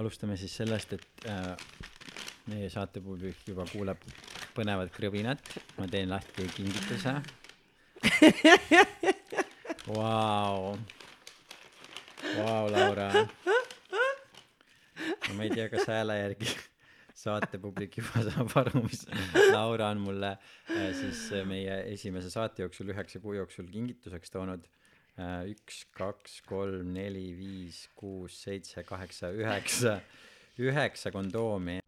alustame siis sellest, et äh, meie saatepublik juba kuuleb põnevat krõbinat. ma teen lahti kingituse. Vau, Laura. ma ei tea, kas hääle järgi saatepublik juba saab aru, mis Laura on mulle äh, siis äh, meie esimese saate jooksul, üheksa kuu jooksul kingituseks toonud üks, kaks, kolm, neli, viis, kuus, seitse, kaheksa, üheksa, üheksa kondoomi.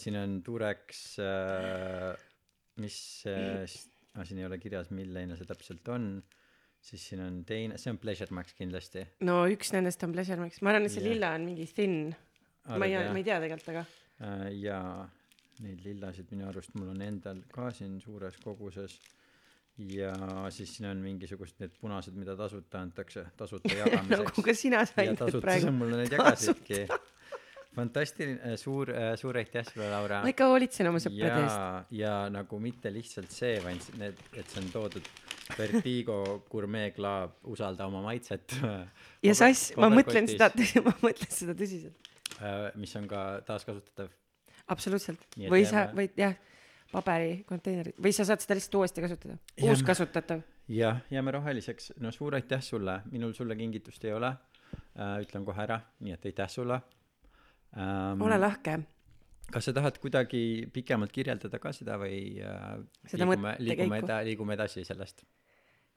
Siin on Durex äh,, mis äh, ah, siin ei ole kirjas, milline see täpselt on. siis siin on teine, see on Pleasure Max kindlasti. no üks nendest on Pleasure Max, ma arvan, et see Jah. lilla on mingi thin. ma ei, ma ei tea tegelikult, aga äh, ja neid lillasid minu arust mul on endal ka siin suures koguses ja siis siin on mingisugused need punased mida tasuta antakse tasuta nagu jagamiseks ka sina said need tasuta praegu. mulle neid jagasidki fantastiline suur suur aitäh sulle Laura. Ma ikka hoolitsen oma sõprade eest. ja nagu mitte lihtsalt see vaid need et see on toodud Vertigo Gourmet Club usalda oma maitset. Ja sass, ma mõtlen seda, ma mõtlen seda tõsiselt. äh, mis on ka taaskasutatav. Absoluutselt. Või sa võid jah, paberikonteinerid või sa saad seda lihtsalt uuesti kasutada. Uuskasutatav. jah jääme roheliseks. No suur aitäh sulle. Minul sulle kingitust ei ole. Äh, ütlen kohe ära. Nii et aitäh sulle ähm, ole lahke. kas sa tahad kuidagi pikemalt kirjeldada ka seda või äh, Seda liigume liigume eda- liigume edasi sellest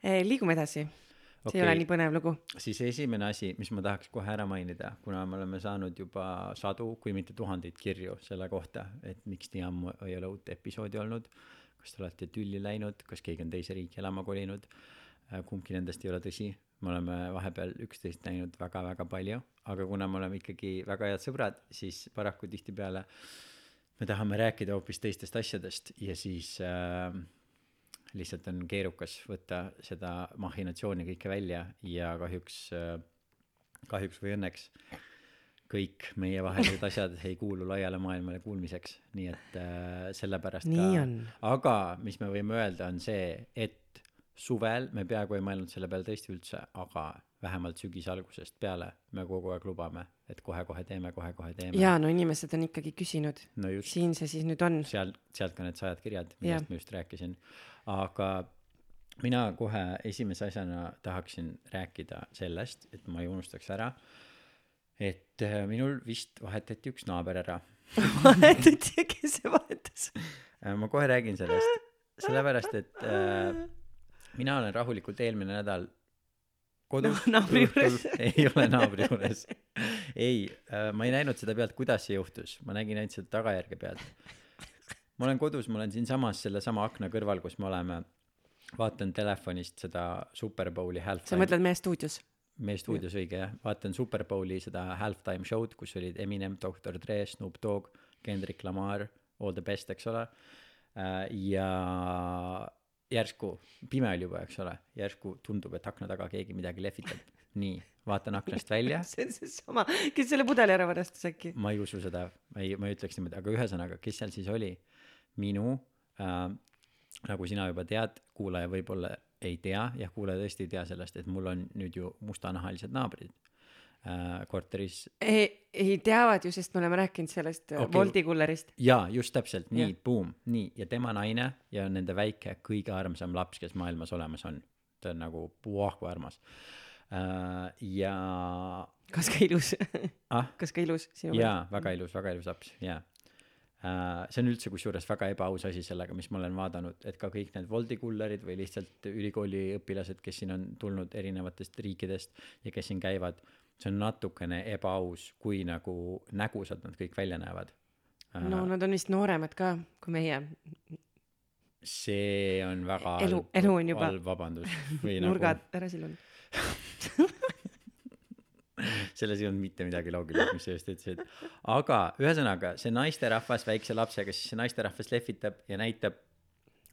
liigume edasi. see Okei. ei ole nii põnev lugu. siis esimene asi, mis ma tahaks kohe ära mainida, kuna me oleme saanud juba sadu, kui mitte tuhandeid kirju selle kohta, et miks nii ammu ei ole uut episoodi olnud, kas te olete tülli läinud, kas keegi on teise riiki elama kolinud, kumbki nendest ei ole tõsi, me oleme vahepeal üksteist näinud väga-väga palju, aga kuna me oleme ikkagi väga head sõbrad, siis paraku tihtipeale me tahame rääkida hoopis teistest asjadest ja siis äh, lihtsalt on keerukas võtta seda mahhinatsiooni kõike välja ja kahjuks, kahjuks või õnneks kõik meievahelised asjad ei kuulu laiale maailmale kuulmiseks, nii et äh, sellepärast nii ka aga mis me võime öelda, on see, et suvel me peaaegu ei mõelnud selle peale tõesti üldse, aga vähemalt sügise algusest peale me kogu aeg lubame, et kohe-kohe teeme, kohe-kohe teeme. jaa, no inimesed on ikkagi küsinud, no siin see siis nüüd on. seal, sealt ka need sajad kirjad, millest ma just rääkisin. aga mina kohe esimese asjana tahaksin rääkida sellest, et ma ei unustaks ära, et äh, minul vist vahetati üks naaber ära. vahetati, kes see vahetas? Äh, ma kohe räägin sellest, sellepärast et äh, mina olen rahulikult eelmine nädal kodus. No, naabri juures. ei ole naabri juures. Ei äh, ma ei näinud seda pealt kuidas see juhtus. Ma nägin ainult seda tagajärge pealt. Ma olen kodus ma olen siinsamas sellesama akna kõrval kus me oleme. Vaatan telefonist seda Superbowli sa halftime mõtled meie stuudios? meie stuudios õige jah. Vaatan Superbowli seda halftime show'd kus olid Eminem Dr Dre Snoop Dogg Kendrick Lamar all the best eks ole. Äh, ja järsku pime oli juba eks ole järsku tundub et akna taga keegi midagi lehvitab. Nii vaatan aknast välja. See on seesama, kes selle pudeli ära varastas äkki? ma ei usu seda. Ma ei ma ei ütleks niimoodi aga ühesõnaga kes seal siis oli? Minu äh, nagu sina juba tead kuulaja võib-olla ei tea. Jah kuulaja tõesti ei tea sellest et mul on nüüd ju mustanahalised naabrid äh, korteris. Ei, teavad ju, sest me oleme rääkinud sellest Okei. okay. Wolti kullerist. jaa just täpselt. Nii boom. Nii. Ja tema naine ja nende väike kõige armsam laps kes maailmas olemas on. Ta on nagu puhah kui armas. Äh, ja kas ka ilus? ah? Kas ka ilus sinu jaa väga ilus väga ilus laps jaa. Uh, see on üldse kusjuures väga ebaaus asi sellega mis ma olen vaadanud et ka kõik need Wolti kullerid või lihtsalt ülikooli õpilased kes siin on tulnud erinevatest riikidest ja kes siin käivad see on natukene ebaaus kui nagu nägusad nad kõik välja näevad no nad on vist nooremad ka kui meie. see on väga Elu- elu on juba- vabandus või nurgad ära sillunud. nagu selles ei olnud mitte midagi loogilist, mis sa just ütlesid. aga ühesõnaga see naisterahvas väikse lapsega, siis see naisterahvas lehvitab ja näitab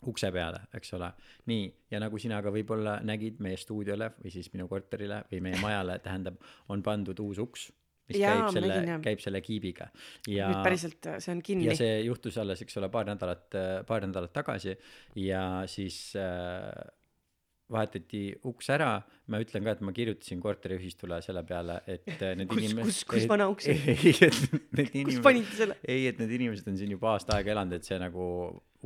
ukse peale, eks ole. nii, ja nagu sina ka võib-olla nägid meie stuudiole või siis minu korterile või meie majale, tähendab, on pandud uus uks, mis Jaa, käib selle käib selle kiibiga ja nüüd päriselt see on kinni ja. see juhtus alles, eks ole, paar nädalat, paar nädalat tagasi ja siis äh, vahetati uks ära, ma ütlen ka, et ma kirjutasin korteriühistule selle peale, et äh, need Kus- inimesed kus- kus vana uks need kus inimesed panite selle? ei, et need inimesed on siin juba aasta aega elanud, et see nagu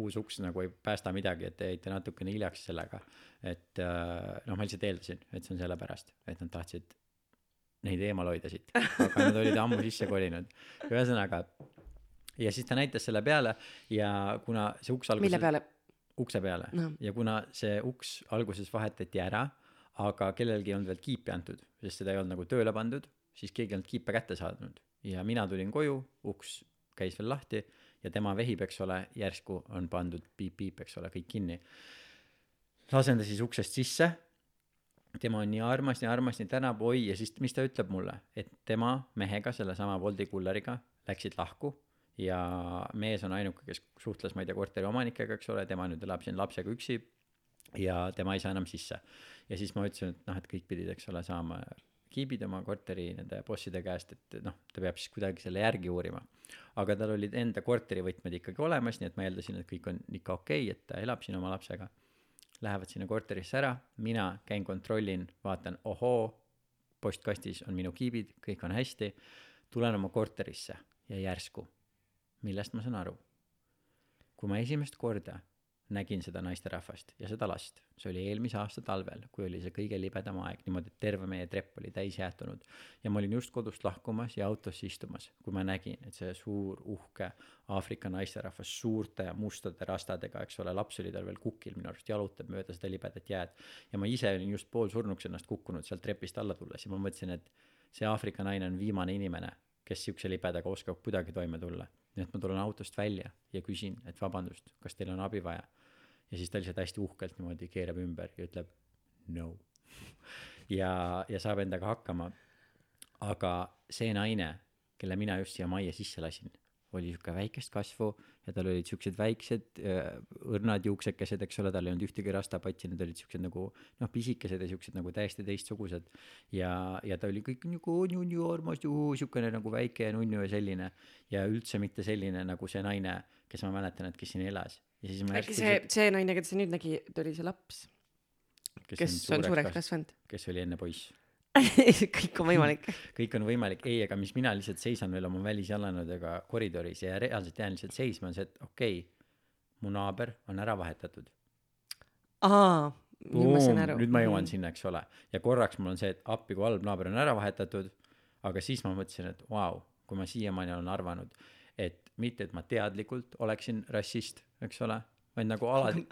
uus uks nagu ei päästa midagi, et te jäite natukene hiljaks sellega. et äh, noh, ma lihtsalt eeldasin, et see on sellepärast, et nad tahtsid neid eemal hoida siit, aga nad olid ammu sisse kolinud. ühesõnaga, ja siis ta näitas selle peale ja kuna see uks alguses mille peale? ukse peale No. ja kuna see uks alguses vahetati ära, aga kellelgi ei olnud veel kiipi antud, sest seda ei olnud nagu tööle pandud, siis keegi ei olnud kiipe kätte saanud ja mina tulin koju, uks käis veel lahti ja tema vehib, eks ole, järsku on pandud piip-piip, eks ole, kõik kinni. lasen ta siis uksest sisse. tema on nii armas, nii armas, nii tänab, oi, ja siis mis ta ütleb mulle, et tema mehega, sellesama Woldi kulleriga läksid lahku ja mees on ainuke, kes suhtles, ma ei tea, korteri omanikega, eks ole, tema nüüd elab siin lapsega üksi ja tema ei saa enam sisse. ja siis ma ütlesin, et noh, et kõik pidid, eks ole, saama kiibid oma korteri nende bosside käest, et noh, ta peab siis kuidagi selle järgi uurima. aga tal olid enda korterivõtmed ikkagi olemas, nii et ma eeldasin, et kõik on ikka okei okay,, et ta elab siin oma lapsega. Lähevad sinna korterisse ära, mina käin kontrollin, vaatan, ohoo, postkastis on minu kiibid, kõik on hästi, tulen oma korterisse ja järsku, millest ma saan aru? kui ma esimest korda nägin seda naisterahvast ja seda last, see oli eelmise aasta talvel, kui oli see kõige libedam aeg, niimoodi, et terve meie trepp oli täis jäätunud ja ma olin just kodust lahkumas ja autosse istumas, kui ma nägin, et see suur uhke Aafrika naisterahvas suurte mustade rastadega, eks ole, laps oli tal veel kukil minu arust, jalutab mööda seda libedat jääd ja ma ise olin just poolsurnuks ennast kukkunud sealt trepist alla tulles ja ma mõtlesin, et see Aafrika naine on viimane inimene, kes siukse libedaga oskab kuidagi toime tulla. nii et ma tulen autost välja ja küsin, et vabandust, kas teil on abi vaja. Ja siis ta lihtsalt hästi uhkelt niimoodi keerab ümber ja ütleb no. ja, ja saab endaga hakkama. aga see naine, kelle mina just siia majja sisse lasin, oli sihuke väikest kasvu ja tal olid siuksed väiksed äh, õrnad juuksekesed, eks ole, tal ei olnud ühtegi rastapatsi, need olid siuksed nagu noh, pisikesed ja siuksed nagu täiesti teistsugused. ja, ja ta oli kõik nagu nunnu armas, siukene nagu väike nunnu ja selline ja üldse mitte selline nagu see naine, kes ma mäletan, et kes siin elas. Ja siis ma äkki see, see naine, keda sa nüüd nägid, oli see laps, kes on suureks kas..., kasvanud? kes oli enne poiss. kõik on võimalik. kõik on võimalik, ei, aga mis mina lihtsalt seisan veel oma välisjalanõudega koridoris ja reaalselt jään lihtsalt seisma, on see, et okei okay,, mu naaber on ära vahetatud. aa, nüüd ma saan aru. nüüd ma jõuan. sinna, eks ole. ja korraks mul on see, et appi, kui halb naaber on ära vahetatud, aga siis ma mõtlesin, et vau wow,, kui ma siiamaani olen arvanud, et mitte, et ma teadlikult oleksin rassist, eks ole, vaid nagu alati,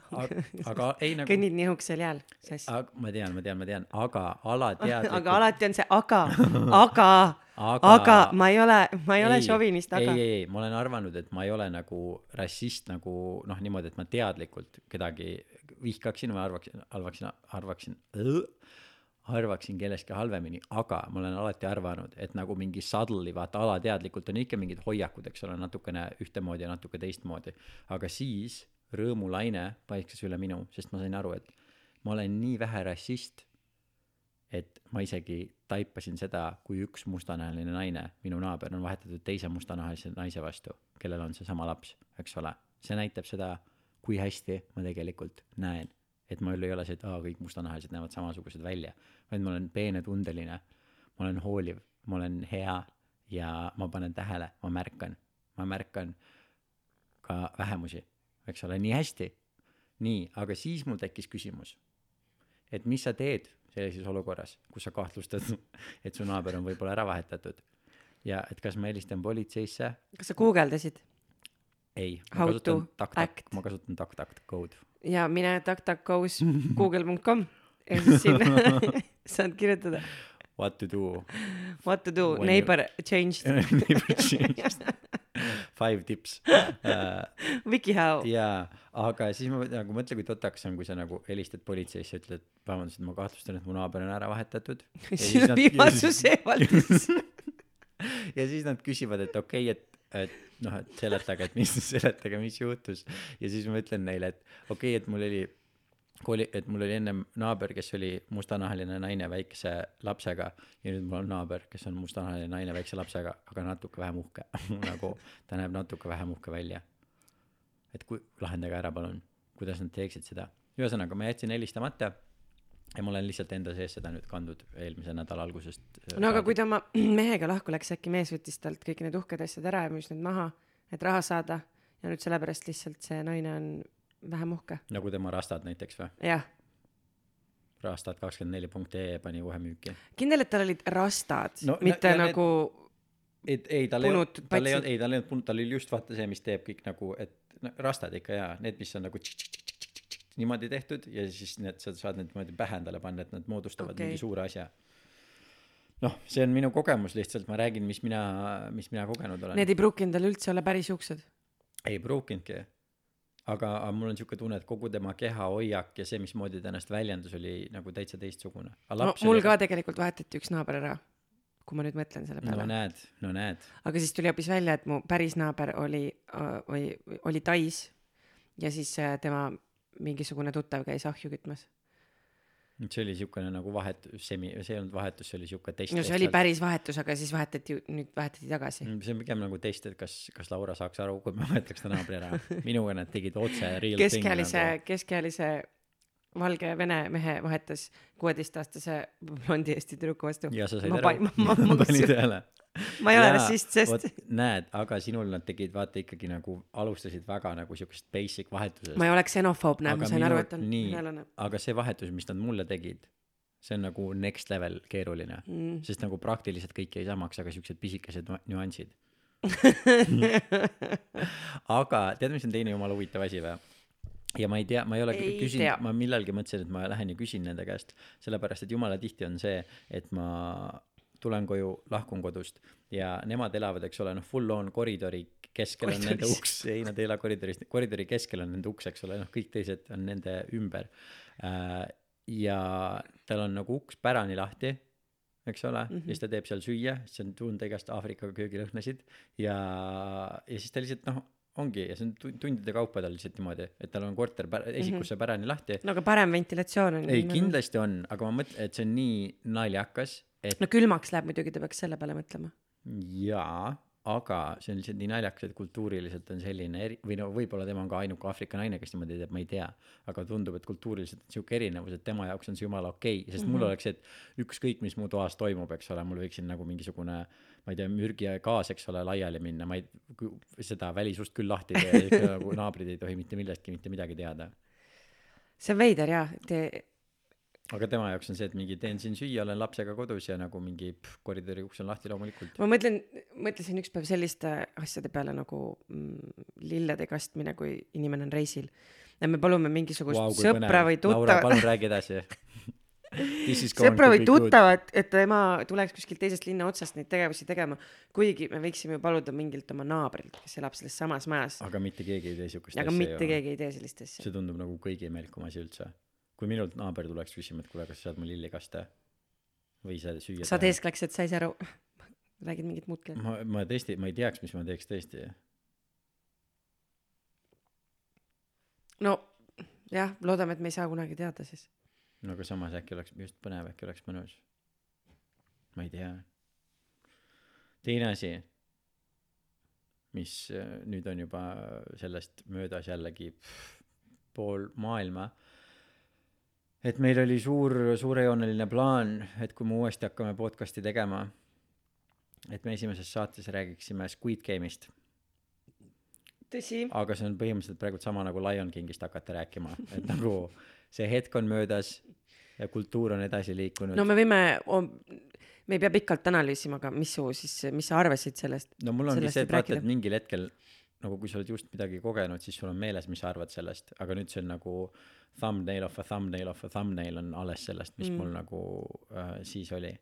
aga ei nagu, kõnnid nii õhukesel jääl, sass. ma tean, ma tean, ma tean, aga alateadlikult aga alati on see aga, aga, aga, aga ma ei ole, ma ei ole šovinist, aga ei, ei, ei, ma olen arvanud, et ma ei ole nagu rassist nagu noh, niimoodi, et ma teadlikult kedagi vihkaksin või arvaksin, arvaksin, arvaksin, arvaksin kellestki halvemini, aga ma olen alati arvanud, et nagu mingi subtly, vaata alateadlikult on ikka mingid hoiakud, eks ole, natukene ühtemoodi ja natuke teistmoodi. aga siis rõõmulaine paiskas üle minu, sest ma sain aru, et ma olen nii vähe rassist, et ma isegi taipasin seda, kui üks mustanahaline naine, minu naaber, on vahetatud teise mustanahalise naise vastu, kellel on seesama laps, eks ole. see näitab seda, kui hästi ma tegelikult näen, et mul ei ole see, et aa, kõik mustanahalised näevad samasugused välja, vaid ma olen peenetundeline, ma olen hooliv, ma olen hea ja ma panen tähele, ma märkan, ma märkan ka vähemusi, eks ole, nii hästi. nii, aga siis mul tekkis küsimus, et mis sa teed sellises olukorras, kus sa kahtlustad, et su naaber on võib-olla ära vahetatud ja et kas ma helistan politseisse, kas sa guugeldasid ei, ma kasutan act., ma kasutan tak-tak code. Ja mine taktakos google.com ja siis sinna saad kirjutada What to do what to do, When you- neighbor changed, Never changed. Five tips uh,. WikiHow. jaa, aga siis ma nagu mõtle, kui totakas on, kui sa nagu helistad politseisse, ütled, vabandust, ma kahtlustan, et mu naaber on ära vahetatud. ja siis nad küsivad, et okei okay,, et, et noh, et seletage, et mis, seletage, mis juhtus. ja siis ma ütlen neile, et okei okay,, et mul oli, oli, et mul oli ennem naaber, kes oli mustanahaline naine väikese lapsega ja nüüd mul on naaber, kes on mustanahaline naine väikse lapsega, aga natuke vähem uhke. nagu ta näeb natuke vähem uhke välja. et kui, lahendage ära, palun, kuidas nad teeksid seda. ühesõnaga, ma jätsin helistamata ja ma olen lihtsalt enda sees seda nüüd kandnud eelmise nädala algusest. no aga kui ta oma mehega lahku läks, äkki mees võttis talt kõik need uhked asjad ära ja müüs need maha, et raha saada ja nüüd sellepärast lihtsalt see naine on vähem uhke. nagu tema rastad näiteks või? jah, rastad kakskümmend neli punkt ee pani kohe müüki. kindel, et tal olid rastad No, no,, mitte ja nagu et ei, tal ei olnud, tal ei olnud, ei tal ei olnud punut, tal oli just vaata see, mis teeb kõik nagu, et no, rastad ikka jaa, need, mis on nagu tšik-tšik-tšik-tšik-tšik niimoodi tehtud ja siis need, sa saad need niimoodi pähe endale panna, et nad moodustavad okay. Mingi suure asja. noh, see on minu kogemus lihtsalt, ma räägin, mis mina, mis mina kogenud olen. need ei pruukinud tal üldse olla päris juuksed. ei pruukinudki. aga, aga mul on siuke tunne, et kogu tema kehahoiak ja see, mismoodi ta ennast väljendas, oli nagu täitsa teistsugune. no mul ka tegelikult vahetati üks naaber ära, kui ma nüüd mõtlen selle no peale no,. näed, no näed. aga siis tuli hoopis välja, et mu päris naaber oli, või oli Tais ja siis äh, tema mingisugune tuttav käis ahju kütmas. see oli siukene nagu vahetus, semi, see ei olnud vahetus, see oli siuke test. no see oli päris vahetus, aga siis vahetati, nüüd vahetati tagasi. Mm, see on pigem nagu test, et kas, kas Laura saaks aru, kui ma võetaks ta naabri ära. minuga nad tegid otse real keskealise nagu., keskealise valge vene mehe vahetas kuueteistaastase blondi Eesti tüdruku vastu. ja sa said ma aru pa-, ma, ma, ma, panin ma, tähele. Ma ei ole rassist, sest näed, aga sinul nad tegid vaata ikkagi nagu alustasid väga nagu siukest basic vahetusest. ma ei ole ksenofoob, näe, Aga ma sain aru, et on venelane aga see vahetus, mis nad mulle tegid, see on nagu next level keeruline mm.. sest nagu praktiliselt kõik jäi samaks, aga siuksed pisikesed nüansid. aga tead, mis on teine jumala huvitav asi või? ja ma ei tea, ma ei ole Ei küsinud, ma millalgi mõtlesin, et ma lähen ja küsin nende käest, sellepärast et jumala tihti on see, et ma tulen koju, lahkun kodust ja nemad elavad, eks ole, noh, full on koridori keskel on nende uks, ei nad ei ela koridoris, koridori keskel on nende uks, eks ole, noh, kõik teised on nende ümber. ja tal on nagu uks pärani lahti, eks ole mm, -hmm. ja siis ta teeb seal süüa, siis on tunda igast Aafrika köögilõhnasid ja, ja siis ta lihtsalt noh, ongi ja see on tu- tundide kaupa tal lihtsalt niimoodi, et tal on korter pär- esikusse pärani lahti. no aga parem ventilatsioon on. ei, kindlasti on, aga ma mõtlen, et see on nii naljakas, et no külmaks läheb muidugi, ta peaks selle peale mõtlema. jaa, aga see on lihtsalt nii naljakas, et kultuuriliselt on selline eri-, või no võib-olla tema on ka ainuke Aafrika naine, kes niimoodi teeb, ma ei tea. aga tundub, et kultuuriliselt on sihuke erinevus, et tema jaoks on see jumala okei okay,, sest mm -hmm. mul oleks, et ükskõik, mis mu toas toimub, eks ole, mul võiks siin nagu mingisugune ma ei tea, mürgi ja gaas, eks ole, laiali minna, ma ei, seda välisust küll lahti ei tee, nagu naabrid ei tohi mitte millestki mitte midagi teada. see on veider jaa, te, aga tema jaoks on see, et mingi teen siin süüa, olen lapsega kodus ja nagu mingi pff, koridori uks on lahti loomulikult. ma mõtlen, mõtlesin ükspäev selliste asjade peale nagu mm, lillede kastmine, kui inimene on reisil. ja me palume mingisugust wow, sõpra või Laura, tuttavat, palun räägi edasi. sõpra või tuttavat, et tema tuleks kuskilt teisest linna otsast neid tegevusi tegema. kuigi me võiksime ju paluda mingilt oma naabrilt, kes elab selles samas majas, aga mitte keegi ei tee siukest aga mitte. keegi ei tee sellist asja. see tundub nagu kõige imelikum asi üldse. Kui minult naaber tuleks küsima, et kuule, kas sa saad mu lillikaste või sa süüa sa teeskleks, et sa ei saa aru, räägid mingit muud keelt. ma, ma tõesti, ma ei teaks, mis ma teeks tõesti. no jah, loodame, et me ei saa kunagi teada siis. no aga samas äkki oleks just põnev, äkki oleks mõnus. ma ei tea. teine asi, mis äh, nüüd on juba sellest möödas jällegi pff, pool maailma. Et meil oli suur, suurejooneline plaan, et kui me uuesti hakkame podcast'i tegema, et me esimeses saates räägiksime Squid Game'ist, tõsi. aga see on põhimõtteliselt praegu sama nagu Lion Kingist hakata rääkima, et nagu see hetk on möödas ja kultuur on edasi liikunud no me võime, me ei pea pikalt analüüsima, aga mis su siis, mis sa arvasid sellest? no mul ongi see, et vaata, et mingil hetkel nagu kui sa oled just midagi kogenud, siis sul on meeles, mis sa arvad sellest, aga nüüd see on nagu thumbnail of a thumbnail of a thumbnail on alles sellest, mis mm. mul nagu äh, siis oli.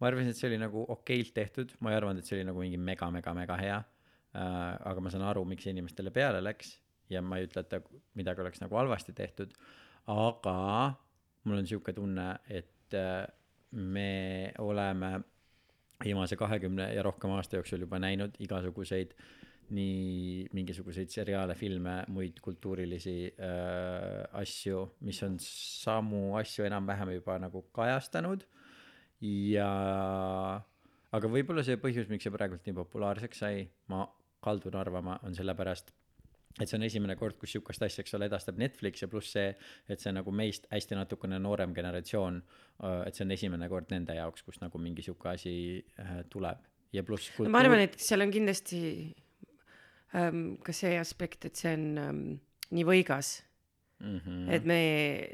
ma arvasin, et see oli nagu okeilt tehtud, ma ei arvanud, et see oli nagu mingi mega-mega-mega hea äh,. aga ma saan aru, miks inimestele peale läks ja ma ei ütle, et ta midagi oleks nagu halvasti tehtud, aga mul on sihuke tunne, et äh, me oleme viimase kahekümne ja rohkem aasta jooksul juba näinud igasuguseid nii mingisuguseid seriaale, filme, muid kultuurilisi äh, asju, mis on samu asju enam-vähem juba nagu kajastanud. Ja aga võib-olla see põhjus, miks see praegult nii populaarseks sai, ma kaldun arvama, on sellepärast, et see on esimene kord, kus sihukest asja, eks ole, edastab Netflix ja pluss see, et see nagu meist hästi natukene noorem generatsioon, et see on esimene kord nende jaoks, kus nagu mingi sihuke asi äh, tuleb. Ja pluss no ma arvan, et seal on kindlasti ka see aspekt, et see on ähm, nii võigas mm -hmm. et me,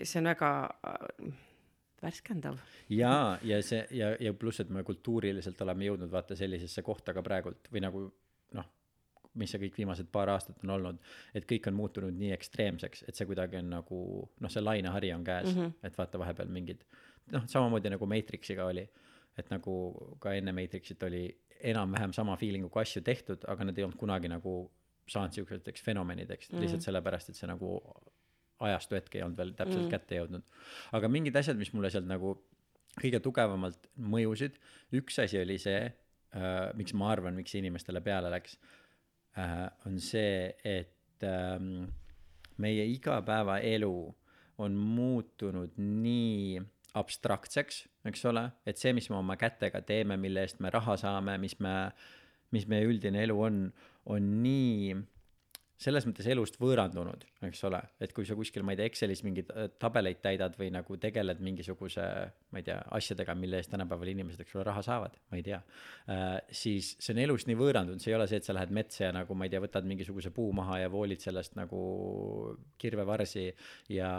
see on väga äh, värskendav. ja, ja see ja, ja pluss, et me kultuuriliselt oleme jõudnud vaata sellisesse kohta ka praegult või nagu noh, mis see kõik viimased paar aastat on olnud, et kõik on muutunud nii ekstreemseks, et see kuidagi on nagu noh, see lainehari on käes mm. -hmm. et vaata vahepeal mingid noh, samamoodi nagu Matrixiga oli, et nagu ka enne Matrixit oli enam-vähem sama feeling'uga asju tehtud, aga nad ei olnud kunagi nagu saanud siukesteks fenomenideks mm, -hmm. lihtsalt sellepärast, et see nagu ajastu hetk ei olnud veel täpselt mm. kätte jõudnud. aga mingid asjad, mis mulle sealt nagu kõige tugevamalt mõjusid, üks asi oli see äh,, miks ma arvan, miks see inimestele peale läks äh,, on see, et ähm, meie igapäevaelu on muutunud nii abstraktseks, eks ole, et see, mis me oma kätega teeme, mille eest me raha saame, mis me, mis meie üldine elu on, on nii selles mõttes elust võõrandunud, eks ole, et kui sa kuskil, ma ei tea, Excelis mingeid äh, tabeleid täidad või nagu tegeled mingisuguse, ma ei tea, asjadega, mille eest tänapäeval inimesed, eks ole, raha saavad, ma ei tea äh,, siis see on elust nii võõrandunud, see ei ole see, et sa lähed metsa ja nagu ma ei tea, võtad mingisuguse puu maha ja voolid sellest nagu kirvevarsi ja,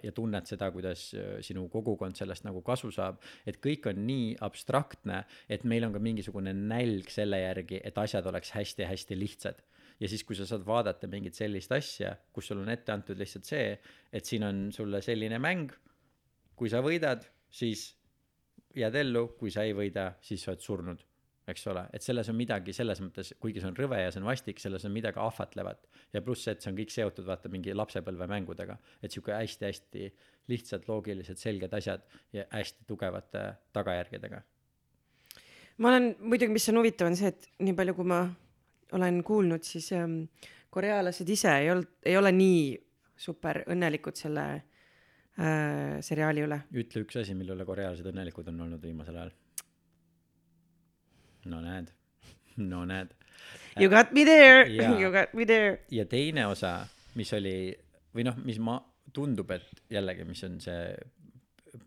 ja tunned seda, kuidas äh, sinu kogukond sellest nagu kasu saab. et kõik on nii abstraktne, et meil on ka mingisugune nälg selle järgi, et asjad oleks hästi-hästi lihtsad ja siis, kui sa saad vaadata mingit sellist asja, kus sul on ette antud lihtsalt see, et siin on sulle selline mäng, kui sa võidad, siis jääd ellu, kui sa ei võida, siis sa oled surnud, eks ole, et selles on midagi selles mõttes, kuigi see on rõve ja see on vastik, selles on midagi ahvatlevat. Ja pluss see, et see on kõik seotud vaata mingi lapsepõlvemängudega, et sihuke hästi-hästi lihtsad, loogilised, selged asjad ja hästi tugevate tagajärgedega. ma olen, muidugi, mis on huvitav, on see, et nii palju, kui ma olen kuulnud, siis ähm, korealased ise ei olnud, ei ole nii super õnnelikud selle äh, seriaali üle. ütle üks asi, mille üle korealased õnnelikud on olnud viimasel ajal. no näed, no näed. You got me there you got me there. ja teine osa, mis oli või noh, mis ma, tundub, et jällegi, mis on see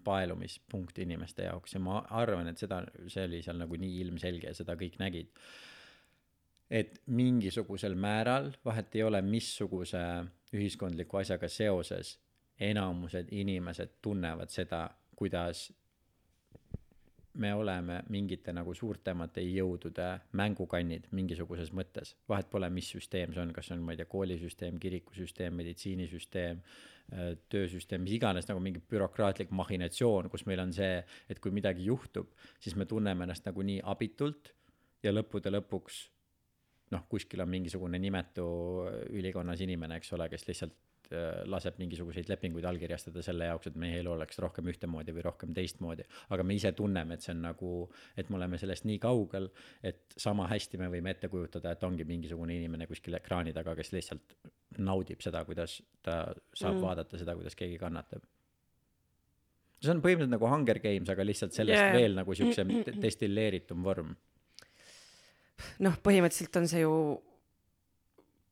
paelumispunkt inimeste jaoks ja ma arvan, et seda, see oli seal nagu nii ilmselge ja seda kõik nägid. Et mingisugusel määral, vahet ei ole, missuguse ühiskondliku asjaga seoses, enamused inimesed tunnevad seda, kuidas me oleme mingite nagu suurtemate jõudude mängukannid mingisuguses mõttes. vahet pole, mis süsteem see on, kas see on, ma ei tea, koolisüsteem, kirikusüsteem, meditsiinisüsteem, töösüsteem, mis iganes nagu mingi bürokraatlik machinatsioon, kus meil on see, et kui midagi juhtub, siis me tunneme ennast nagu nii abitult ja lõppude lõpuks noh, kuskil on mingisugune nimetu ülikonnas inimene, eks ole, kes lihtsalt äh, laseb mingisuguseid lepinguid allkirjastada selle jaoks, et meie elu oleks rohkem ühtemoodi või rohkem teistmoodi. aga me ise tunneme, et see on nagu, et me oleme sellest nii kaugel, et sama hästi me võime ette kujutada, et ongi mingisugune inimene kuskil ekraani taga, kes lihtsalt naudib seda, kuidas ta saab mm. vaadata seda, kuidas keegi kannatab. see on põhimõtteliselt nagu Hunger Games, aga lihtsalt sellest yeah. veel nagu siukse destilleeritum vorm. noh, põhimõtteliselt on see ju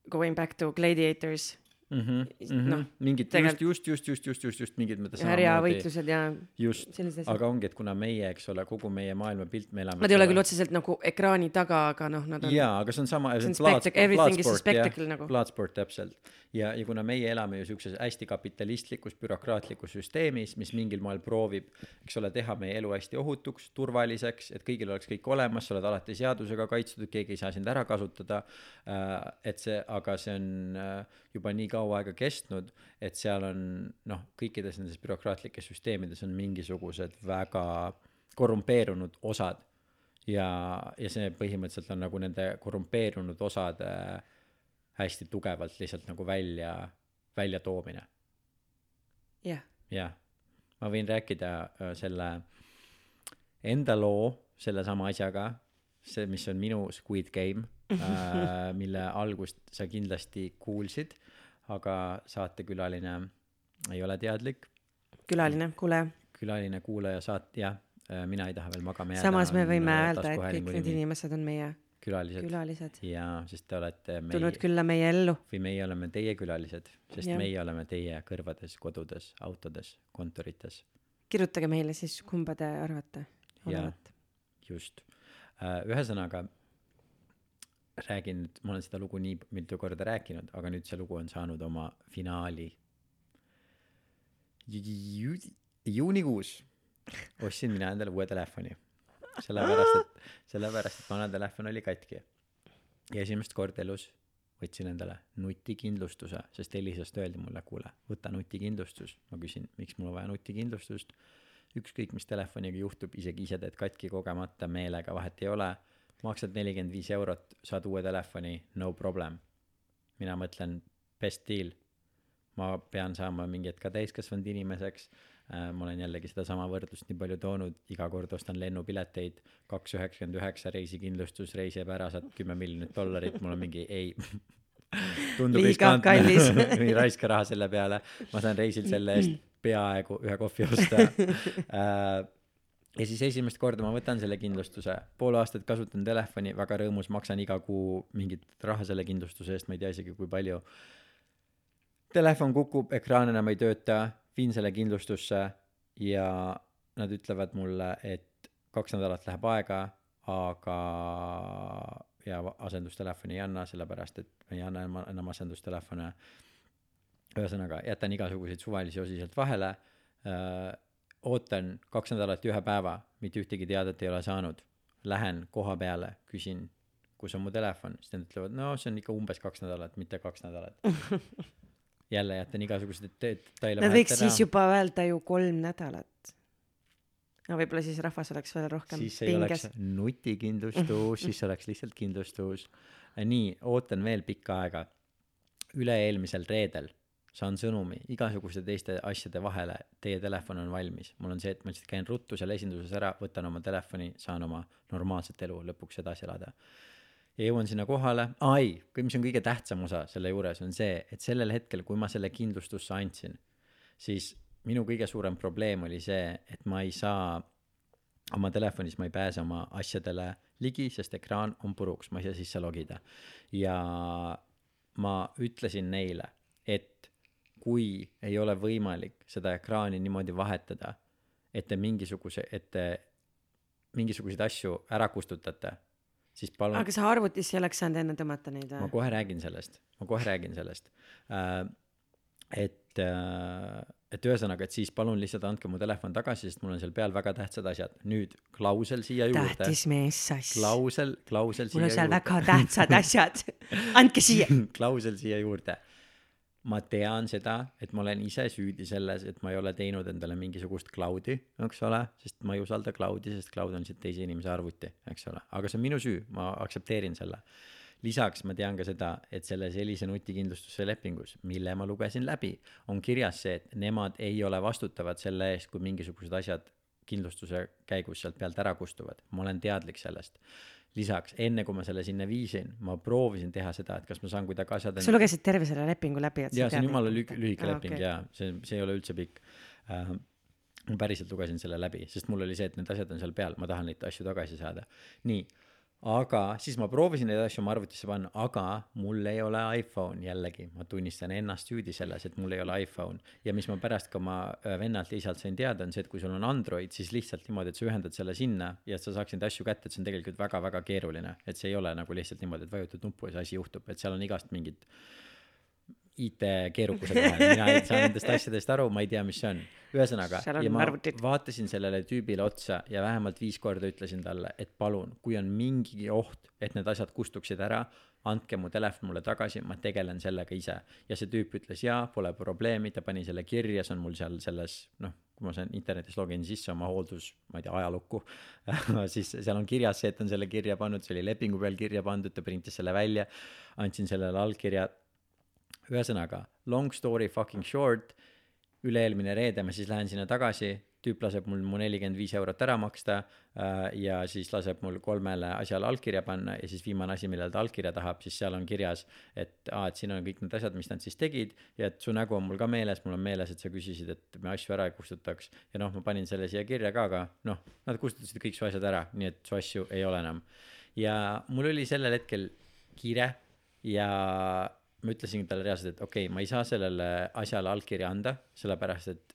going back to gladiators, mm. -hmm, mm Noh, -hmm. mingid tegelikult- just, just, just, just, just, just mingid mõttes härjavõitlused ja just, aga ongi, et kuna meie, eks ole, kogu meie maailmapilt, me elame. Nad ei ole küll otseselt nagu ekraani taga, aga noh, nad on. jaa, aga see on sama. See on spectac- everything is a spectacle nagu. Bloodsport täpselt ja, ja kuna meie elame ju siukses hästi kapitalistlikus bürokraatlikus süsteemis, mis mingil moel proovib, eks ole, teha meie elu hästi ohutuks, turvaliseks, et kõigil oleks kõik olemas, sa oled alati seadusega kaitstud, keegi ei saa sind ära kasutada. et see, aga see on äh, juba nii kaua aega kestnud, et seal on noh, kõikides nendes bürokraatlikes süsteemides on mingisugused väga korrumpeerunud osad ja, ja see põhimõtteliselt on nagu nende korrumpeerunud osade hästi tugevalt lihtsalt nagu välja väljatoomine jah, jah. Ma võin rääkida äh, selle enda loo sellesama asjaga see mis on minu Squid Game äh, mille algust sa kindlasti kuulsid aga saatekülaline ei ole teadlik. Külaline, kuulaja. külaline kuulaja saat- jah äh, mina ei taha veel magama jääda samas me võime äh, öelda, et kõik need inimesed on meie külalised külalised, jaa sest te olete tulnud meie külla meie ellu. või meie oleme teie külalised sest Jah. meie oleme teie kõrvades kodudes autodes kontorites kirjutage meile siis, kumba te arvate olevat. just Äh, ühesõnaga räägin nüüd ma olen seda lugu nii mitu korda rääkinud aga nüüd see lugu on saanud oma finaali Ju- juunikuus ostsin mina endale uue telefoni sellepärast et sellepärast et vana telefon oli katki. Ja esimest korda elus võtsin endale nutikindlustuse sest Elisast öeldi mulle kuule võta nutikindlustus. Ma küsin miks mul on vaja nutikindlustust? Ükskõik mis telefoniga juhtub isegi ise teed katki kogemata meelega vahet ei ole. Maksad nelikümmend viis eurot saad uue telefoni no problem. Mina mõtlen best deal. Ma pean saama mingi hetk ka täiskasvanud inimeseks ma olen jällegi sedasama võrdlust nii palju toonud iga kord ostan lennupileteid kaks üheksakümmend üheksa reisikindlustus reis jääb ära saad kümme miljonit dollarit mul on mingi ei. Tundub kallis. ei raiska raha selle peale. Ma saan reisil selle eest peaaegu ühe kohvi osta. Äh, ja siis esimest korda ma võtan selle kindlustuse. Pool aastat kasutan telefoni väga rõõmus maksan iga kuu mingit raha selle kindlustuse eest ma ei tea isegi kui palju. Telefon kukub ekraan enam ei tööta viin selle kindlustusse ja nad ütlevad mulle et kaks nädalat läheb aega aga ja asendustelefoni ei anna sellepärast et ei anna enam, asendustelefone. Ühesõnaga jätan igasuguseid suvalisi osi sealt vahele. Ootan kaks nädalat ja ühe päeva mitte ühtegi teadet ei ole saanud. Lähen koha peale küsin kus on mu telefon. Siis nad ütlevad no see on ikka umbes kaks nädalat mitte kaks nädalat jälle jätan igasuguseid de- detaile Nad võiks siis juba öelda ju kolm nädalat. no võib-olla siis rahvas oleks veel rohkem siis ei pinges. oleks. nutikindlustus siis oleks lihtsalt kindlustus. Nii ootan veel pikka aega. Üle-eelmisel reedel saan sõnumi igasuguste teiste asjade vahele. Teie telefon on valmis. Mul on see et ma lihtsalt käin ruttu seal esinduses ära võtan oma telefoni saan oma normaalset elu lõpuks edasi elada ja jõuan sinna kohale. Ai mis on kõige tähtsam osa selle juures on see et sellel hetkel kui ma selle kindlustusse andsin siis minu kõige suurem probleem oli see et ma ei saa oma telefonis ma ei pääse oma asjadele ligi sest ekraan on puruks ma ei saa sisse logida. Ja ma ütlesin neile et kui ei ole võimalik seda ekraani niimoodi vahetada et te mingisuguse et te mingisuguseid asju ära kustutate siis palun aga sa arvutis ei oleks saanud enne tõmmata neid ma või? kohe räägin sellest ma kohe räägin sellest äh, et äh, et ühesõnaga et siis palun lihtsalt andke mu telefon tagasi sest mul on seal peal väga tähtsad asjad nüüd klausel siia juurde tähtis mees sass. klausel klausel mul on seal juurde väga tähtsad asjad. andke siia. klausel siia juurde ma tean seda et ma olen ise süüdi selles et ma ei ole teinud endale mingisugust cloud'i eks ole sest ma ei usalda cloud'i sest cloud on lihtsalt teise inimese arvuti eks ole. Aga see on minu süü ma aktsepteerin selle. Lisaks ma tean ka seda et selles Elisa nutikindlustuse lepingus mille ma lugesin läbi on kirjas see et nemad ei ole vastutavad selle eest kui mingisugused asjad kindlustuse käigus sealt pealt ära kustuvad. Ma olen teadlik sellest lisaks enne kui ma selle sinna viisin ma proovisin teha seda et kas ma saan kuidagi asjad sa lugesid terve selle lepingu läbi, et sa see on jumala lühike, lühike Aa, leping okei. jaa, see, see ei ole üldse pikk äh,. ma päriselt lugesin selle läbi, sest mul oli see, et need asjad on seal peal, ma tahan neid asju tagasi saada. nii, aga siis ma proovisin neid asju oma arvutisse panna, aga mul ei ole iPhone jällegi, ma tunnistan ennast süüdi selles, et mul ei ole iPhone. ja mis ma pärast ka oma äh, vennalt ja isalt sain teada, on see, et kui sul on Android, siis lihtsalt niimoodi, et sa ühendad selle sinna ja sa saaksid neid asju kätte, et see on tegelikult väga-väga keeruline, et see ei ole nagu lihtsalt niimoodi, et vajutad nuppu ja see asi juhtub, et seal on igast mingid IT-keerukuse kohal, mina ei saa nendest asjadest aru, ma ei tea, mis see on. ühesõnaga ja ma arvutid. vaatasin sellele tüübile otsa ja vähemalt viis korda ütlesin talle, et palun, kui on mingigi oht, et need asjad kustuksid ära, andke mu telefon mulle tagasi, ma tegelen sellega ise. ja see tüüp ütles jaa, pole probleemi, ta pani selle kirja, see on mul seal selles, noh, kui ma saan internetis login sisse oma hooldus, ma ei tea, ajalukku, siis seal on kirjas see, et on selle kirja pannud, see oli lepingu peal kirja pandud, ta printis selle välja, andsin sellele allkirja. ühesõnaga, long story fucking short, üle-eelmine reede ma siis lähen sinna tagasi, tüüp laseb mul mu nelikümmend viis eurot ära maksta äh, ja siis laseb mul kolmele asjale allkirja panna ja siis viimane asi, millele ta allkirja tahab, siis seal on kirjas, et aa, et siin on kõik need asjad, mis nad siis tegid ja et su nägu on mul ka meeles, mul on meeles, et sa küsisid, et me asju ära ei kustutaks ja noh, ma panin selle siia kirja ka, aga noh, nad kustutasid kõik su asjad ära, nii et su asju ei ole enam. ja mul oli sellel hetkel kiire ja ma ütlesin talle reaalselt, et okei okay,, ma ei saa sellele asjale allkirja anda, sellepärast et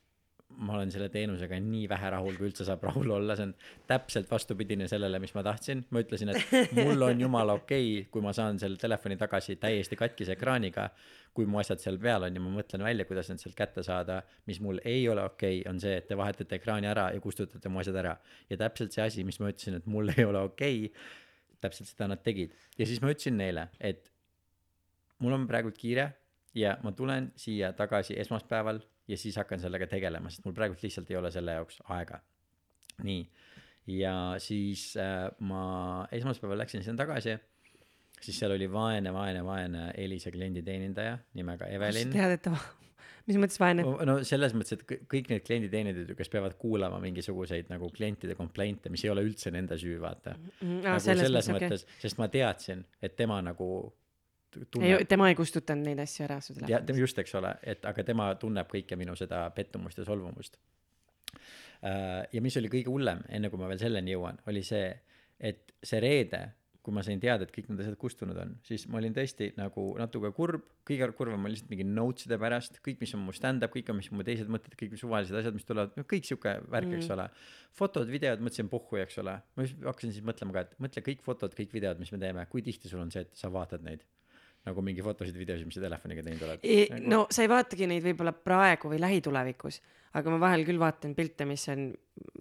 ma olen selle teenusega nii vähe rahul, kui üldse saab rahul olla, see on täpselt vastupidine sellele, mis ma tahtsin. ma ütlesin, et mul on jumala okei okay,, kui ma saan selle telefoni tagasi täiesti katkise ekraaniga, kui mu asjad seal peal on ja ma mõtlen välja, kuidas need sealt kätte saada. mis mul ei ole okei okay,, on see, et te vahetate ekraani ära ja kustutate mu asjad ära. ja täpselt see asi, mis ma ütlesin, et mul ei ole okei okay,, täpselt seda nad tegid. ja siis ma ütlesin neile, et mul on praegult kiire ja ma tulen siia tagasi esmaspäeval ja siis hakkan sellega tegelema, sest mul praegult lihtsalt ei ole selle jaoks aega. nii, ja siis äh, ma esmaspäeval läksin sinna tagasi, siis seal oli vaene, vaene, vaene Elisa klienditeenindaja nimega Evelin. tead, et ta, mis mõttes vaene? no selles mõttes, et kõ- kõik need klienditeenindajad ju, kes peavad kuulama mingisuguseid nagu klientide komplainte, mis ei ole üldse nende süü, vaata. aa, nagu selles mõttes, mõttes, sest ma teadsin, et tema nagu tunneb, tema ei kustutanud neid asju ära su telefonist. just, eks ole, et aga tema tunneb kõike minu seda pettumust ja solvumust. ja mis oli kõige hullem, enne kui ma veel selleni jõuan, oli see, et see reede, kui ma sain teada, et kõik need asjad kustunud on, siis ma olin tõesti nagu natuke kurb, kõige kurvem oli lihtsalt mingi notes'ide pärast, kõik, mis on mu stand-up, kõik, mis on mu teised mõtted, kõik suvalised asjad, mis tulevad, kõik sihuke värk, eks Mm. ole. fotod, videod, mõtlesin puhhu, eks ole, ma siis hakkasin siis mõtlema ka, et mõtle kõik fotod, kõik videod, mis me teeme, kui tihti sul on see, et sa vaatad neid nagu mingi fotosid, videosid, mis sa telefoniga teinud oled nagu.... no sa ei vaatagi neid võib-olla praegu või lähitulevikus, aga ma vahel küll vaatan pilte, mis on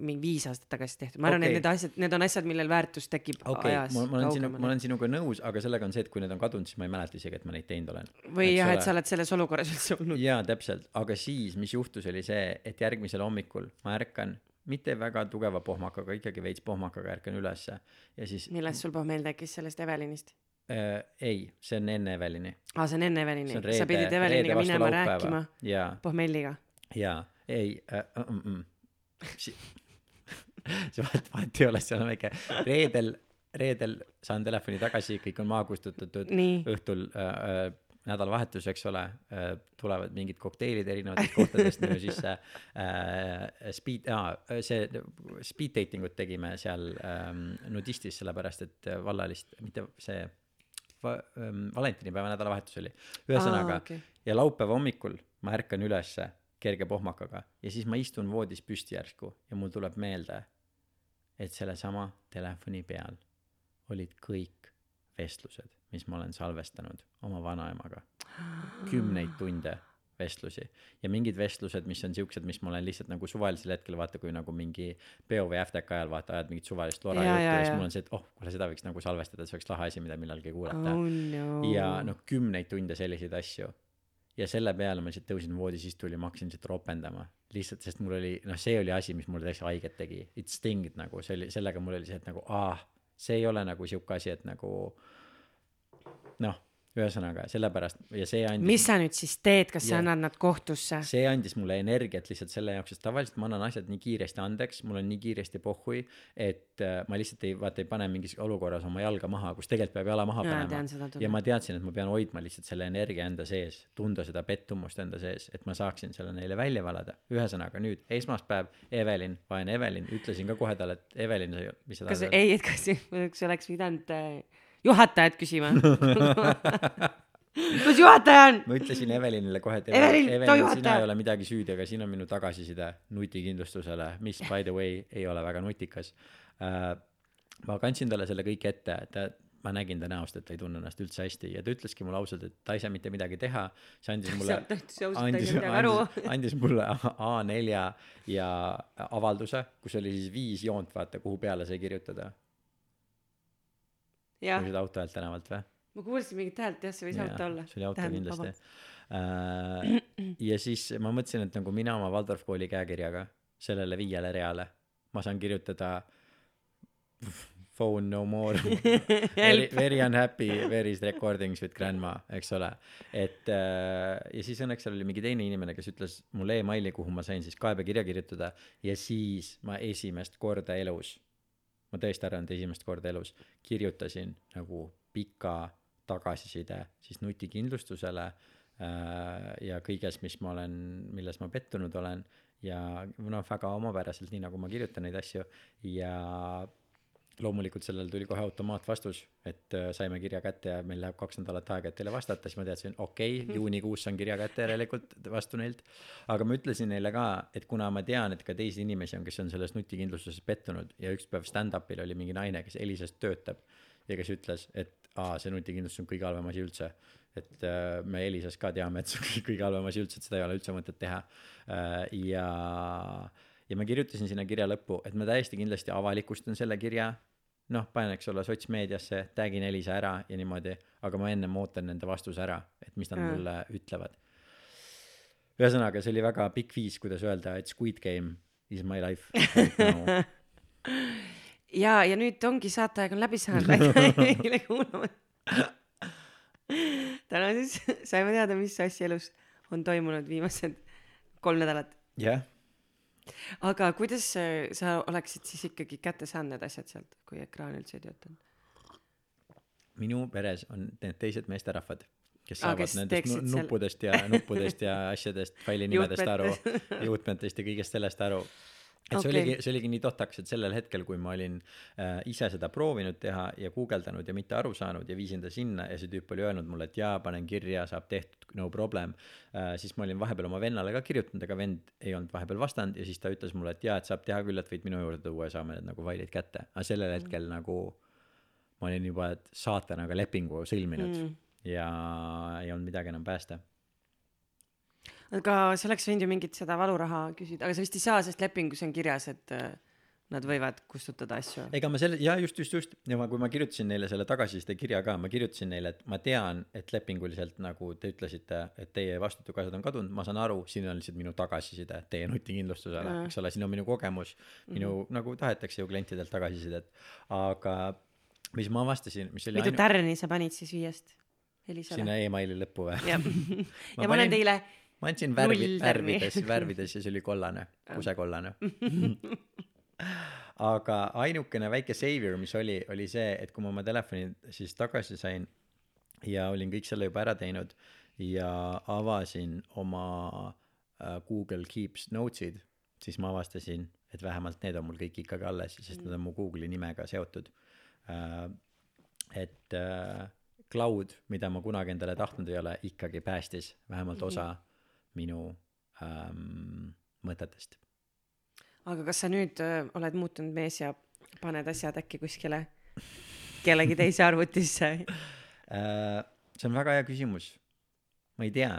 mingi viis aastat tagasi tehtud, ma arvan okay., et need asjad, need on asjad, millel väärtus tekib okei okay,, ajas ma, ma olen sinu, ma olen sinuga nõus, aga sellega on see, et kui need on kadunud, siis ma ei mäleta isegi, et ma neid teinud olen. või jah, et sa oled selles olukorras üldse olnud. jaa, täpselt, aga siis, mis juhtus, oli see, et järgmisel hommikul ma ärkan, mitte väga tugeva pohmakaga, ikkagi veits pohmakaga ärkan ülesse ja siis millest sul pohmeel tekkis sellest Evelinist? Äh, ei, see on enne Evelini. aa, see on enne Evelini sa pidid Eveliniga minema rääkima jaa, pohmelliga. jaa, ei äh,, mm, mm. Si- see vahet, vahet ei ole, seal on väike, reedel, reedel saan telefoni tagasi, kõik on maha kustutatud, õhtul äh, äh, nädalavahetus, eks ole äh,, tulevad mingid kokteilid erinevatest kohtadest minu sisse äh,. Speed ah,, see speed dating ut tegime seal ähm, nudistis, sellepärast et äh, vallalist, mitte see va, ähm, valentinipäeva nädalavahetus oli. ühesõnaga okei. ja laupäeva hommikul ma ärkan ülesse kerge pohmakaga ja siis ma istun voodis püsti järsku ja mul tuleb meelde, et sellesama telefoni peal olid kõik vestlused, mis ma olen salvestanud oma vanaemaga. kümneid tunde vestlusi ja mingid vestlused, mis on siuksed, mis ma olen lihtsalt nagu suvalisel hetkel vaata, kui nagu mingi peo või äftäka ajal vaata ajad mingit suvalist lora juttu ja siis mul on see, et oh, kuule seda võiks nagu salvestada, see oleks lahe asi, mida millalgi kuulata oh no. ja noh, kümneid tunde selliseid asju. ja selle peale ma lihtsalt tõusin voodis istuli, ma hakkasin lihtsalt ropendama. lihtsalt, sest mul oli, noh, see oli asi, mis mulle täiesti haiget tegi. It stinged nagu, see oli, sellega mul oli see, et nagu aa, see ei ole nagu sihuke asi, et nagu noh, ühesõnaga sellepärast ja see andis mis sa nüüd siis teed, kas sa Jah. annad nad kohtusse? see andis mulle energiat lihtsalt selle jaoks, sest tavaliselt ma annan asjad nii kiiresti andeks, mul on nii kiiresti pohhui, et äh, ma lihtsalt ei, vaata ei pane mingis olukorras oma jalga maha, kus tegelikult peab jala maha Jaa, panema ja ma teadsin, et ma pean hoidma lihtsalt selle energia enda sees, tunda seda pettumust enda sees, et ma saaksin selle neile välja valada. ühesõnaga nüüd esmaspäev, Evelin, vaene Evelin, ütlesin ka kohe talle, et Evelin, mis sa kas, tahad ei, et kas, kas oleks pidanud äh, juhatajat küsima? kus juhataja on? ma ütlesin Evelinile kohe, et Evelin, Evelin, sina ei ole midagi süüdi, aga siin on minu tagasiside nutikindlustusele, mis by the way ei ole väga nutikas uh,. ma kandsin talle selle kõik ette, ta ma nägin ta näost, et ta ei tunne ennast üldse hästi ja ta ütleski mulle ausalt, et ta ei saa mitte midagi teha, see andis mulle andis andis, andis mulle A4 ja avalduse, kus oli siis viis joont, vaata, kuhu peale sai kirjutada. Kuulsid auto häält tänavalt või? ma kuulsin mingit häält jah, see võis auto olla. see oli auto kindlasti. ja siis ma mõtlesin, et nagu mina oma Waldorf kooli käekirjaga sellele viiele reale, ma saan kirjutada phone no more very, very unhappy where is recordings with grandma eks ole et äh, ja siis õnneks seal oli mingi teine inimene kes ütles mulle emaili kuhu ma sain siis kaebekirja kirjutada ja siis ma esimest korda elus ma tõesti arvan et esimest korda elus kirjutasin nagu pika tagasiside siis nutikindlustusele äh, ja kõiges mis ma olen milles ma pettunud olen. Ja noh väga omapäraselt nii nagu ma kirjutan neid asju. Ja loomulikult sellele tuli kohe automaatvastus, et äh, saime kirja kätte ja meil läheb kaks nädalat aega, et teile vastata, siis ma teadsin, okei okay,, juunikuus saan kirja kätte järelikult vastu neilt. aga ma ütlesin neile ka, et kuna ma tean, et ka teisi inimesi on, kes on selles nutikindlustuses pettunud ja üks päev stand-up'il oli mingi naine, kes Elisas töötab ja kes ütles, et aa, see nutikindlustus on kõige halvem asi üldse. et äh, me Elisas ka teame, et see on kõige halvem asi üldse, et seda ei ole üldse mõtet teha äh,. ja, ja ma kirjutasin sinna kirja lõppu, et ma täiesti kindlasti avalikustan selle kirja noh, panen, eks ole, sotsmeediasse, tag'in Elisa ära ja niimoodi, aga ma ennem ootan nende vastuse ära, et mis nad Mm. mulle ütlevad. ühesõnaga, see oli väga pikk viis, kuidas öelda, et Squid Game is my life now. ja, ja nüüd ongi saateaeg on läbi saanud, aitäh kõigile kuulamast. täna siis saime teada, mis asja elus on toimunud viimased kolm nädalat. jah, aga kuidas sa oleksid siis ikkagi kätte saanud need asjad sealt, kui ekraan üldse ei töötanud? minu peres on need teised meesterahvad, kes Aa, saavad kes nendest nuppudest ja nuppudest ja asjadest, failinimedest aru, juutmetest ja kõigest sellest aru. Et see Okei. oligi, see oligi nii totakas, et sellel hetkel, kui ma olin äh, ise seda proovinud teha ja guugeldanud ja mitte aru saanud ja viisin ta sinna ja see tüüp oli öelnud mulle, et jaa, panen kirja, saab tehtud, no problem äh,, siis ma olin vahepeal oma vennale ka kirjutanud, aga vend ei olnud vahepeal vastanud ja siis ta ütles mulle, et jaa, et saab teha küll, et võid minu juurde tuua ja saame need nagu failid kätte, aga sellel hetkel nagu ma olin juba saatanaga lepingu sõlminud mm. ja ei olnud midagi enam päästa. Aga sa oleks võinud ju mingit seda valuraha küsida, aga sa vist ei saa, sest lepingus on kirjas, et äh, nad võivad kustutada asju. ega ma selle, jaa, just, just, just, ja ma, kui ma kirjutasin neile selle tagasiside kirja ka, ma kirjutasin neile, et ma tean, et lepinguliselt nagu te ütlesite, et teie vastutusega asjad on kadunud, ma saan aru, siin on lihtsalt minu tagasiside teie nutikindlustusele Jaa., eks ole, siin on minu kogemus, minu mm, -hmm. nagu tahetakse ju klientidelt tagasisidet, aga mis ma avastasin, mis oli mitu tärni sa panid siis viiest Elisale? sinna emaili lõppu või? jah, Ma ja ma olen panin- teile ma andsin värvi, värvides, värvides ja see oli kollane, kusekollane. aga ainukene väike savior, mis oli, oli see, et kui ma oma telefoni siis tagasi sain ja olin kõik selle juba ära teinud ja avasin oma äh, Google Keeps notes'id, siis ma avastasin, et vähemalt need on mul kõik ikkagi alles, sest nad on mu Google'i nimega seotud äh,. et äh, cloud, mida ma kunagi endale tahtnud ei ole, ikkagi päästis vähemalt osa minu ähm, mõtetest. aga kas sa nüüd öö, oled muutunud mees ja paned asjad äkki kuskile kellegi teise arvutisse? Äh, see on väga hea küsimus. ma ei tea,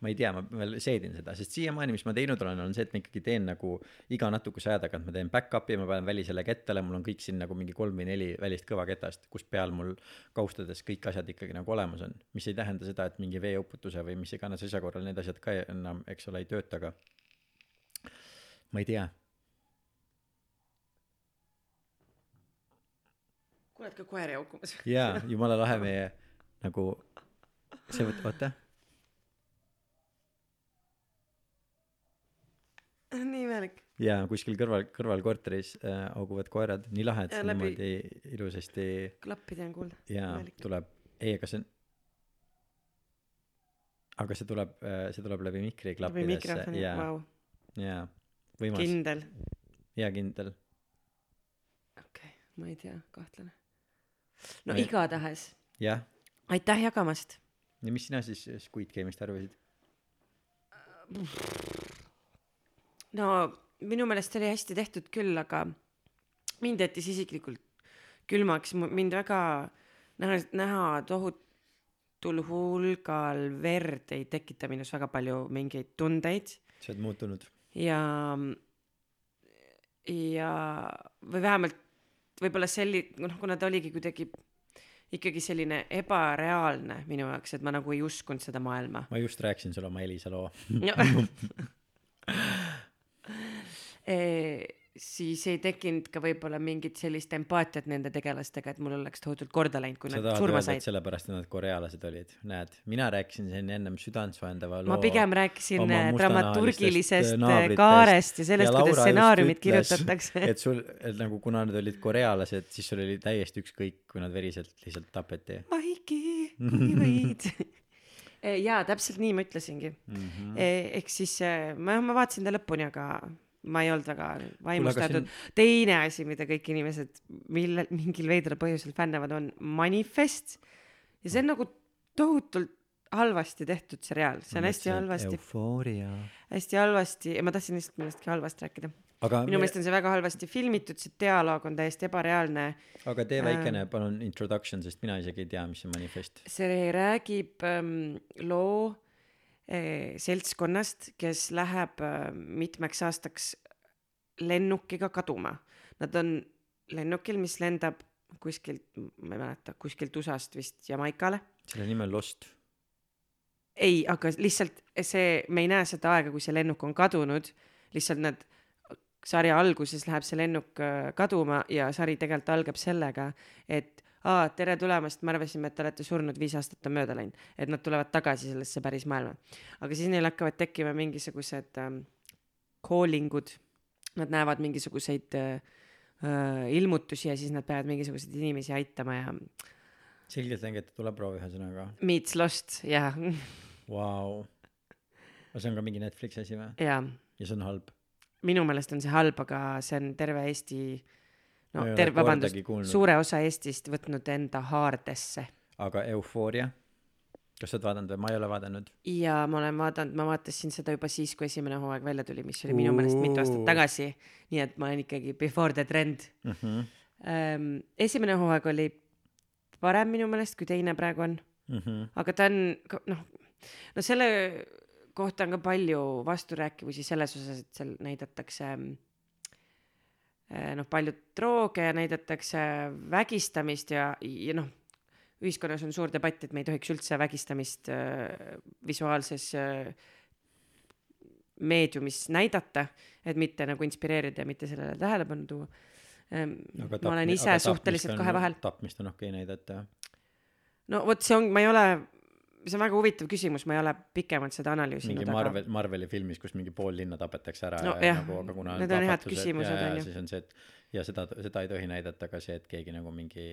ma ei tea, ma veel seedin seda, sest siiamaani, mis ma teinud olen, on see, et ma ikkagi teen nagu iga natukese aja tagant ma teen back-up'i, ma panen välisele kettale, mul on kõik siin nagu mingi kolm või neli välist kõvaketast, kus peal mul kaustades kõik asjad ikkagi nagu olemas on, mis ei tähenda seda, et mingi veeuputuse või mis iganes asja korral need asjad ka enam, eks ole, ei tööta, aga ma ei tea. Kuuled ka koeri haukumas? jaa, jumala lahe meie nagu see, oota nii imelik. ja kuskil kõrval, kõrvalkorteris äh, hauguvad koerad, nii lahe, et läbi- niimoodi ilusasti klappide on kuulda. ja Imelik. tuleb, ei, aga see on aga see tuleb, see tuleb läbi mikri klappidesse ja vau, ja võimas kindel. ja kindel okei okay,, ma ei tea, kahtlane. no Ma igatahes, jah aitäh jagamast. ja mis sina siis Squid Game'ist arvasid no minu meelest oli hästi tehtud küll, aga mind jättis isiklikult külmaks, mind väga näha, näha tohutul hulgal verd ei tekita minus väga palju mingeid tundeid sa oled muutunud. ja, ja või vähemalt võib-olla selli-, noh, kuna ta oligi kuidagi ikkagi selline ebareaalne minu jaoks, et ma nagu ei uskunud seda maailma. ma just rääkisin sulle oma Elisa loo. siis ei tekkinud ka võib-olla mingit sellist empaatiat nende tegelastega, et mul oleks tohutult korda läinud, kui sa nad surma said sellepärast, nad korealased olid, näed, mina rääkisin siin ennem südantsojendava loo. ma pigem rääkisin äh, dramaturgilisest äh, äh, kaarest ja sellest, kuidas stsenaariumid kirjutatakse. et sul, et nagu kuna nad olid korealased, siis sul oli täiesti ükskõik, kui nad veriselt lihtsalt tapeti Maiki, kui võid. jaa, täpselt nii ma ütlesingi mm. -hmm. ehk siis äh, ma, ma vaatasin ta lõpuni, aga ma ei olnud väga vaimustatud siin-. teine asi, mida kõik inimesed mille, mingil veidral põhjusel fännavad, on Manifest. ja see on nagu tohutult halvasti tehtud seriaal, see on hästi halvasti, eufooria. hästi halvasti ja ma tahtsin lihtsalt millestki halvast rääkida. aga minu meelest on see väga halvasti filmitud, see dialoog on täiesti ebareaalne. aga tee väikene palun introduction, sest mina isegi ei tea, mis see manifest. see räägib ähm, loo äh, seltskonnast, kes läheb äh, mitmeks aastaks lennukiga kaduma. Nad on lennukil, mis lendab kuskilt, ma ei mäleta, kuskilt USA-st vist Jamaikale. selle nimi on Lost. ei, aga lihtsalt see, me ei näe seda aega, kui see lennuk on kadunud, lihtsalt nad, sarja alguses läheb see lennuk äh, kaduma ja sari tegelikult algab sellega, et aa, tere tulemast, me arvasime, et te olete surnud, viis aastat on mööda läinud, et nad tulevad tagasi sellesse päris maailma. aga siis neil hakkavad tekkima mingisugused ähm, calling ud, nad näevad mingisuguseid äh, äh, ilmutusi ja siis nad peavad mingisuguseid inimesi aitama ja selgeltnägijate tuleb proov ühesõnaga. meets lost ja, Vau. aga see on ka mingi Netflixi asi või? ja see on halb. minu meelest on see halb, aga see on terve Eesti, no terve, vabandust suure osa Eestist võtnud enda haardesse. aga Eufooria? kas sa oled vaadanud või? ma ei ole vaadanud. ja ma olen vaadanud, ma vaatasin seda juba siis, kui esimene hooaeg välja tuli, mis oli minu meelest mitu aastat tagasi. nii et ma olen ikkagi before the trend ähm,. esimene hooaeg oli parem minu meelest, kui teine praegu on, aga ta on noh, no selle kohta on ka palju vasturääkivusi selles osas, et seal näidatakse eh, noh, palju drooge näidatakse vägistamist ja, ja noh, ühiskonnas on suur debatt, et me ei tohiks üldse vägistamist äh, visuaalses äh, meediumis näidata, et mitte nagu inspireerida ja mitte sellele tähelepanu tuua ähm,. ma olen ise suhteliselt kahe vahel. tapmist on okei näidata. no vot, see on, ma ei ole, see on väga huvitav küsimus, ma ei ole pikemalt seda analüüsinud, mingi aga Marvel, Marveli filmis, kus mingi pool linna tapetakse ära No ja jah, nagu, aga need on head küsimused, ja- ja on ju. siis on see, et ja seda, seda ei tohi näidata ka see, et keegi nagu mingi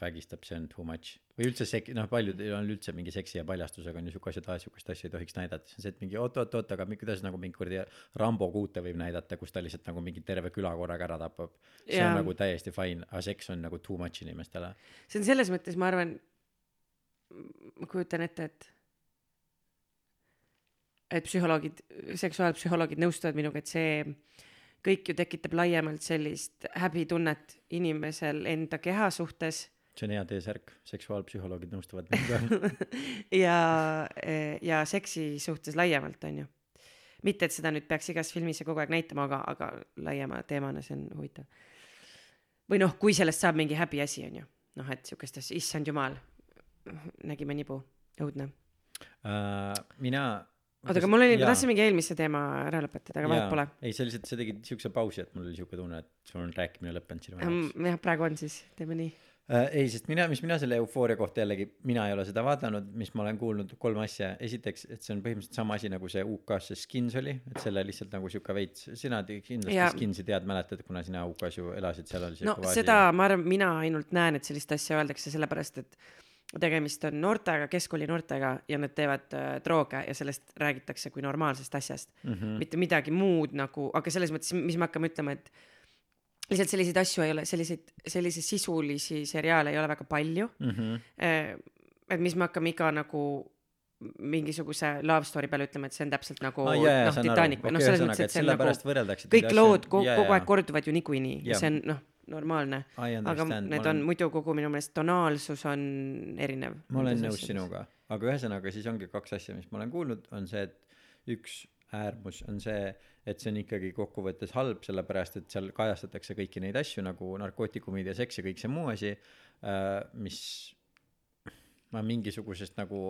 vägistab, see on too much. või üldse sek-, noh, paljudel on üldse mingi seksi ja paljastusega on ju siuke asjad, siukest asja ei tohiks näidata, siis on see, et mingi oot-oot-oot, aga kuidas nagu mingi kuradi Rambo kuute võib näidata, kus ta lihtsalt nagu mingi terve küla korraga ära tapab. see Jaa. on nagu täiesti fine, aga seks on nagu too much inimestele. see on selles mõttes, ma arvan, ma kujutan ette, et et psühholoogid, seksuaalpsühholoogid nõustuvad minuga, et see kõik ju tekitab laiemalt sellist häbitunnet inimesel enda keha suhtes see on hea T-särk, seksuaalpsühholoogid nõustuvad minuga. ja, ja seksi suhtes laiemalt, on ju. mitte, et seda nüüd peaks igas filmis ja kogu aeg näitama, aga, aga laiema teemana see on huvitav. või noh, kui sellest saab mingi häbiasi, on ju. noh, et sihukest asja, issand jumal, nägime nibu, õudne. Äh, mina. oota, aga mul oli, ma tahtsin mingi eelmise teema ära lõpetada, aga vahet pole. ei, see lihtsalt, sa tegid siukse pausi, et mul oli siuke tunne, et sul on rääkimine lõppenud sinu jaoks. jah, praegu on siis, teeme nii. äh,. ei, sest mina, mis mina selle eufooria kohta jällegi, mina ei ole seda vaadanud, mis ma olen kuulnud, kolm asja. esiteks, et see on põhimõtteliselt sama asi nagu see UK-s see Skins oli, et selle lihtsalt nagu sihuke veits, sina kindlasti Jaa. Skinsi tead, mäletad, kuna sina UK-s ju elasid, seal oli no seda, ma arvan, mina ainult näen, et sellist asja öeldakse sellepärast, et tegemist on noortega, keskkooli noortega ja nad teevad äh, drooge ja sellest räägitakse kui normaalsest asjast mm. -hmm. mitte midagi muud nagu, aga selles mõttes, mis me hakkame ütlema, et lihtsalt selliseid asju ei ole, selliseid, selliseid sisulisi seriaale ei ole väga palju mm. -hmm. et mis me hakkame iga nagu mingisuguse love story peale ütlema, et see on täpselt nagu Ah, jaa, noh. Titanic või noh, selles mõttes, et see on nagu kõik neid lood kogu, kogu aeg korduvad ju niikuinii see on noh, normaalne. Aga need ma on olen, muidu kogu minu meelest tonaalsus on erinev. ma olen nõus. sinuga, aga ühesõnaga siis ongi kaks asja, mis ma olen kuulnud, on see, et üks äärmus on see, et see on ikkagi kokkuvõttes halb, sellepärast et seal kajastatakse kõiki neid asju nagu narkootikumid ja seks ja kõik see muu asi, mis ma mingisugusest nagu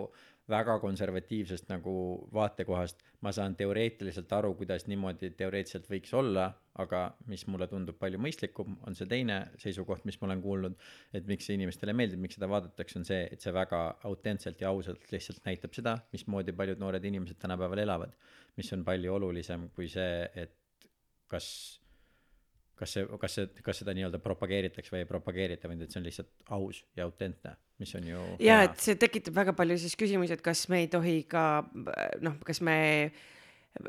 väga konservatiivsest nagu vaatekohast, ma saan teoreetiliselt aru, kuidas niimoodi teoreetiliselt võiks olla, aga mis mulle tundub palju mõistlikum, on see teine seisukoht, mis ma olen kuulnud, et miks see inimestele meeldib, miks seda vaadatakse, on see, et see väga autentselt ja ausalt lihtsalt näitab seda, mismoodi paljud noored inimesed tänapäeval elavad, mis on palju olulisem kui see, et kas kas see, kas see, kas seda nii-öelda propageeritakse või ei propageerita, vaid et see on lihtsalt aus ja autentne, mis on ju ja et see tekitab väga palju siis küsimusi, et kas me ei tohi ka noh, kas me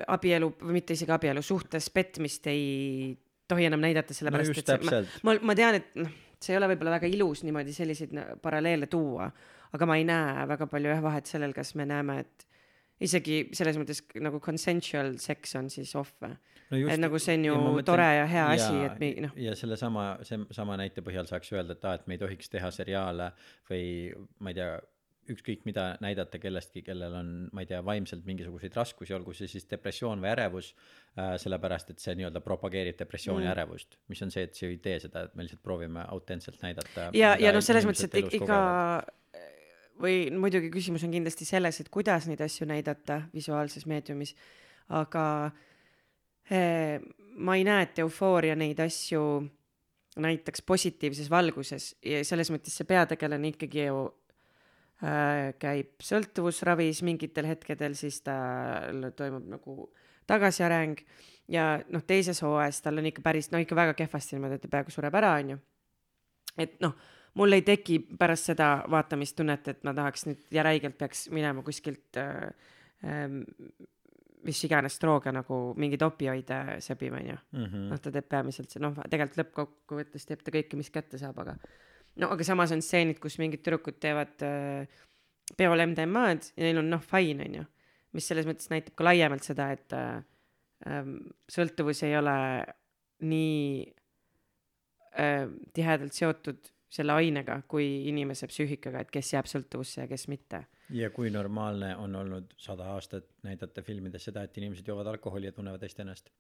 abielu või mitte isegi abielu suhtes petmist ei tohi enam näidata, no sellepärast just et see, ma, ma, ma tean, et noh, see ei ole võib-olla väga ilus niimoodi selliseid paralleele tuua, aga ma ei näe väga palju jah vahet sellel, kas me näeme, et isegi selles mõttes nagu consensual sex on siis off või? no et nagu see on ju ja mõtlen- tore ja hea asi, jaa, et mi- noh, ja sellesama, see sama näite põhjal saaks öelda, et aa, et me ei tohiks teha seriaale või ma ei tea, ükskõik mida näidata kellestki, kellel on, ma ei tea, vaimselt mingisuguseid raskusi, olgu see siis depressioon või ärevus äh,, sellepärast et see nii-öelda propageerib depressiooni mm. Ärevust, mis on see, et see ei tee seda, et me lihtsalt proovime autentselt näidata. ja, ja noh, selles mõttes, et iga või muidugi küsimus on kindlasti selles, et kuidas neid asju näidata visuaalses meediumis, aga eh, ma ei näe, et eufooria neid asju näitaks positiivses valguses ja selles mõttes see peategelane ikkagi ju käib sõltuvusravis mingitel hetkedel, siis tal toimub nagu tagasiareng ja noh, teises hooajas tal on ikka päris, no ikka väga kehvasti niimoodi, et ta peaaegu sureb ära, onju. et noh, mul ei teki pärast seda vaatamist tunnet, et ma tahaks nüüd ja räigelt peaks minema kuskilt äh, äh, mis iganes drooge nagu mingeid opioide sebima, onju. mm. noh, ta teeb peamiselt see, noh, tegelikult lõppkokkuvõttes teeb ta kõike, mis kätte saab, aga no aga samas on stseenid, kus mingid tüdrukud teevad äh, peol MDMA-d ja neil on noh, fine onju, mis selles mõttes näitab ka laiemalt seda, et äh, ähm, sõltuvus ei ole nii äh, tihedalt seotud selle ainega kui inimese psüühikaga, et kes jääb sõltuvusse ja kes mitte. ja kui normaalne on olnud sada aastat näidata filmides seda, et inimesed joovad alkoholi ja tunnevad hästi ennast.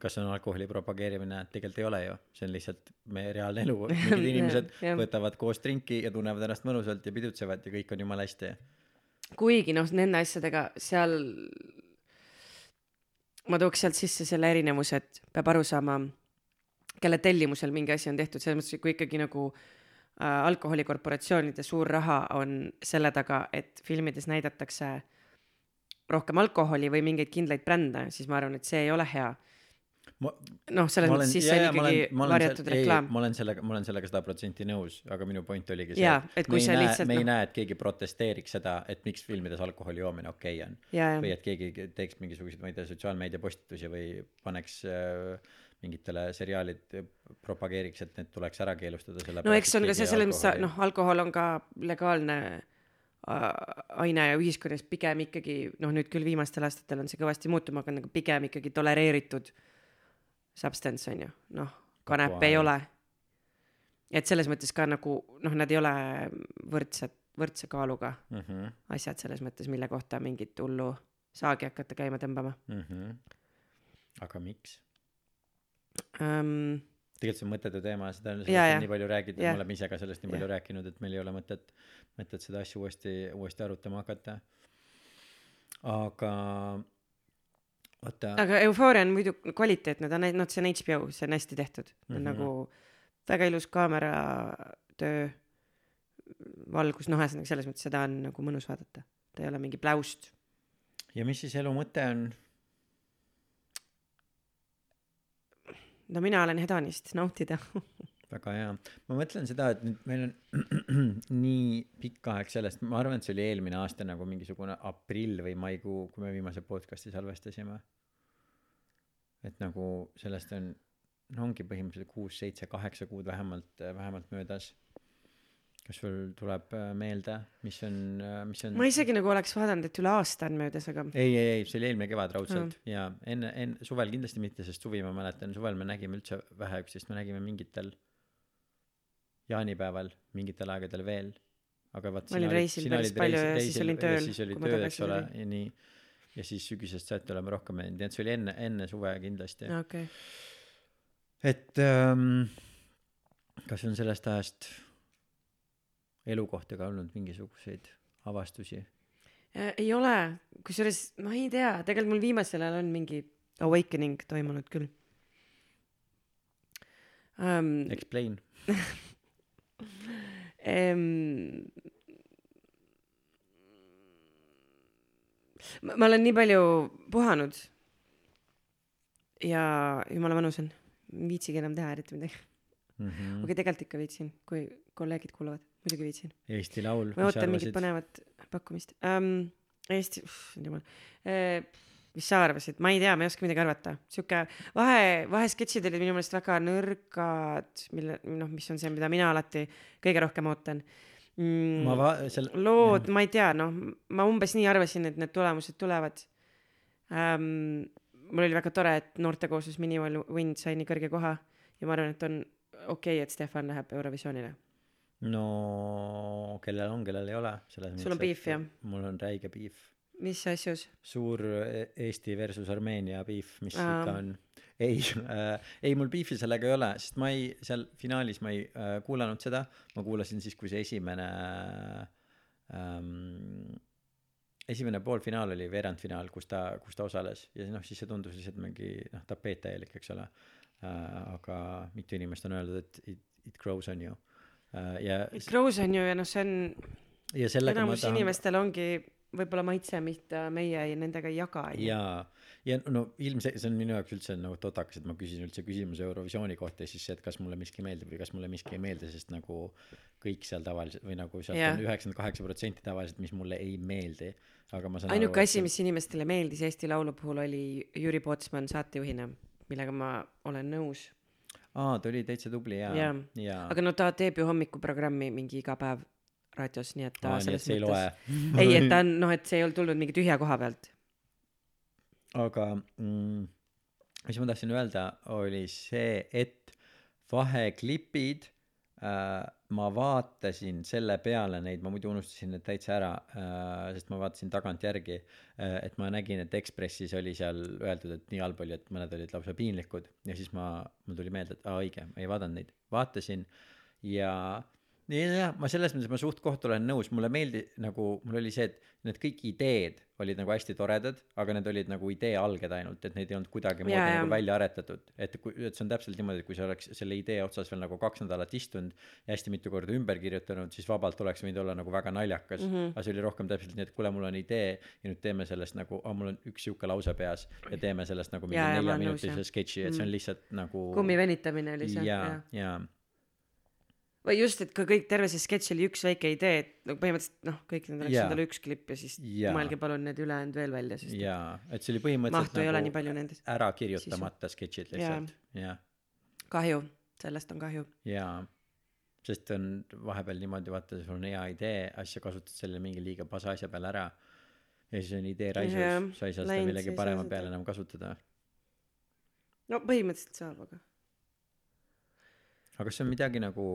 Kas see on alkoholi propageerimine, tegelikult ei ole ju, see on lihtsalt meie reaalne elu, mingid inimesed võtavad koos drinki ja tunnevad ennast mõnusalt ja pidutsevad ja kõik on jumala hästi. kuigi noh, nende asjadega seal, ma tooks sealt sisse selle erinevuse, et peab aru saama, kelle tellimusel mingi asi on tehtud, selles mõttes, et kui ikkagi nagu äh, alkoholikorporatsioonide suur raha on selle taga, et filmides näidatakse rohkem alkoholi või mingeid kindlaid brände, siis ma arvan, et see ei ole hea. noh, selles mõttes siis see on ikkagi varjatud reklaam. ma olen sellega, ma olen sellega sada protsenti nõus, aga minu point oligi see, et kui me ei näe, lihtsalt me ei noh- näe, et keegi protesteeriks seda, et miks filmides alkoholi joomine okei okay on. või et keegi teeks mingisuguseid, ma ei tea, sotsiaalmeedia postitusi või paneks äh, mingitele seriaalid, propageeriks, et need tuleks ära keelustada selle no eks on ka see selles mõttes, noh, alkohol on ka legaalne äh, aine ja ühiskonnas pigem ikkagi noh, nüüd küll viimastel aastatel on see kõvasti muutuma hakanud, aga pigem ikkagi tolereeritud substance on ju, noh, kanep ei ole. et selles mõttes ka nagu noh, nad ei ole võrdsed, võrdse kaaluga mm. -hmm, asjad selles mõttes, mille kohta mingit hullu saagi hakata käima tõmbama mm -hmm. aga miks? um,. tegelikult see on mõttetu teema, seda on sellest nii palju räägitud me oleme ise ka sellest nii palju Jah. rääkinud, et meil ei ole mõtet, mõtet seda asja uuesti, uuesti arutama hakata. aga vaata, aga Euphoria on muidu kvaliteetne, ta on, noh, see on HBO, see on hästi tehtud mm, -hmm. Nagu väga ilus kaameratöö, valgus, noh, ühesõnaga selles mõttes seda on nagu mõnus vaadata, ta ei ole mingi pläust. ja mis siis elu mõte on? no mina olen hedonist, nautida. väga hea, ma mõtlen seda, et nüüd meil on nii pikk aeg sellest, ma arvan, et see oli eelmine aasta nagu mingisugune aprill või maikuu, kui me viimase podcast'i salvestasime. et nagu sellest on, no ongi põhimõtteliselt kuus, seitse, kaheksa kuud vähemalt, vähemalt möödas. kas sul tuleb äh, meelde mis on äh, mis on ma isegi nagu oleks vaadanud, et üle aasta on möödas, aga ei ei ei see oli eelmine kevad raudselt ja enne enne suvel kindlasti mitte sest suvi ma mäletan suvel me nägime üldse vähe üksteist me nägime mingitel jaanipäeval mingitel aegadel veel aga vaat Ma olin reisil päris palju ja siis olin tööl, siis oli töö eks ole ja nii ja siis sügisest saati oleme rohkem näinud nii et see oli enne enne suve kindlasti okay.. et ähm, kas on sellest ajast elu kohta ka olnud mingisuguseid avastusi Äh, ei ole, kusjuures ma ei tea, tegelikult mul viimasel ajal on mingi awakening toimunud küll um,. explain Um, ma, ma olen nii palju puhanud ja jumala mõnus on, ei viitsigi enam teha eriti midagi mm -hmm. okei, tegelikult ikka viitsin, kui kolleegid kuulavad, muidugi viitsin. Eesti Laul ma ootan mingit põnevat pakkumist um,. Eesti, jumal uh,, mis sa arvasid, ma ei tea, ma ei oska midagi arvata, sihuke vahe, vahesketšid olid minu meelest väga nõrgad, mille, noh, mis on see, mida mina alati kõige rohkem ootan mm,. ma va- seal lood, ma ei tea, noh, ma umbes nii arvasin, et need tulemused tulevad ähm,. mul oli väga tore, et noortekooslus Minimal Wind sai nii kõrge koha ja ma arvan, et on okei okay,, et Stefan läheb Eurovisioonile. no kellel on kellel ei ole Sul on beef, jah? mul on räige beef mis asjus? suur e- Eesti versus Armeenia beef mis Aa. ikka on. Ei äh, ei mul beefi sellega ei ole sest ma ei seal finaalis ma ei äh, kuulanud seda. Ma kuulasin siis kui see esimene ähm, esimene poolfinaal oli veerandfinaal kus ta kus ta osales. Ja noh siis see tundus lihtsalt mingi noh tapeet täielik eks ole. Äh, aga mitu inimest on öeldud et it, it grows on you. Äh, ja Crows on ju ja noh, see on, enamus tahan inimestel ongi võib-olla maitse, mida meie ei, nendega ei jaga. jaa ja no ilmselt see on minu jaoks üldse nagu totakas et ma küsin üldse küsimuse Eurovisiooni kohta ja siis see et kas mulle miski meeldib või kas mulle miski ei meeldi sest nagu kõik seal tavaliselt või nagu sealt Jah. on üheksakümmend kaheksa protsenti tavaliselt mis mulle ei meeldi aga ma saan ainuke asi, mis inimestele meeldis Eesti Laulu puhul oli Jüri Pootsman saatejuhina, millega ma olen nõus. aa ta oli täitsa tubli jaa Jaa. jaa aga no ta teeb ju hommikuprogrammi mingi iga päev raadios, nii et ta aa nii selles ei mõttes ei, et ta on noh, et see ei olnud tulnud mingi tühja koha pealt. aga mm, mis ma tahtsin öelda oli see et vaheklipid äh, ma vaatasin selle peale neid ma muidu unustasin need täitsa ära äh, sest ma vaatasin tagantjärgi äh, et ma nägin et Ekspressis oli seal öeldud et nii halb oli et mõned olid lausa piinlikud. Ja siis ma mul tuli meelde et aa õige ma ei vaadanud neid. Vaatasin ja ja jah ma selles mõttes ma suht koht olen nõus mulle meeldi nagu mul oli see et need kõik ideed olid nagu hästi toredad aga need olid nagu idee alged ainult et neid ei olnud kuidagimoodi jaa. nagu välja aretatud et kui et see on täpselt niimoodi et kui sa oleks selle idee otsas veel nagu kaks nädalat istunud ja hästi mitu korda ümber kirjutanud siis vabalt oleks võinud olla nagu väga naljakas mm. -hmm. aga see oli rohkem täpselt nii et kuule mul on idee ja nüüd teeme sellest nagu aa mul on üks sihuke lause peas ja teeme sellest nagu mingi jah. sketši et see on lihtsalt nagu kummi venitamine oli see. jaa jaa või just, et ka kõik, terve see sketš oli üks väike idee, et no põhimõtteliselt noh, kõik need oleks Jaa. endale üks klipp ja siis Jaa. mõelge palun need ülejäänud veel välja, sest ja. jaa et see oli põhimõtteliselt mahtu ei ole nii palju nendes. ära kirjutamata sketšid lihtsalt jah kahju, sellest on kahju. jaa sest on vahepeal niimoodi vaata sul on hea idee sa kasutad selle mingi liiga pasa asja peale ära ja siis on idee raisus sa ei saa seda millegi parema peale enam kasutada no põhimõtteliselt saab, aga aga kas see on midagi nagu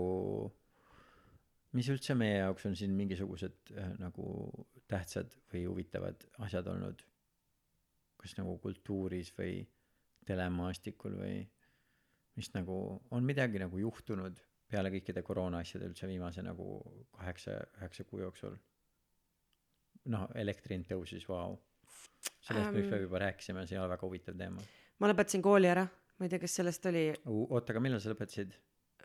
mis üldse meie jaoks on siin mingisugused äh, nagu tähtsad või huvitavad asjad olnud? Kas nagu kultuuris või telemaastikul või mis nagu on midagi nagu juhtunud peale kõikide koroona asjade üldse viimase nagu kaheksa üheksa kuu jooksul? Noh elektri hind tõusis vau. Sellest me Ähm. ükspäev juba rääkisime see ei ole väga huvitav teema. Ma lõpetasin kooli ära, ma ei tea, kas sellest oli, oota aga millal sa lõpetasid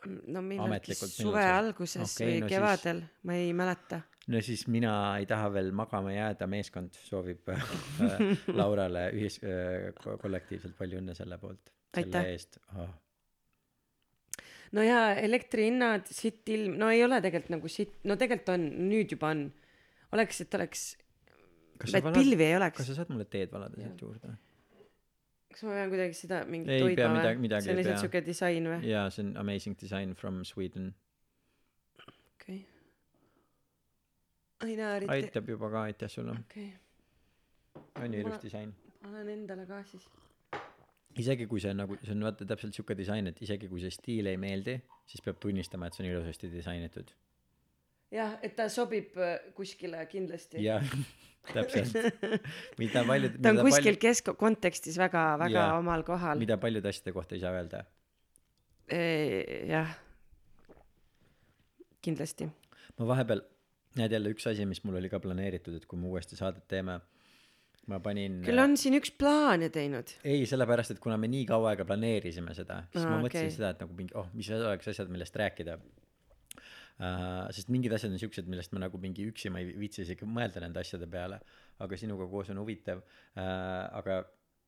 no millalgi millal suve see- alguses Okei, või no siis- kevadel, ma ei mäleta. no siis mina ei taha veel magama jääda meeskond soovib äh, Laurale ühis- äh, ko- kollektiivselt palju õnne selle poolt selle eest oh. no ja elektrihinnad, sitt ilm, no ei ole tegelikult nagu sitt, no tegelikult on, nüüd juba on. oleks, et oleks, kas et pilvi ei oleks kas. sa saad mulle teed valada siit juurde kas ma pean kuidagi seda mingit Ei pea hoidma midagi- või? midagi see on ei lihtsalt pea. siuke disain või? jaa see on amazing design from Sweden okei. Aina Arite, aitab juba ka, aitäh sulle. okei, on ju ilus Ma- disain? panen endale ka siis. isegi kui see on nagu, see on vaata täpselt siuke disain, et isegi kui see stiil ei meeldi, siis peab tunnistama, et see on ilusasti disainitud. jah, et ta sobib äh, kuskile kindlasti. jah, täpselt. mida paljud, ta on kuskil paljud, keskkontekstis väga, väga Jaa. omal kohal. mida paljude asjade kohta ei saa öelda. jah, kindlasti. ma vahepeal, näed jälle üks asi, mis mul oli ka planeeritud, et kui me uuesti saadet teeme, ma panin. küll on siin üks plaane teinud. ei, sellepärast, et kuna me nii kaua aega planeerisime seda, siis Aa, ma mõtlesin okei. seda, et nagu mingi, oh, mis oleks asjad, millest rääkida uh,. sest mingid asjad on siuksed, millest ma nagu mingi üksi ma ei viitsi isegi mõelda nende asjade peale, aga sinuga koos on huvitav uh,. aga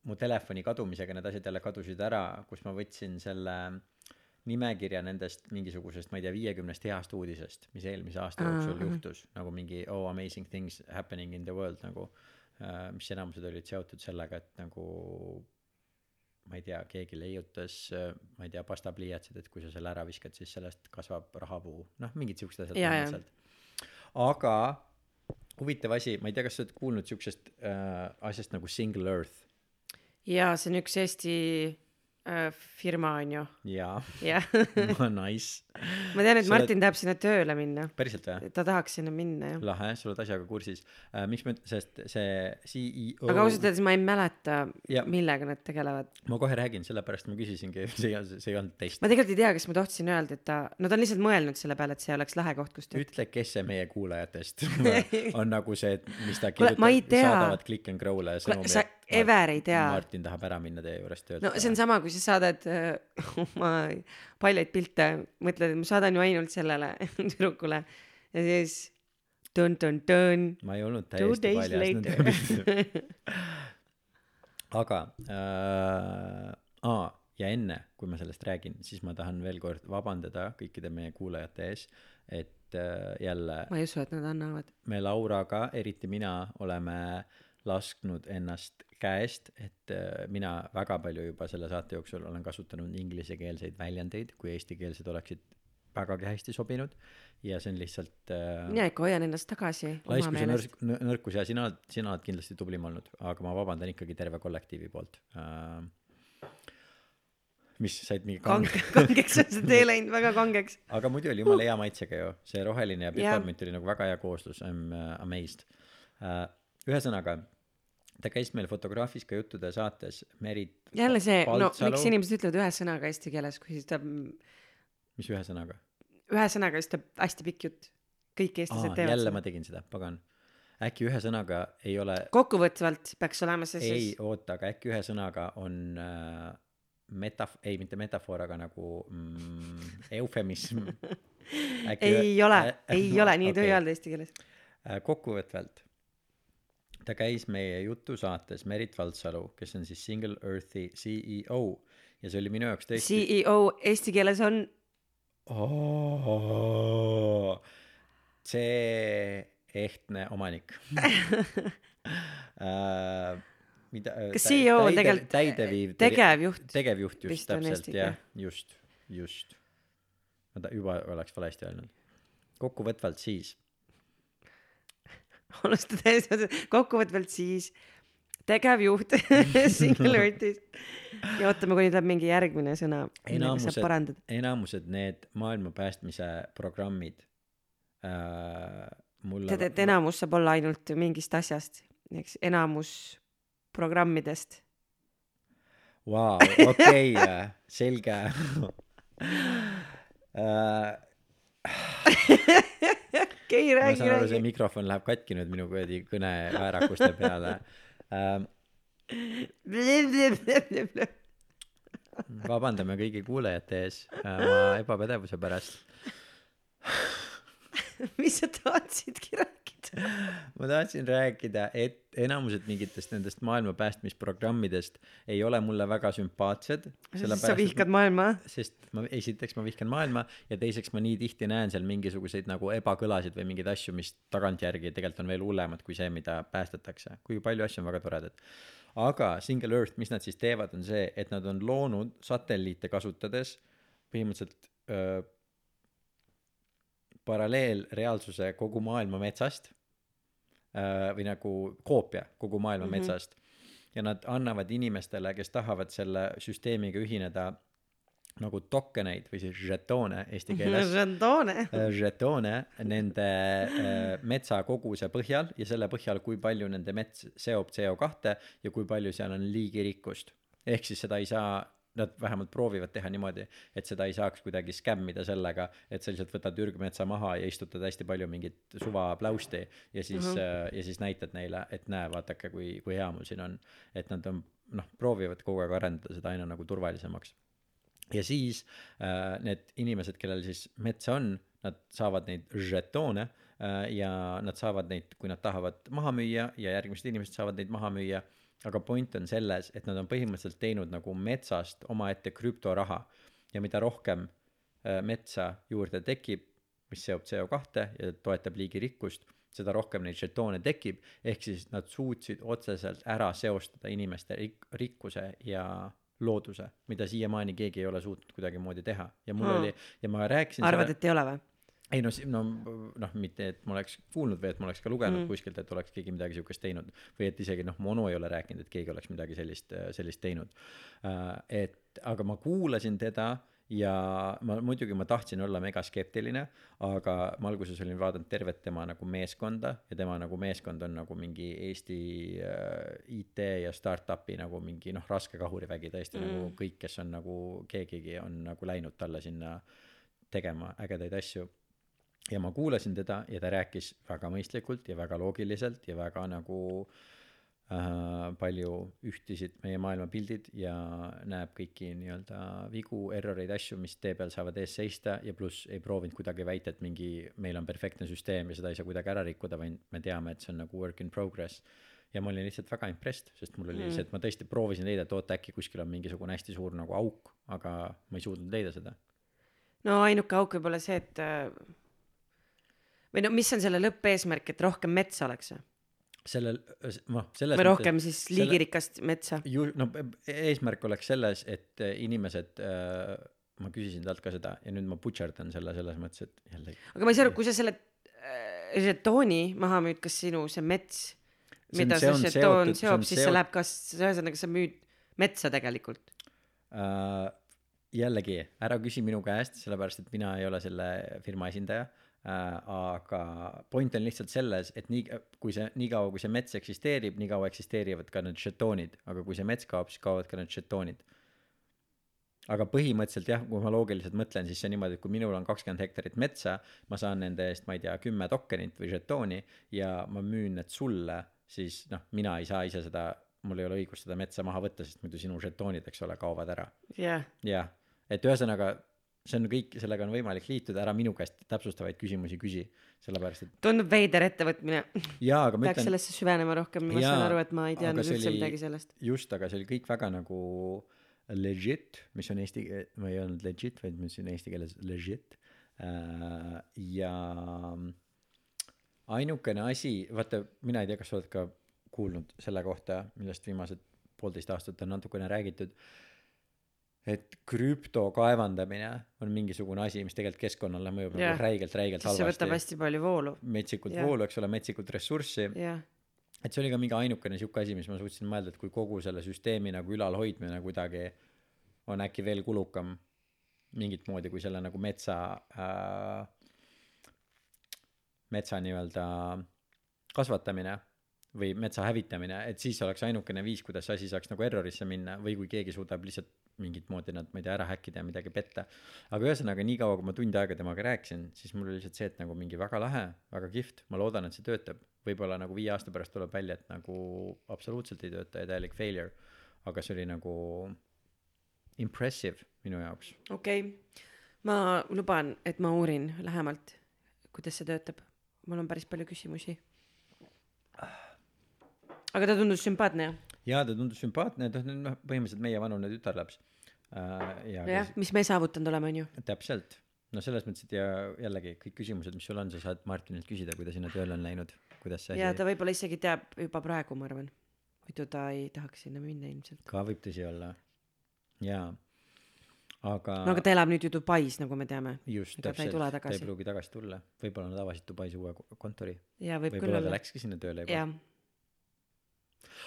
mu telefoni kadumisega need asjad jälle kadusid ära, kus ma võtsin selle nimekirja nendest mingisugusest, ma ei tea, viiekümnest heast uudisest, mis eelmise aasta Aa, jooksul ahah. juhtus, nagu mingi oh amazing things happening in the world nagu uh,, mis enamused olid seotud sellega, et nagu ma ei tea, keegi leiutas, ma ei tea, pastapliiatsid, et kui sa selle ära viskad, siis sellest kasvab rahapuu, noh, mingid siuksed asjad Jaa, jaa. põhimõtteliselt. aga huvitav asi, ma ei tea, kas sa oled kuulnud siuksest äh, asjast nagu Single Earth ja see on üks Eesti firma on ju, jaa jah. nice, ma tean, et Sa oled- Martin tahab sinna tööle minna. päriselt või? ta tahaks sinna minna jah. lahe, sa oled asjaga kursis äh,. miks ma, sest see CEO aga ausalt öeldes ma ei mäleta millega nad tegelevad. ma kohe räägin, sellepärast ma küsisingi, see ei olnud, see ei olnud test. ma tegelikult ei tea, kas ma tohtisin öelda, et ta, no ta on lihtsalt mõelnud selle peale, et see oleks lahe koht, kus töötada. ütle, kes see meie kuulajatest on nagu see, mis ta Kuule, ma ei tea. saadavad click and grow'le sõnumi, sa ever ei tea. Martin tahab ära minna teie juurest töölt. no see on sama, kui sa saadad äh, oma paljaid pilte, mõtled, et ma saadan ju ainult sellele tüdrukule ja siis tõn-tõn-tõn. ma ei olnud täiesti days paljas nende later pilte. aga äh,, aa, ja enne, kui ma sellest räägin, siis ma tahan veel kord vabandada kõikide meie kuulajate ees, et äh, jälle ma ei usu, et nad annavad. me Lauraga, eriti mina, oleme lasknud ennast käest, et äh, mina väga palju juba selle saate jooksul olen kasutanud inglisekeelseid väljendeid, kui eestikeelsed oleksid vägagi hästi sobinud ja see on lihtsalt äh, mina ikka hoian ennast tagasi oma laiskus ja meelest. nõrk- nõrkus ja sina sina oled kindlasti tublim olnud aga ma vabandan ikkagi terve kollektiivi poolt uh, mis said mingi kang- kange, kangeks on see tee läinud, väga kangeks. aga muidu oli jumala hea maitsega ju see roheline ja Jah. piparmint oli nagu väga hea kooslus I m uh, amazed uh, ühesõnaga ta käis meil fotograafis ka juttude saates Merit jälle see, no miks inimesed ütlevad ühe sõnaga eesti keeles, kui siis ta mis ühe sõnaga ühe sõnaga, siis ta hästi pikk jutt. kõik eestlased teevad jälle seda ma. tegin seda pagan äkki ühe sõnaga ei ole kokkuvõtvalt peaks olema see ei siis, oota aga äkki ühe sõnaga on äh, metaf- ei mitte metafoor aga nagu mm, eufemism ei ole, ei ole, nii ei tohi öelda eesti keeles. Äh, kokkuvõtvalt ta käis meie jutusaates Merit Valtsalu kes on siis Single Earthi CEO ja see oli minu jaoks tõesti CEO eesti keeles on, oh, see ehtne omanik. Uh, mida Kas CEO on tegelikult täideviiv tegevjuht? tegevjuht just täpselt jah just just. Ma ta juba oleks valesti öelnud. Kokkuvõtvalt siis alustada kokkuvõtvalt siis tegevjuht Single Earthis ja ootame, kuni tuleb mingi järgmine sõna, millega enamused saab parandada. enamused need maailma päästmise programmid äh, mulle tead, et enamus saab olla ainult mingist asjast, eks enamus programmidest. Vau, okei, selge uh. okei, ma räägi, aru, see räägi. mikrofon läheb katki nüüd minu kuradi kõneväärakuste peale uh. vabandame kõigi kuulajate ees oma ebapädevuse pärast. mis sa tahtsidki rääkida? ma tahtsin rääkida, et enamused mingitest nendest maailma päästmisprogrammidest ei ole mulle väga sümpaatsed. sa vihkad maailma? sest ma esiteks ma vihkan maailma ja teiseks ma nii tihti näen seal mingisuguseid nagu ebakõlasid või mingeid asju, mis tagantjärgi tegelikult on veel hullemad kui see, mida päästetakse, kuigi palju asju on väga toredad. aga Single Earth, mis nad siis teevad, on see, et nad on loonud satelliite kasutades põhimõtteliselt öö, paralleelreaalsuse kogu maailma metsast äh, või nagu koopia kogu maailma mm -hmm. metsast ja nad annavad inimestele kes tahavad selle süsteemiga ühineda nagu tokeneid või siis žetoone eesti keeles žetoone äh, žetoone nende äh, metsakoguse põhjal ja selle põhjal, kui palju nende mets seob CO2 ja kui palju seal on liigirikkust. ehk siis seda ei saa, nad vähemalt proovivad teha niimoodi, et seda ei saaks kuidagi skämmida sellega, et sa lihtsalt võtad ürgmetsa maha ja istutad hästi palju mingit suva pläusti ja siis uh, -huh. ja siis näitad neile, et näe, vaadake, kui, kui hea mul siin on. et nad on, noh, proovivad kogu aeg arendada seda aina nagu turvalisemaks ja siis äh, need inimesed, kellel siis metsa on, nad saavad neid žetoone äh, ja nad saavad neid, kui nad tahavad maha müüa ja järgmised inimesed saavad neid maha müüa. Aga point on selles, et nad on põhimõtteliselt teinud nagu metsast omaette krüptoraha ja mida rohkem äh, metsa juurde tekib, mis seob CO2 ja toetab liigirikkust, seda rohkem neid žetoone tekib, ehk siis nad suutsid otseselt ära seostada inimeste rik-, rikkuse ja looduse, mida siiamaani keegi ei ole suutnud kuidagimoodi teha ja mul Hmm. oli ja ma rääkisin arvad, et ei ole või? Ei no, no noh, mitte et ma oleks kuulnud või et ma oleks ka lugenud Mm. kuskilt, et oleks keegi midagi siukest teinud või et isegi noh, mu onu ei ole rääkinud, et keegi oleks midagi sellist, sellist teinud. et aga ma kuulasin teda ja ma muidugi ma tahtsin olla mega skeptiline, aga ma alguses olin vaadanud tervet tema nagu meeskonda ja tema nagu meeskond on nagu mingi Eesti äh, IT ja startup'i nagu mingi noh, raske kahurivägi tõesti mm. nagu kõik, kes on nagu keegigi on nagu läinud talle sinna tegema ägedaid asju ja ma kuulasin teda ja ta rääkis väga mõistlikult ja väga loogiliselt ja väga nagu äh, palju ühtisid meie maailmapildid ja näeb kõiki nii-öelda vigu, erroreid, asju, mis tee peal saavad ees seista ja pluss ei proovinud kuidagi väita, et mingi meil on perfektne süsteem ja seda ei saa kuidagi ära rikkuda, vaid me teame, et see on nagu work in progress ja ma olin lihtsalt väga impressed, sest mul oli Mm. lihtsalt, ma tõesti proovisin leida, et oota, äkki kuskil on mingisugune hästi suur nagu auk, aga ma ei suutnud leida seda. no ainuke auk võib olla see, et äh, või no mis on selle lõppeesmärk, et rohkem metsa oleks või? sellel, noh, selles või rohkem siis selle- liigirikast metsa? ju no eesmärk oleks selles, et äh, inimesed äh,, ma küsisin talt ka seda ja nüüd ma butšerdan selle selles mõttes, et jällegi aga ma ei saa aru, kui sa selle äh, žetooni maha müüd, kas sinu see mets, See on- mida see see on žetoon seotud- see seob, siis see seot- läheb kas, ühesõnaga sa müüd metsa tegelikult. äh, jällegi ära küsi minu käest, sellepärast et mina ei ole selle firma esindaja. Aga point on lihtsalt selles, et nii, kui see, niikaua kui see mets eksisteerib, nii kaua eksisteerivad ka need žetoonid, aga kui see mets kaob, siis kaovad ka need žetoonid. aga põhimõtteliselt jah, kui ma loogiliselt mõtlen, siis see on niimoodi, et kui minul on kakskümmend hektarit metsa, ma saan nende eest, ma ei tea, kümme tokenit või žetooni ja ma müün need sulle, siis noh, mina ei saa ise seda, mul ei ole õigust seda metsa maha võtta, sest muidu sinu žetoonid, eks ole, kaovad ära. Jah, jah, et ühesõnaga see on kõik, sellega on võimalik liituda, ära minu käest täpsustavaid küsimusi küsi, sellepärast et tundub veider ettevõtmine, peaks ütlen sellesse süvenema rohkem, ma Jaa, saan aru, et ma ei teadnud üldse oli- midagi sellest. just, aga see oli kõik väga nagu legit, mis on eesti, ma ei öelnud legit, vaid ma ütlesin eesti keeles legit äh,. ja ainukene asi, vaata, mina ei tea, kas sa oled ka kuulnud selle kohta, millest viimased poolteist aastat on natukene räägitud et krüpto kaevandamine on mingisugune asi, mis tegelikult keskkonnale mõjub Jah. nagu räigelt, räigelt sest see võtab halvasti. hästi palju voolu. metsikult Jah. voolu, eks ole, metsikult ressurssi. jah, et see oli ka mingi ainukene sihuke asi, mis ma suutsin mõelda, et kui kogu selle süsteemi nagu ülalhoidmine kuidagi on äkki veel kulukam mingit moodi kui selle nagu metsa äh,, metsa nii-öelda kasvatamine või metsa hävitamine, et siis oleks ainukene viis, kuidas see asi saaks nagu errorisse minna või kui keegi suudab lihtsalt mingit moodi nad, ma ei tea, ära häkkida ja midagi petta. aga ühesõnaga, niikaua kui ma tund aega temaga rääkisin, siis mul oli lihtsalt see, et nagu mingi väga lahe, väga kihvt, ma loodan, et see töötab. võib-olla nagu viie aasta pärast tuleb välja, et nagu absoluutselt ei tööta ja täielik failure. aga see oli nagu impressive minu jaoks. okei okay.. ma luban, et ma uurin lähemalt, kuidas see töötab. mul on päris palju küsimusi. Aga ta tundus sümpaatne jah? ja ta tundus sümpaatne, ta on noh, põhimõtteliselt meievanune tütarlaps äh,. ja jah, mis me saavutanud oleme, onju. täpselt, no selles mõttes, et ja jällegi kõik küsimused, mis sul on, sa saad Martinilt küsida, kuidas sinna tööle on läinud, kuidas see ja ta võib-olla isegi teab juba praegu, ma arvan. muidu ta ei tahaks sinna minna ilmselt. ka võib tõsi olla. jaa, aga no aga ta elab nüüd ju Dubais, nagu me teame. just ta täpselt, ta ei tagasi. pruugi tagasi tulla, võib-olla nad avasid Dubais uue ko- kontori, ja võib küll võib-olla ta läkski sinna tööle juba.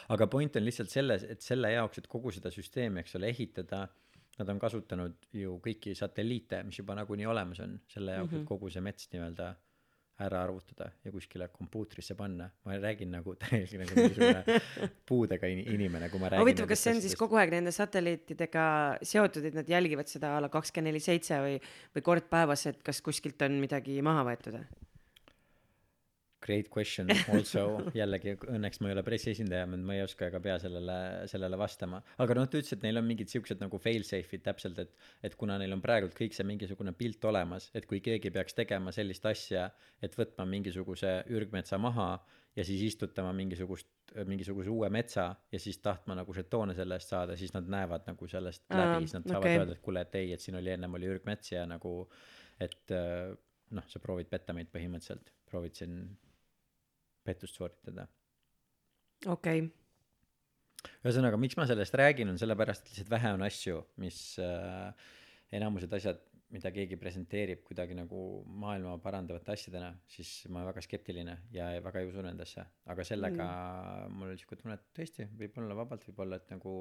Aga point on lihtsalt selles, et selle jaoks, et kogu seda süsteemi, eks ole, ehitada, nad on kasutanud ju kõiki satelliite, mis juba nagunii olemas on, selle jaoks mm, -hmm. Mhm. et kogu see mets nii-öelda ära arvutada ja kuskile kompuutrisse panna. ma räägin nagu täiesti nagu mingisugune puudega in- inimene, kui ma räägin. huvitav, kas see on siis kogu aeg nende satelliitidega seotud, et nad jälgivad seda a la kakskümmend neli seitse või, või kord päevas, et kas kuskilt on midagi maha võetud? Great question also jällegi õnneks ma ei ole pressiesindaja, ma ei oska ega pea sellele, sellele vastama. aga noh, ta ütles, et neil on mingid siuksed nagu fail-safe'id täpselt, et, et kuna neil on praegult kõik see mingisugune pilt olemas, et kui keegi peaks tegema sellist asja, et võtma mingisuguse ürgmetsa maha ja siis istutama mingisugust, mingisuguse uue metsa ja siis tahtma nagu žetoone selle eest saada, siis nad näevad nagu sellest Aa, läbi, siis nad saavad okei. öelda, et kuule, et ei, et siin oli ennem oli ürgmets ja nagu, et äh, noh, sa proovid petta meid põhimõtteliselt, proovid siin pettust sooritada. okei okay., ühesõnaga, miks ma sellest räägin, on sellepärast, et lihtsalt vähe on asju, mis äh, enamused asjad, mida keegi presenteerib kuidagi nagu maailma parandavate asjadena, siis ma olen väga skeptiline ja väga ei usu nendesse, aga sellega mm. mul oli siuke tunne, et tõesti võib olla vabalt, võib-olla, et nagu.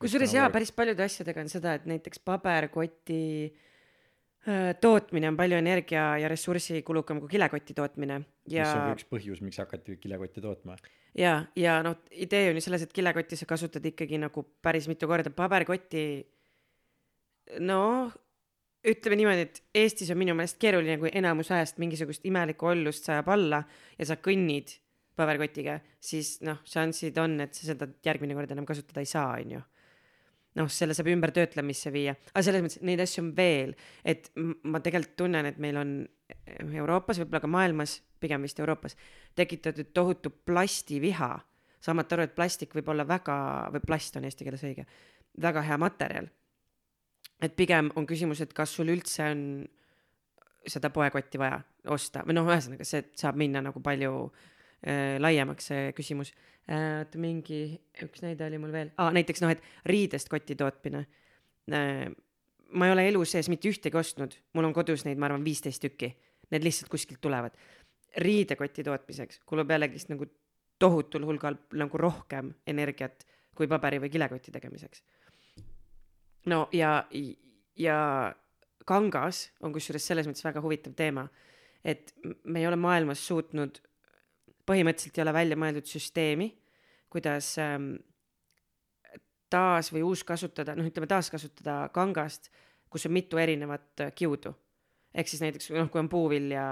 kusjuures jaa, päris paljude asjadega on seda, et näiteks paberkoti äh, tootmine on palju energia ja ressursikulukam kui kilekoti tootmine ja.... mis on ka üks põhjus, miks hakati kilekotti tootma. ja, ja noh, idee on ju selles, et kilekotti sa kasutad ikkagi nagu päris mitu korda, paberkotti noh, ütleme niimoodi, et Eestis on minu meelest keeruline, kui enamus ajast mingisugust imelikku ollust sajab alla ja sa kõnnid paberkotiga, siis noh, šansid on, et sa seda järgmine kord enam kasutada ei saa, on ju noh, selle saab ümbertöötlemisse viia, aga selles mõttes neid asju on veel, et ma tegelikult tunnen, et meil on Euroopas, võib-olla ka maailmas, pigem vist Euroopas, tekitatud tohutu plastiviha. saamata aru, et plastik võib olla väga, või plast on eesti keeles õige, väga hea materjal. et pigem on küsimus, et kas sul üldse on seda poekotti vaja osta või noh, ühesõnaga see saab minna nagu palju äh, laiemaks see küsimus äh,. oota mingi, üks näide oli mul veel ah,, näiteks noh, et riidest koti tootmine äh,. ma ei ole elu sees mitte ühtegi ostnud, mul on kodus neid, ma arvan, viisteist tükki, need lihtsalt kuskilt tulevad. riidekoti tootmiseks kulub jällegist nagu tohutul hulgal nagu rohkem energiat kui paberi või kilekoti tegemiseks. no ja, ja kangas on kusjuures selles mõttes väga huvitav teema, et me ei ole maailmas suutnud, põhimõtteliselt ei ole välja mõeldud süsteemi, kuidas ähm, taas või uuskasutada, noh, ütleme taaskasutada kangast, kus on mitu erinevat äh, kiudu. ehk siis näiteks noh, kui on puuvilja,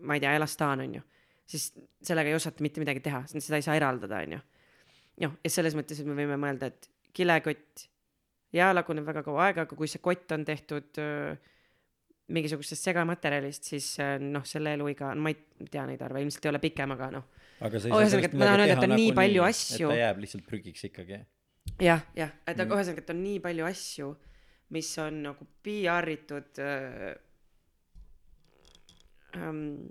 ma ei tea, elastaan on ju, siis sellega ei osata mitte midagi teha, seda ei saa eraldada, on ju. noh, ja selles mõttes, et me võime mõelda, et kilekott ja laguneb väga kaua aega, aga kui see kott on tehtud öö, mingisugusest segamaterjalist, siis öö, noh, selle eluiga, ma ei tea neid arve, ilmselt ei ole pikem, aga noh, Oh, ühesõnaga, et ma tahan öelda, et on nii palju et asju. ta jääb lihtsalt prügiks ikkagi. jah, jah, et aga Mhm. ühesõnaga, et on nii palju asju, mis on nagu PR-itud äh,. Ähm,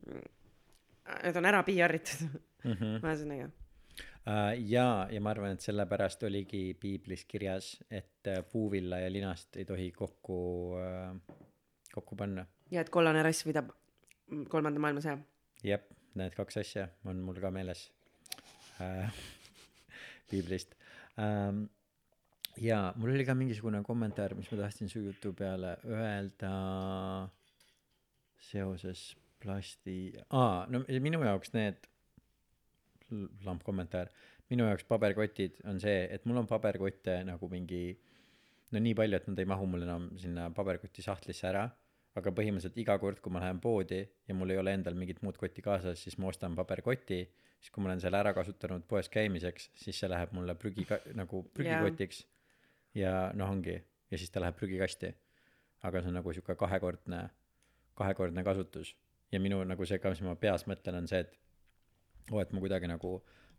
Need on ära PR-itud, Mhm. ühesõnaga. Uh, ja, ja ma arvan, et sellepärast oligi piiblis kirjas, et äh, puuvilla ja linast ei tohi kokku uh,, kokku panna. ja et kollane rass võidab kolmanda maailmasõja. jep, need kaks asja on mul ka meeles uh, piiblist um,. ja mul oli ka mingisugune kommentaar, mis ma tahtsin su jutu peale öelda seoses plasti, aa, no minu jaoks need lamp kommentaar, minu jaoks paberkotid on see, et mul on paberkotte nagu mingi no nii palju, et nad ei mahu mul enam sinna paberkoti sahtlisse ära, aga põhimõtteliselt iga kord, kui ma lähen poodi ja mul ei ole endal mingit muud kotti kaasas, siis ma ostan paberkoti, siis kui ma olen selle ära kasutanud poes käimiseks, siis see läheb mulle prügi nagu prügikotiks. Ja noh, ongi. Ja siis ta läheb prügikasti. aga see on nagu sihuke kahekordne, kahekordne kasutus. Ja minu nagu see ka, mis ma peas mõtlen, on see, et oo, et ma kuidagi nagu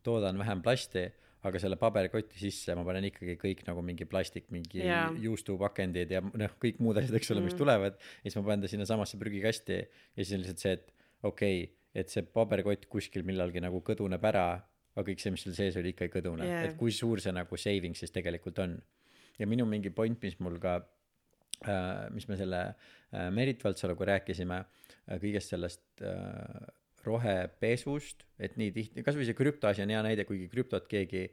toodan vähem plasti, aga selle paberkoti sisse ma panen ikkagi kõik nagu mingi plastik, mingi yeah. juustupakendid ja noh, kõik muud asjad, eks ole mm, mis tulevad. ja siis ma panen ta sinnasamasse prügikasti ja siis on lihtsalt see, et okei okay,, et see paberkott kuskil millalgi nagu kõduneb ära, aga kõik see, mis seal sees oli, ikka ei kõdune yeah.. et kui suur see nagu saving siis tegelikult on. ja minu mingi point mis mul ka äh, mis me selle äh, Merit Valtsaluga rääkisime äh, kõigest sellest äh, rohepesust et nii tihti kasvõi see krüptoasi on hea näide kuigi krüptot keegi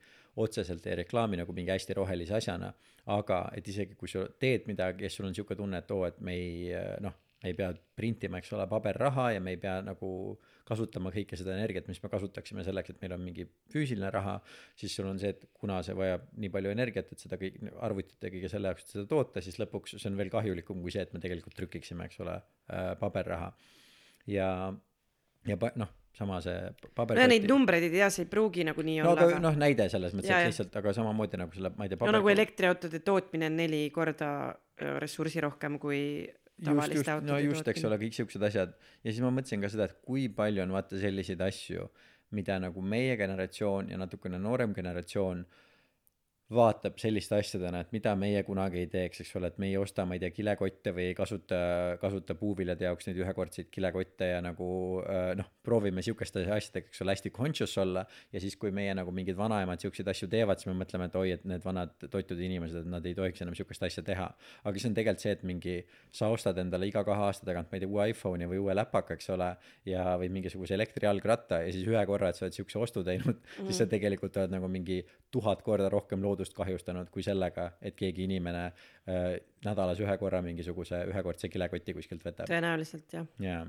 otseselt ei reklaami nagu mingi hästi rohelise asjana. Aga et isegi kui sa teed midagi ja sul on sihuke tunne et oo et me ei noh me ei pea printima eks ole paberraha ja me ei pea nagu kasutama kõike seda energiat mis me kasutaksime selleks et meil on mingi füüsiline raha siis sul on see et kuna see vajab nii palju energiat et seda kõik arvutit ja kõige selle jaoks et seda toota siis lõpuks see on veel kahjulikum kui see et me tegelikult trükiksime eks ole äh, paberraha. Ja ja noh sama see paber no ja neid numbreid ei tea, see ei pruugi nagu nii no olla, aga aga noh näide selles mõttes et lihtsalt aga samamoodi nagu selle ma ei tea no nagu elektriautode tootmine on neli korda öö, ressursi rohkem kui just, tavaliste just, autode no just, eks tootmine. ole, kõik siuksed asjad. Ja siis ma mõtlesin ka seda, et kui palju on vaata selliseid asju, mida nagu meie generatsioon ja natukene noorem generatsioon vaatab selliste asjadena, et mida meie kunagi ei teeks, eks ole, et me ei osta, ma ei tea, kilekotte või ei kasuta, kasuta puuviljade jaoks neid ühekordseid kilekotte ja nagu äh, noh, proovime sihukeste asjadega, eks ole, hästi conscious olla ja siis, kui meie nagu mingid vanaemad siukseid asju teevad, siis me mõtleme, et oi, et need vanad toitud inimesed, et nad ei tohiks enam sihukest asja teha. aga siis on tegelikult see, et mingi sa ostad endale iga kahe aasta tagant, ma ei tea, uue iPhone'i või uue läpaka, eks ole, ja või mingisuguse elektrijalgratta ja siis ühe korra, et sa oled sihukese ostu teinud mm., siis sa tegelikult oled nagu mingi tuhat korda rohkem loodust kahjustanud kui sellega, et keegi inimene äh, nädalas ühe korra mingisuguse ühekordse kilekoti kuskilt võtab. tõenäoliselt jah. jaa.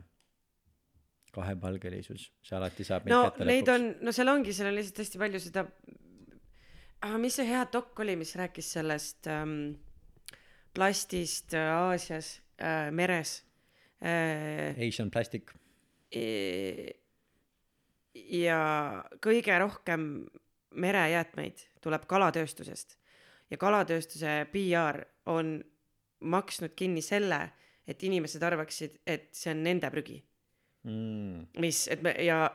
kahepalgelisus, see alati saab meid no kätte neid lõpuks. on, no seal ongi, seal on lihtsalt hästi palju seda ah,, mis see hea dok oli, mis rääkis sellest ähm, plastist äh, Aasias äh, meres äh,. Asian plastic. ja kõige rohkem merejäätmeid tuleb kalatööstusest ja kalatööstuse PR on maksnud kinni selle, et inimesed arvaksid, et see on nende prügi Mm. mis, et me ja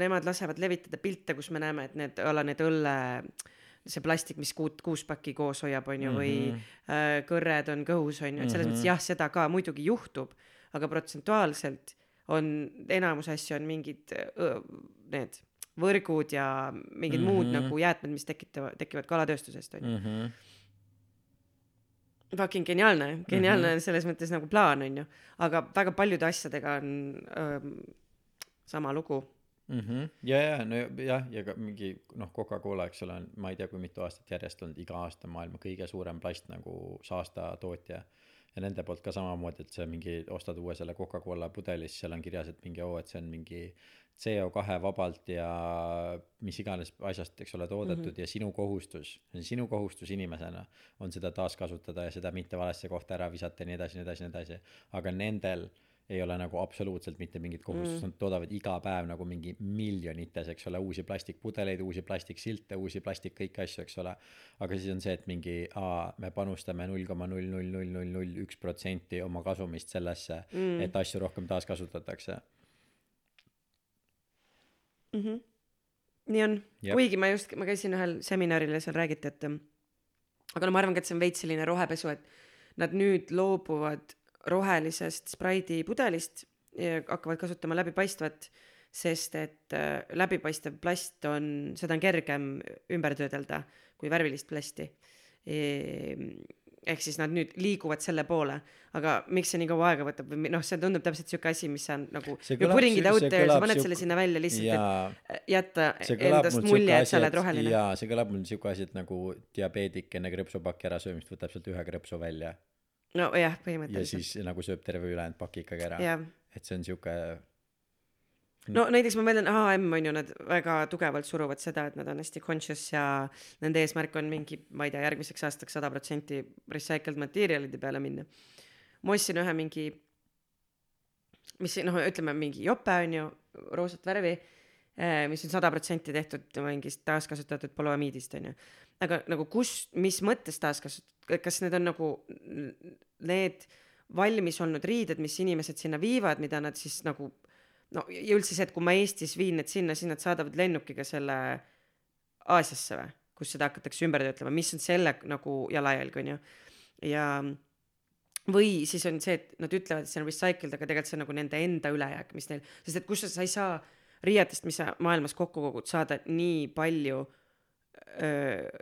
nemad lasevad levitada pilte, kus me näeme, et need, olla need õlle, see plastik, mis kuut, kuus pakki koos hoiab, on ju, või Mhm. äh, kõrred on kõhus, on ju, et selles Mhm. mõttes jah, seda ka muidugi juhtub, aga protsentuaalselt on enamus asju on mingid öö, need võrgud ja mingid mm -hmm. muud Mhm. nagu jäätmed, mis tekitavad, tekivad kalatööstusest, on ju. Mm -hmm. fucking geniaalne, geniaalne mm -hmm. selles mõttes nagu plaan, on ju, aga väga paljude asjadega on öö, sama lugu mhmh, ja, ja no jah, ja ka mingi noh, Coca-Cola, eks ole, on, ma ei tea, kui mitu aastat järjest olnud iga aasta maailma kõige suurem plast nagu saastatootja. ja nende poolt ka samamoodi, et see mingi, ostad uue selle Coca-Cola pudeli, siis seal on kirjas, et mingi oo, et see on mingi CO2 vabalt ja mis iganes asjast, eks ole, toodetud mm -hmm. ja sinu kohustus, see on sinu kohustus inimesena, on seda taaskasutada ja seda mitte valesse kohta ära visata ja nii edasi, nii edasi, nii edasi. aga nendel ei ole nagu absoluutselt mitte mingit kohustust mm., nad toodavad iga päev nagu mingi miljonites, eks ole, uusi plastikpudeleid, uusi plastiksilte, uusi plastik kõiki asju, eks ole. aga siis on see, et mingi aa, me panustame null koma null null null null null üks protsenti oma kasumist sellesse mm., et asju rohkem taaskasutatakse. mm. -hmm. nii on kuigi ma just, ma käisin ühel seminaril ja seal räägiti, et ähm, aga no ma arvan ka, et see on veits selline rohepesu, et nad nüüd loobuvad rohelisest Sprite'i pudelist ja hakkavad kasutama läbipaistvat, sest et äh, läbipaistev plast on, seda on kergem ümber töödelda kui värvilist plasti e ehk siis nad nüüd liiguvad selle poole, aga miks see nii kaua aega võtab või noh, see tundub täpselt siuke asi, mis on nagu you putting it out there, sa paned siuk- selle sinna välja lihtsalt, et jätta endast mul mulje, et sa oled roheline. jaa, see kõlab mul siuke asi, et nagu diabeedik enne krõpsupaki ärasöömist võtab sealt ühe krõpsu välja nojah, ja põhimõtteliselt. siis nagu sööb terve ülejäänud paki ikkagi ära. et see on siuke no näiteks ma mõtlen, H&M on ju, nad väga tugevalt suruvad seda, et nad on hästi conscious ja nende eesmärk on mingi, ma ei tea, järgmiseks aastaks sada protsenti recycled materjalide peale minna. ma ostsin ühe mingi, mis noh, ütleme mingi jope on ju, roosat värvi, mis on sada protsenti tehtud mingist taaskasutatud polüamiidist on ju. aga nagu kus, mis mõttes taaskasutatud, kas need on nagu need valmis olnud riided, mis inimesed sinna viivad, mida nad siis nagu no ja üldse see, et kui ma Eestis viin need sinna, siis nad saadavad lennukiga selle Aasiasse või, kus seda hakatakse ümber töötlema, mis on selle nagu jalajälg on ju. ja või siis on see, et nad ütlevad, et see on recycled, aga tegelikult see on nagu nende enda ülejääk, mis neil, sest et kus sa, sa ei saa riietest, mis sa maailmas kokku kogud, saada nii palju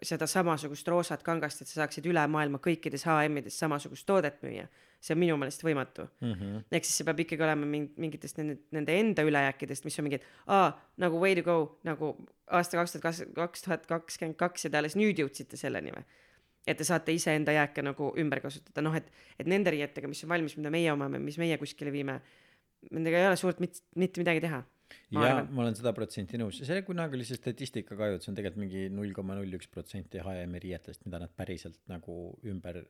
seda samasugust roosat kangast, et sa saaksid üle maailma kõikides HM-ides samasugust toodet müüa. see on minu meelest võimatu. Mhm. ehk siis see peab ikkagi olema ming-, mingitest nende, nende enda ülejääkidest, mis on mingid, aa, nagu way to go, nagu aasta kaks tuhat kaks, tuhat kakskümmend kaks ja te alles nüüd jõudsite selleni või? et te saate iseenda jääke nagu ümber kasutada, noh et, et nende riietega, mis on valmis, mida meie omame, mis meie kuskile viime, nendega ei ole suurt mit-, mitte midagi teha. Ja ma olen sada protsenti nõus, see kunagi oli see statistika ka ju, et see on tegelikult mingi null koma null üks protsenti HM-i riietest, mida nad päriselt nagu ümber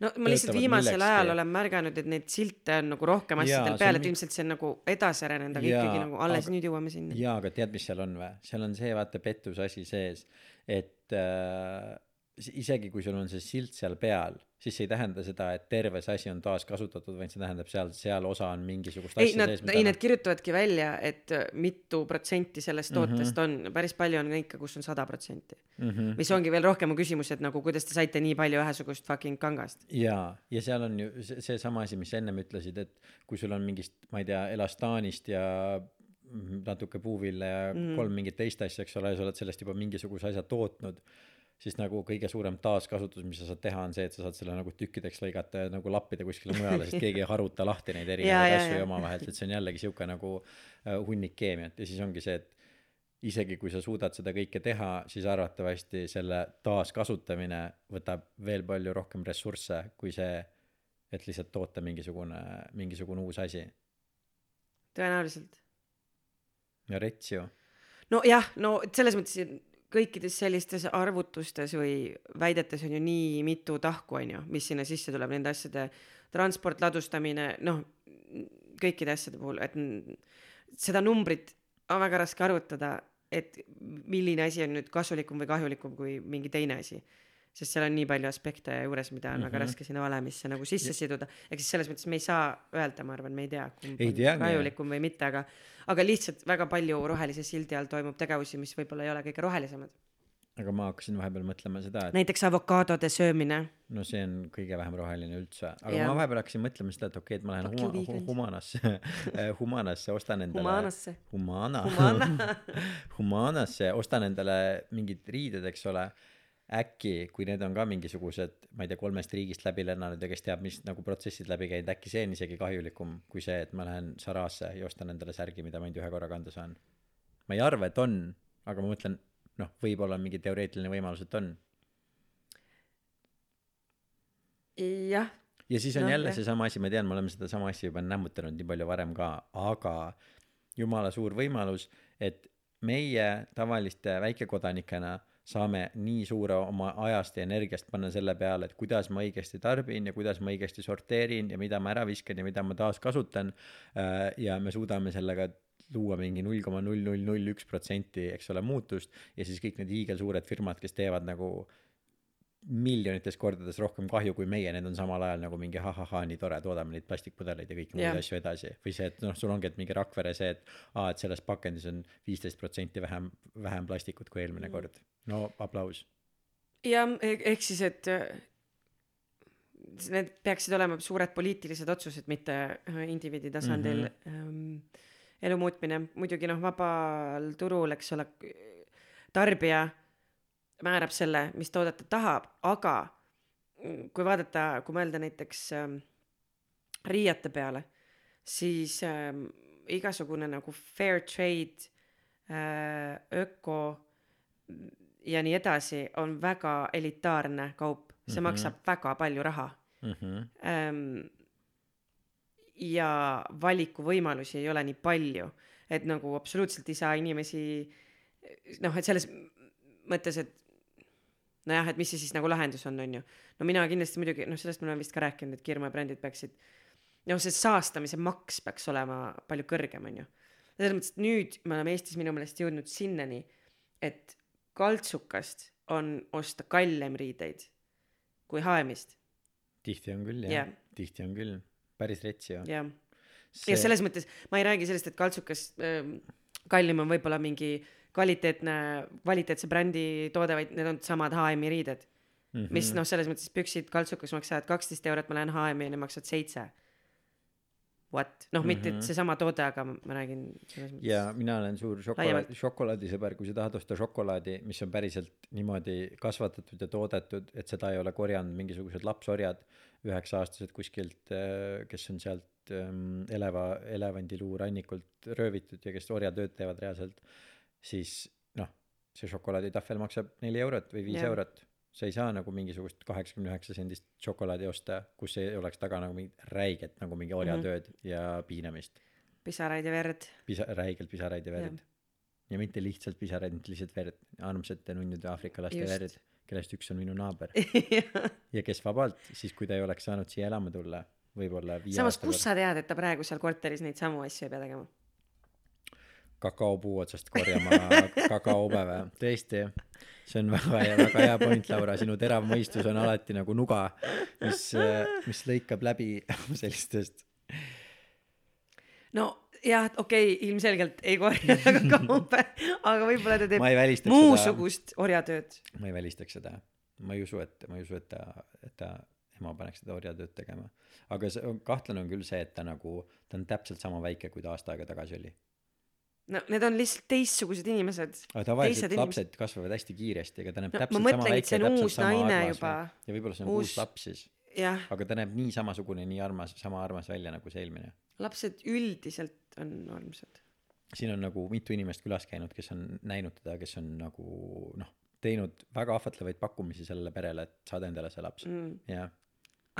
no ma lihtsalt viimasel ajal olen märganud, et neid silte on nagu rohkem asjadel peal, et ilmselt see on nagu edasi arenenud, aga ikkagi nagu alles aga- nüüd jõuame sinna. jaa, aga tead, mis seal on või? seal on see vaata pettuse asi sees, et äh, isegi kui sul on see silt seal peal, siis see ei tähenda seda, et terve see asi on taaskasutatud, vaid see tähendab seal, seal osa on mingisugust ei, asja sees, ei, nad kirjutavadki välja, et äh, mitu protsenti sellest Mhm. tootest on, päris palju on ikka, kus on sada protsenti. mm -hmm. mis ongi veel rohkem mu küsimus, et nagu kuidas te saite nii palju ühesugust fucking kangast. jaa, ja seal on ju see- seesama asi, mis sa ennem ütlesid, et kui sul on mingist, ma ei tea, elastaanist ja mm, natuke puuvilla ja mm. kolm mingit teist asja, eks ole, sa oled sellest juba mingisuguse asja tootnud, siis nagu kõige suurem taaskasutus, mis sa saad teha, on see, et sa saad selle nagu tükkideks lõigata ja nagu lappida kuskile mujale, sest keegi ei haruta lahti neid erinevaid asju omavahel, et see on jällegi sihuke nagu äh, hunnik keemiat ja siis ongi see, et isegi kui sa suudad seda kõike teha, siis arvatavasti selle taaskasutamine võtab veel palju rohkem ressursse kui see, et lihtsalt toota mingisugune, mingisugune uus asi. tõenäoliselt. ja rets ju. nojah, no selles mõttes kõikides sellistes arvutustes või väidetes on ju nii mitu tahku, on ju, mis sinna sisse tuleb, nende asjade transport, ladustamine, noh, kõikide asjade puhul, et seda numbrit on väga raske arvutada, et milline asi on nüüd kasulikum või kahjulikum kui mingi teine asi. Sest seal on nii palju aspekte juures, mida on mm -hmm. väga Mhm. raske sinna valemisse nagu sisse siduda, ehk siis selles mõttes me ei saa öelda, ma arvan, me ei tea, kumb Ei on teagi, jah. kahjulikum või mitte, aga aga lihtsalt väga palju rohelise sildi all toimub tegevusi, mis võib-olla ei ole kõige rohelisemad. aga ma hakkasin vahepeal mõtlema seda, et näiteks avokaadode söömine. no see on kõige vähem roheline üldse, aga Jah. ma vahepeal hakkasin mõtlema seda, et okei okay,, et ma lähen huma- vegans. Humanasse, Humanasse, ostan endale Humanasse. Humana Humana. Humanasse, ostan endale mingid riided, eks ole. äkki, kui need on ka mingisugused, ma ei tea, kolmest riigist läbi lennanud ja kes teab, mis nagu protsessid läbi käinud, äkki see on isegi kahjulikum kui see, et ma lähen Saraasse ja ostan endale särgi, mida ma ainult ühe korra kanda saan. ma ei arva, et on, aga ma mõtlen, noh, võib-olla on mingi teoreetiline võimalus, et on. Jah, ja siis on no, jälle seesama asi, ma tean, me oleme sedasama asja juba nämmutanud nii palju varem ka, aga jumala suur võimalus, et meie tavaliste väikekodanikena saame nii suure oma ajast ja energiast panna selle peale, et kuidas ma õigesti tarbin ja kuidas ma õigesti sorteerin ja mida ma ära viskan ja mida ma taaskasutan. ja me suudame sellega luua mingi null koma null null null üks protsenti, eks ole, muutust ja siis kõik need hiigelsuured firmad, kes teevad nagu miljonites kordades rohkem kahju kui meie, need on samal ajal nagu mingi ha-ha-ha, nii tore, toodame neid plastikpudeleid ja kõiki muid Jah. asju edasi. või see, et noh, sul ongi, et mingi Rakvere see, et aa, et selles pakendis on viisteist protsenti vähem, vähem plastikut kui eelmine kord. no aplaus. jah, ehk siis, et need peaksid olema suured poliitilised otsused, mitte äh, indiviidi tasandil mm -hmm. elu muutmine. muidugi noh, vabal turul, eks ole, tarbija määrab selle, mis toodet ta tahab, aga mm, kui vaadata, kui mõelda näiteks ähm, riiete peale, siis ähm, igasugune nagu fair trade äh,, öko ja nii edasi on väga elitaarne kaup, see mm. -hmm. maksab väga palju raha ähm,. ja valikuvõimalusi ei ole nii palju, et nagu absoluutselt ei saa inimesi noh, et selles mõttes, et nojah, et mis see siis nagu lahendus on, on ju. no mina kindlasti muidugi, noh, sellest me oleme vist ka rääkinud, et kiirmabrändid peaksid, noh, see saastamise maks peaks olema palju kõrgem, on ju. selles mõttes, et nüüd me oleme Eestis minu meelest jõudnud sinnani, et kaltsukast on osta kallem riideid kui HM-ist, tihti on küll jah Jah. yeah., tihti on küll, päris rets ju. jah. ja selles mõttes ma ei räägi sellest, et kaltsukas ähm, kallim on võib-olla mingi kvaliteetne, kvaliteetse brändi toode, vaid need on samad HM-i riided mm. -hmm. mis noh, selles mõttes püksid kaltsukas maksavad kaksteist eurot, ma lähen HM-i ja need maksavad seitse. what, noh, mitte Mhm. seesama toode, aga ma räägin selles mõttes. ja mina olen suur šokolaad šokolaadisõber, kui sa tahad osta šokolaadi, mis on päriselt niimoodi kasvatatud ja toodetud, et seda ei ole korjanud mingisugused lapsorjad, üheksa-aastased kuskilt, kes on sealt ähm, eleva, elevandiluu rannikult röövitud ja kes orjatööd teevad reaalselt, siis noh, see šokolaaditahvel maksab neli eurot või viis Jah. eurot. sa ei saa nagu mingisugust kaheksakümne üheksa sendist šokolaadi osta, kus ei oleks taga nagu mingit räiget nagu mingi orjatööd mm -hmm. ja piinamist pisaraid ja verd. pisa-, räigelt pisaraid ja verd ja mitte lihtsalt pisaraid, mitte lihtsalt verd, armsate nunnude Aafrika laste verd, kellest üks on minu naaber ja kes vabalt, siis kui ta ei oleks saanud siia elama tulla, võib-olla samas, kust sa tead, et ta praegu seal korteris neid samu asju ei pea tegema? Kakaopuu otsast korjama kakaobe või, tõesti. see on väga hea, väga hea point, Laura, sinu terav mõistus on alati nagu nuga, mis, mis lõikab läbi sellistest no jah, okei okay,, ilmselgelt ei korja kakaope, aga võib-olla ta teeb välistaks seda, muusugust orjatööd. ma ei välistaks seda, ma ei usu, et, ma ei usu, et ta, et ta ema paneks teda orjatööd tegema. aga see kahtlane on küll see, et ta nagu, ta on täpselt sama väike, kui ta aasta aega tagasi oli. No need on lihtsalt teistsugused inimesed. aga tavaliselt Teised inimesed- lapsed kasvavad hästi kiiresti, ega ta näeb No täpselt sama mõtlengi, et väike täpselt sama armas juba. ja võib-olla see on uus, Uus- laps siis, jah, aga ta näeb nii samasugune, nii armas, sama armas välja nagu see eelmine. lapsed üldiselt on armsad. siin on nagu mitu inimest külas käinud, kes on näinud teda, kes on nagu noh, teinud väga ahvatlevaid pakkumisi sellele perele, et saada endale see laps mm.. ja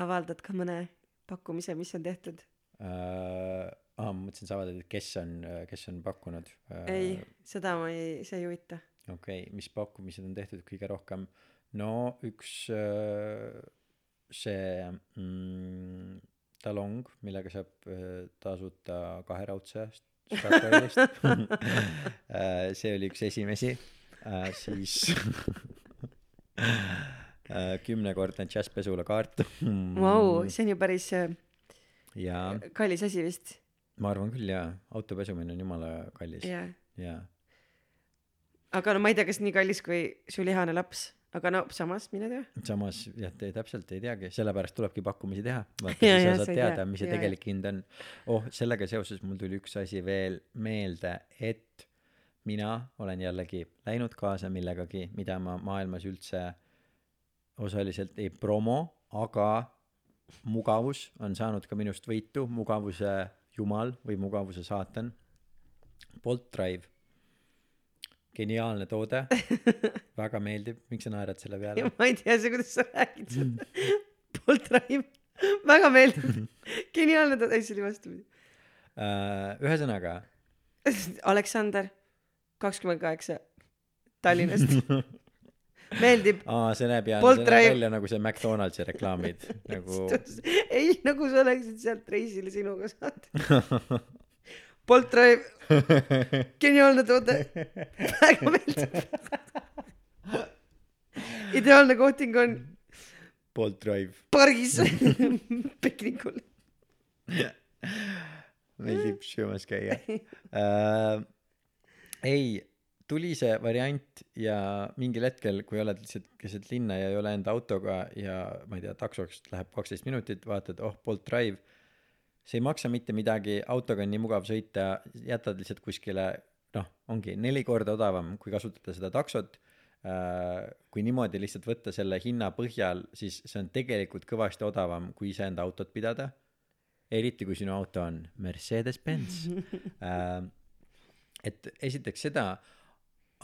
avaldad ka mõne pakkumise, mis on tehtud. aa, ma mõtlesin, sa avaldad, et kes on, kes on pakkunud äh,. ei, seda ma ei, see ei huvita. okei okay,, mis pakkumised on tehtud kõige rohkem? no üks äh, see mm, talong, millega saab äh, tasuta kaheraudse Statoilist äh,. see oli üks esimesi äh,, siis äh, kümnekordne džässpesula kaart Vau, see on ju päris äh, ja kallis asi vist. ma arvan küll jaa, auto pesumine on jumala kallis jah. jaa aga no ma ei tea, kas nii kallis kui su lihane laps, aga no samas mine tea. samas jah, te täpselt ei teagi, sellepärast tulebki pakkumisi teha. vaata, Ja, siis ja, sa sa saad teada, mis see tegelik hind on. oh, sellega seoses mul tuli üks asi veel meelde, et mina olen jällegi läinud kaasa millegagi, mida ma maailmas üldse osaliselt ei promo, aga mugavus on saanud ka minust võitu, mugavuse jumal või mugavuse saatan. Bolt Drive, geniaalne toode, väga meeldib, miks sa naerad selle peale? ma ei tea, see, kuidas sa räägid seda. Bolt Drive, väga meeldib. geniaalne, ei see oli vastupidi. Äh, ühesõnaga, Aleksander, kakskümmend kaheksa, Tallinnast. meeldib. aa, see näeb hea, see näeb välja nagu see McDonaldsi reklaamid nagu ei, nagu sa oleksid sealt reisile sinuga saanud. Bolt Drive, geniaalne toode, väga meeldib. ideaalne kohting on Bolt Drive, pargis piknikul. meeldib söömas käia äh,. ei, tuli see variant ja mingil hetkel, kui oled lihtsalt keset linna ja ei ole enda autoga ja ma ei tea, taksoks läheb kaksteist minutit, vaatad, oh, Bolt Drive. see ei maksa mitte midagi, autoga on nii mugav sõita, jätad lihtsalt kuskile, noh, ongi neli korda odavam, kui kasutada seda taksot äh, kui niimoodi lihtsalt võtta selle hinna põhjal, siis see on tegelikult kõvasti odavam, kui iseenda autot pidada. eriti kui sinu auto on Mercedes-Benz äh,. et esiteks seda,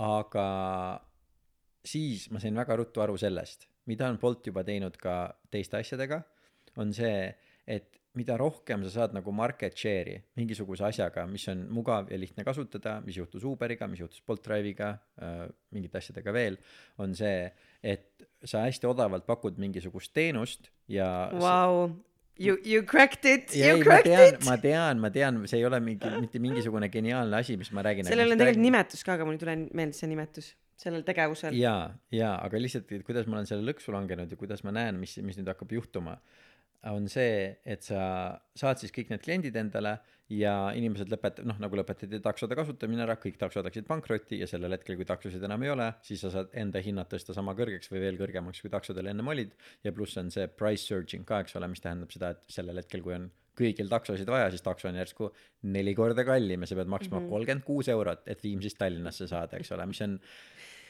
aga siis ma sain väga ruttu aru sellest, mida on Bolt juba teinud ka teiste asjadega, on see, et mida rohkem sa saad nagu market share'i mingisuguse asjaga, mis on mugav ja lihtne kasutada, mis juhtus Uberiga, mis juhtus Bolt Drive'iga äh,, mingite asjadega veel, on see, et sa hästi odavalt pakud mingisugust teenust ja Vau, you, you cracked it, ja you ei, ma cracked tean, it. ma tean, ma tean, see ei ole mingi, mitte mingisugune geniaalne asi, mis ma räägin. sellel on tegelikult. nimetus ka, aga mul ei tule meelde see nimetus, sellel tegevusel. jaa, jaa, aga lihtsalt, et kuidas ma olen selle lõksu langenud ja kuidas ma näen, mis, mis nüüd hakkab juhtuma, on see, et sa saad siis kõik need kliendid endale ja inimesed lõpet-, noh, nagu lõpetati taksode kasutamine ära, kõik taksod läksid pankrotti ja sellel hetkel, kui taksosid enam ei ole, siis sa saad enda hinnad tõsta sama kõrgeks või veel kõrgemaks, kui taksodel ennem olid. ja pluss on see price surging ka, eks ole, mis tähendab seda, et sellel hetkel, kui on kõigil taksosid vaja, siis takso on järsku neli korda kallim ja sa pead maksma Mhm. kolmkümmend kuus eurot, et Viimsist Tallinnasse saada, eks ole, mis on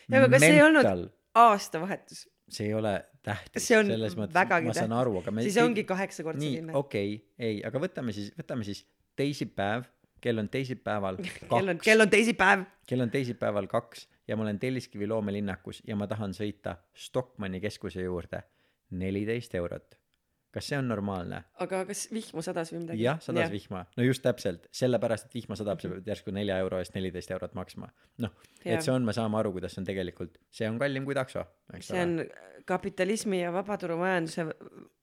Ja aga kas ei olnud- aastavahetus, see ei ole tähtis, See on selles mõttes vägagi ma saan aru, aga me siis ongi kaheksakordse nii, hinna. okei okay,, ei, aga võtame siis, võtame siis teisipäev, kell on teisipäeval kell on, kaks, kell on teisipäev. kell on teisipäeval kaks ja ma olen Telliskivi loomelinnakus ja ma tahan sõita Stockmanni keskuse juurde, neliteist eurot. Kas see on normaalne? aga kas vihma sadas või midagi? jah, sadas vihma, no just täpselt, sellepärast, et vihma sadab, sa pead järsku nelja euro eest neliteist eurot maksma. noh, et see on, me saame aru, kuidas see on tegelikult, see on kallim kui takso, see on kapitalismi ja vabaturumajanduse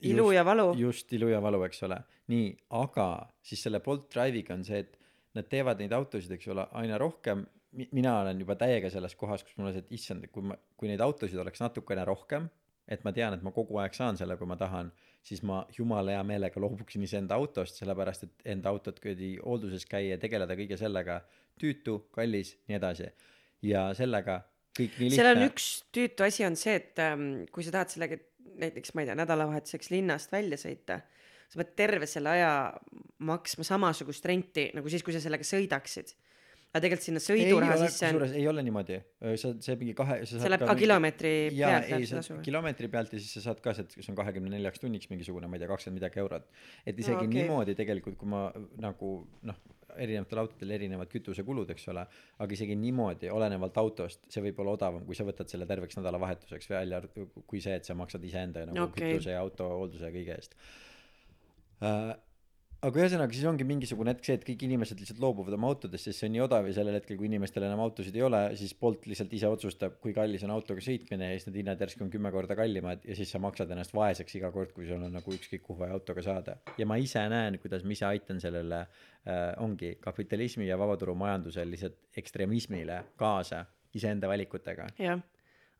ilu Just- ja valu. just ilu ja valu, eks ole. nii, aga siis selle Bolt Drive'iga on see, et nad teevad neid autosid, eks ole, aina rohkem. mina olen juba täiega selles kohas, kus mul on see, et issand, kui ma, kui neid autosid oleks natukene rohkem, et ma tean, et ma kogu aeg saan selle, kui ma tahan, siis ma jumala hea meelega loobuksin iseenda autost, sellepärast et enda autot kuradi hoolduses käia ja tegeleda kõige sellega tüütu, kallis, nii edasi. ja sellega kõik nii seal on lihtne. üks tüütu asi on see, et ähm, kui sa tahad sellega näiteks, ma ei tea, nädalavahetuseks linnast välja sõita, sa pead terve selle aja maksma samasugust renti nagu siis, kui sa sellega sõidaksid. Aga tegelikult sinna sõiduraha ei ole, sisse on, ei ole niimoodi, sa, see mingi kahe, see läheb ka kilomeetri jaa, pealt ei läheb see sa kilomeetri pealt ja siis sa saad ka sealt, kas on kahekümne neljaks tunniks mingisugune, ma ei tea, kakskümmend midagi eurot. et isegi Aa, okay. niimoodi tegelikult, kui ma nagu noh, erinevatel autodel erinevad kütusekulud, eks ole, aga isegi niimoodi, olenevalt autost, see võib olla odavam, kui sa võtad selle terveks nädalavahetuseks välja, kui see, et sa maksad iseenda nagu okay. kütuse ja auto hoolduse ja kõige eest äh,. Aga ühesõnaga, siis ongi mingisugune hetk see, et kõik inimesed lihtsalt loobuvad oma autodest, sest see on nii odav ja sellel hetkel, kui inimestel enam autosid ei ole, siis Bolt lihtsalt ise otsustab, kui kallis on autoga sõitmine ja siis need hinnad järsku on kümme korda kallimad ja siis sa maksad ennast vaeseks iga kord, kui sul on nagu ükskõik kuhu vaja autoga saada. ja ma ise näen, kuidas ma ise aitan sellele äh,, ongi kapitalismi ja vabaturumajandusel lihtsalt ekstremismile kaasa iseenda valikutega. jah,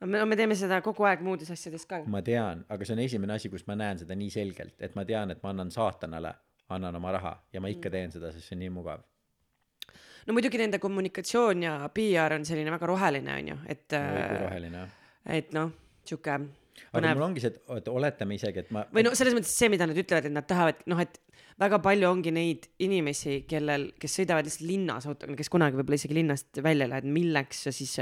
me, me teeme seda kogu aeg muudes asjades ka. ma tean, aga see on esimene asi, kus ma näen seda nii selgelt, et ma tean, et ma annan saatanale, annan oma raha ja ma ikka teen seda, sest see on nii mugav. no muidugi nende kommunikatsioon ja PR on selline väga roheline, on ju, et kui äh, roheline. et noh, sihuke aga mul ongi see, et, et oletame isegi, et ma või no selles mõttes see, mida nad ütlevad, et nad tahavad, noh, et väga palju ongi neid inimesi, kellel, kes sõidavad lihtsalt linnas autoga, kes kunagi võib-olla isegi linnast välja ei lähe, et milleks sa siis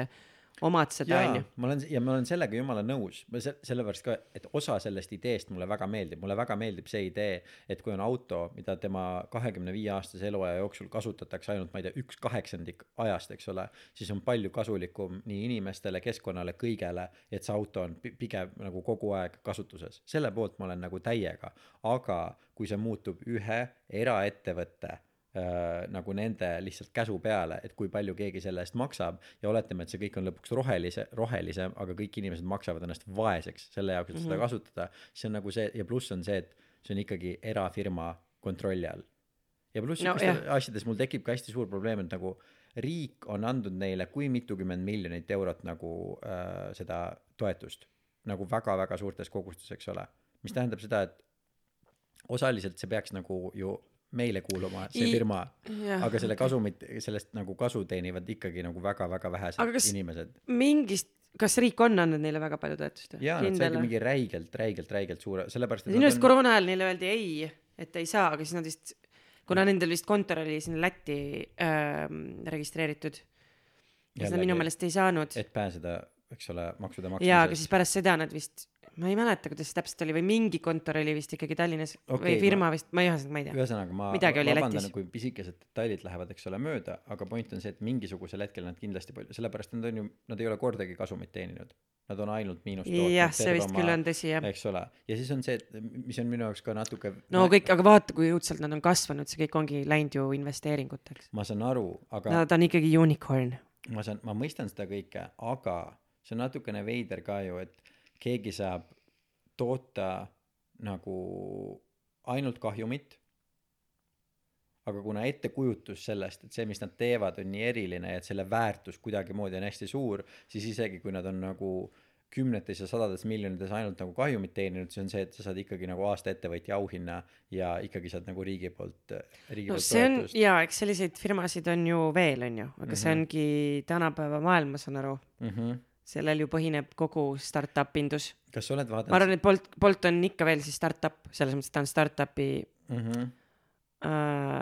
omad seda, onju., ma olen ja ma olen sellega jumala nõus, ma se- sellepärast ka, et osa sellest ideest mulle väga meeldib, mulle väga meeldib see idee, et kui on auto, mida tema kahekümne viie aastase eluaja jooksul kasutatakse ainult, ma ei tea, üks kaheksandik ajast, eks ole, siis on palju kasulikum nii inimestele, keskkonnale, kõigele, et see auto on pi- pigem nagu kogu aeg kasutuses. selle poolt ma olen nagu täiega, aga kui see muutub ühe eraettevõtte nagu nende lihtsalt käsu peale, et kui palju keegi selle eest maksab. Ja oletame, et see kõik on lõpuks rohelise, rohelisem, aga kõik inimesed maksavad ennast vaeseks selle jaoks, et mm -hmm. seda kasutada, siis on nagu see ja pluss on see, et see on ikkagi erafirma kontrolli all. ja pluss No asjades mul tekib ka hästi suur probleem, et nagu riik on andnud neile kui mitukümmend miljonit eurot nagu äh, seda toetust. Nagu väga-väga suurtes kogustes, eks ole, mis tähendab seda, et osaliselt see peaks nagu ju meile kuuluma, see firma, aga selle kasumit, sellest nagu kasu teenivad ikkagi nagu väga-väga vähesed Aga kas- inimesed. mingist, kas riik on andnud neile väga palju toetust? jaa, nad said mingi räigelt, räigelt, räigelt suure, sellepärast et minu arust koroona ajal neile öeldi ei, et ei saa, aga siis nad vist, kuna nendel vist kontor oli sinna Lätti ähm, registreeritud, siis nad minu meelest ei saanud. et pääseda, eks ole, maksude jaa, aga maksmisest siis pärast seda nad vist, ma ei mäleta, kuidas see täpselt oli või mingi kontor oli vist ikkagi Tallinnas okay, või firma vist, ma ei ühesõnaga, ma ei tea. ühesõnaga ma vabandan kui pisikesed detailid lähevad, eks ole, mööda, aga point on see, et mingisugusel hetkel nad kindlasti palju, sellepärast nad on ju, nad ei ole kordagi kasumit teeninud. Nad on ainult miinust jah, see vist küll on tõsi jah. eks ole, ja siis on see, et mis on minu jaoks ka natuke no kõik, aga vaata, kui õudselt nad on kasvanud, see kõik ongi läinud ju investeeringuteks. ma saan aru, aga ta on ikkagi unicorn. ma saan, ma mõistan seda kõike, aga see on natukene veider ka ju, et keegi saab toota nagu ainult kahjumit. aga kuna ettekujutus sellest, et see, mis nad teevad, on nii eriline ja et selle väärtus kuidagimoodi on hästi suur, siis isegi kui nad on nagu kümnetes ja sadades miljonites ainult nagu kahjumit teeninud, see on see, et sa saad ikkagi nagu aasta ettevõtja auhinna ja ikkagi saad nagu riigi poolt, riigi no poolt see toetust jaa, eks selliseid firmasid on ju veel, on ju, aga see Mhm. ongi tänapäeva maailm, ma saan aru, mm. -hmm. Sellel ju põhineb kogu startup indus. kas sa oled vaadanud ma arvan, et Bolt, Bolt on ikka veel siis startup, selles mõttes ta on startup'i mm. -hmm. äh,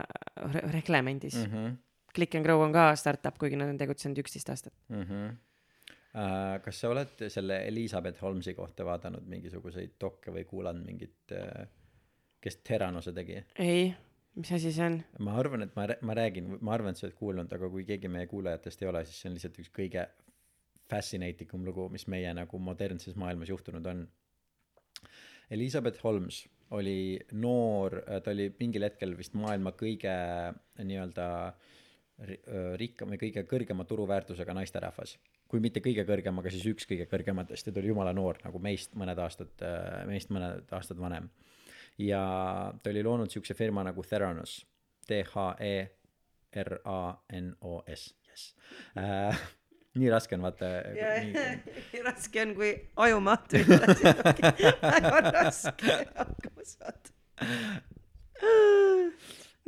re- reglemendis mm.. -hmm. Click and Grow on ka startup, kuigi nad on tegutsenud üksteist aastat. Mm -hmm. Uh, kas sa oled selle Elizabeth Holmesi kohta vaadanud mingisuguseid dokke või kuulanud mingit uh,, kes Teranose tegi? ei, mis asi see on? ma arvan, et ma, ma räägin, ma arvan, et sa oled kuulnud, aga kui keegi meie kuulajatest ei ole, siis see on lihtsalt üks kõige fascinating um lugu, mis meie nagu modernses maailmas juhtunud on. Elizabeth Holmes oli noor, ta oli mingil hetkel vist maailma kõige nii-öelda öö, rikkam või kõige kõrgema turuväärtusega naisterahvas. kui mitte kõige kõrgem, aga siis üks kõige kõrgematest ja ta oli jumala noor nagu meist mõned aastad, meist mõned aastad vanem. ja ta oli loonud siukse firma nagu Theranos, E T-H-E-R-A-N-O-S, jess äh,. Nii raske on vaata. raske on, kui ajumahtu ütled. väga raske hakkama saada.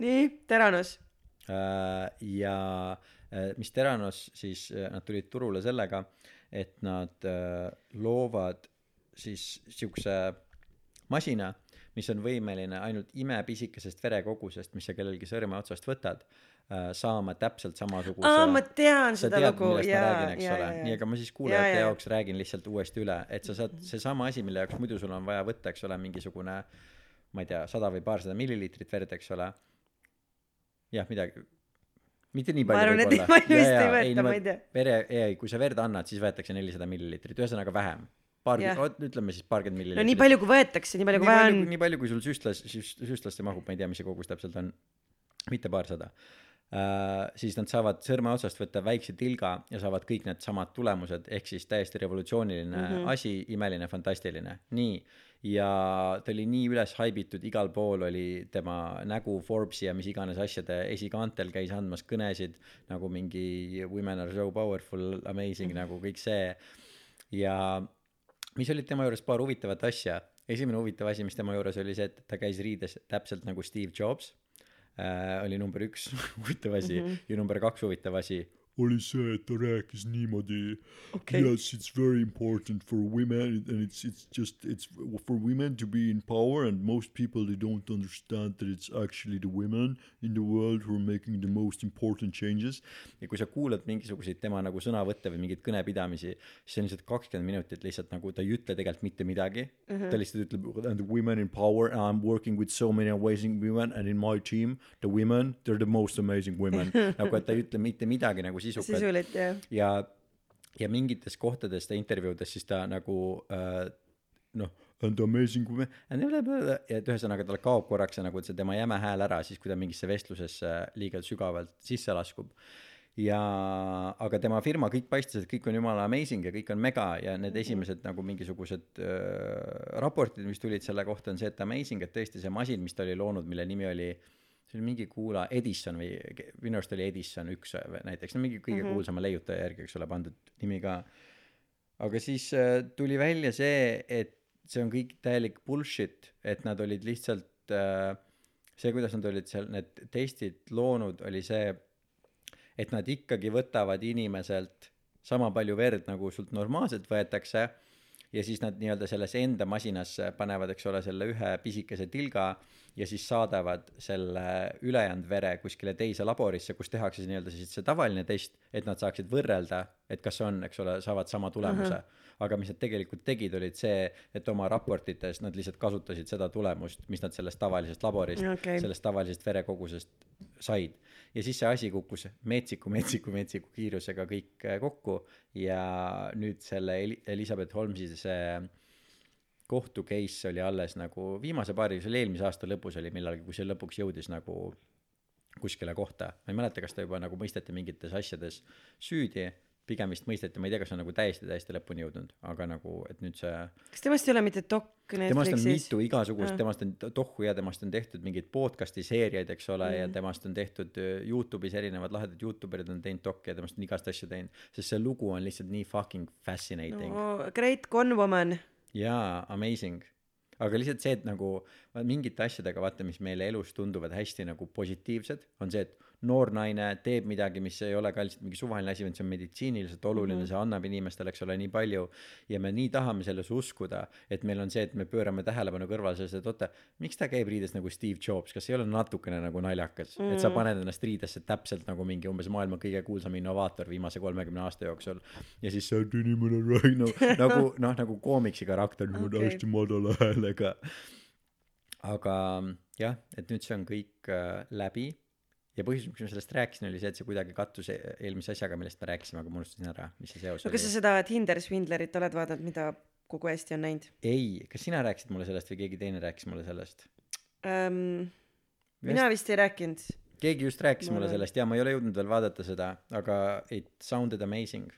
nii, Teranus. Äh, ja äh, mis Teranos siis, nad tulid turule sellega, et nad äh, loovad siis siukse masina, mis on võimeline ainult imepisikesest verekogusest, mis sa kellelgi sõrme otsast võtad, saama täpselt samasuguse aa, ma tean sa seda tead, lugu, ma jaa, jaa, nii, aga ma siis kuulajate jaoks räägin lihtsalt uuesti üle, et sa saad, seesama asi, mille jaoks muidu sul on vaja võtta, eks ole, mingisugune ma ei tea, sada või paarsada milliliitrit verd, eks ole. jah, midagi, mitte nii ma palju arvan, et nii palju vist ei võeta, ma ei tea. vere, ei, kui sa verd annad, siis võetakse nelisada milliliitrit, ühesõnaga vähem. paar ütleme siis paarkümmend milliliitrit. no nii palju, kui võetakse, nii palju, kui vaja on. nii palju, kui sul süstlas, süstlasse mahub, ma ei tea, mis see kogus täpselt on, mitte paarsada. Siis nad saavad sõrme otsast võtta väikse tilga ja saavad kõik needsamad tulemused, ehk siis täiesti revolutsiooniline mm. -hmm. asi, imeline, fantastiline, nii. ja ta oli nii üles haibitud, igal pool oli tema nägu Forbesi ja mis iganes asjade esikaantel, käis andmas kõnesid nagu mingi women are so powerful, amazing mm -hmm. nagu kõik see. ja mis olid tema juures paar huvitavat asja. esimene huvitav asi, mis tema juures oli see, et ta käis riides täpselt nagu Steve Jobs äh,. oli number üks huvitav asi mm -hmm. ja number kaks huvitav asi oli see, et ta rääkis niimoodi Okei. yes it's very important for women and it's it's just it's for women to be in power and most people they don't understand that it's actually the women in the world who are making the most important changes ja kui sa kuulad mingisuguseid tema nagu sõnavõtte või mingeid kõnepidamisi siis see on lihtsalt kakskümmend minutit lihtsalt nagu ta ei ütle tegelikult mitte midagi mm -hmm. ta lihtsalt ütleb and the women in power and I am working with so many amazing women and in my team the women they are the most amazing women nagu et ta ei ütle mitte midagi nagu sisukalt sisuliselt jah. ja, ja mingites kohtades ta intervjuudes siis ta nagu äh, noh, and amazing woman? And blah, blah, blah, ja et ühesõnaga tal kaob korraks see nagu see tema jäme hääl ära siis kui ta mingisse vestlusesse liiga sügavalt sisse laskub. Ja aga tema firma kõik paistis et kõik on jumala amazing ja kõik on mega ja need esimesed nagu mingisugused äh, raportid mis tulid selle kohta on see et amazing et tõesti see masin mis ta oli loonud mille nimi oli see oli mingi kuula Edison või minu arust oli Edison üks näiteks no mingi kõige mm -hmm. kuulsama leiutaja järgi eks ole pandud nimi ka aga siis äh, tuli välja see et see on kõik täielik bullshit et nad olid lihtsalt äh, see kuidas nad olid seal need testid loonud oli see et nad ikkagi võtavad inimeselt sama palju verd nagu sult normaalselt võetakse ja siis nad nii-öelda sellesse enda masinasse panevad eks ole selle ühe pisikese tilga ja siis saadavad selle ülejäänud vere kuskile teise laborisse kus tehakse siis nii-öelda siis see tavaline test et nad saaksid võrrelda et kas on eks ole saavad sama tulemuse uh -huh. aga mis nad tegelikult tegid olid see et oma raportites nad lihtsalt kasutasid seda tulemust mis nad sellest tavalisest laborist Okei. sellest tavalisest verekogusest said ja siis see asi kukkus metsiku metsiku metsiku kiirusega kõik kokku ja nüüd selle Eli- Elizabeth Holmesi see kohtu case oli alles nagu viimase paari see oli eelmise aasta lõpus oli millalgi kui see lõpuks jõudis nagu kuskile kohta ma ei mäleta kas ta juba nagu mõisteti mingites asjades süüdi pigem vist mõisteti ma ei tea kas on nagu täiesti täiesti lõpuni jõudnud aga nagu et nüüd see kas temast ei ole mitte dok temast on mitu igasugust Aa. temast on tohhu ja temast on tehtud mingeid podcast'i seeriaid eks ole mm. ja Mm. temast on tehtud äh, Youtube'is erinevad lahedad Youtuberid on teinud dok'i ja temast on igast asju teinud sest see lugu on lihtsalt nii fucking fascinating no. no Great Con Woman. Jaa amazing. Aga lihtsalt see et nagu mingite asjadega vaata mis meile elus tunduvad hästi nagu positiivsed on see et noor naine teeb midagi, mis ei ole ka lihtsalt mingi suvaline asi, vaid see on meditsiiniliselt oluline mm, Mhm. -hmm. see annab inimestele, eks ole, nii palju ja me nii tahame selles uskuda, et meil on see, et me pöörame tähelepanu kõrvale sellest, et oota, miks ta käib riides nagu Steve Jobs, kas ei ole natukene nagu naljakas mm, -hmm. et sa paned ennast riidesse täpselt nagu mingi umbes maailma kõige kuulsam innovaator viimase kolmekümne aasta jooksul ja siis oled inimene right now nagu noh, nagu koomiksi karakter Okei. hästi madala häälega. aga jah, et nüüd see on kõik äh, läbi ja põhjus, miks ma sellest rääkisin, oli see, et see kuidagi kattus e- eelmise asjaga, millest me rääkisime, aga ma unustasin ära, mis see seos no kas sa oli. seda Tinder Swindlerit oled vaadanud, mida kogu Eesti on näinud ei, kas sina rääkisid mulle sellest või keegi teine rääkis mulle sellest? um,? mina vist ei rääkinud. keegi just rääkis mulle olen- sellest ja ma ei ole jõudnud veel vaadata seda, aga it sounded amazing.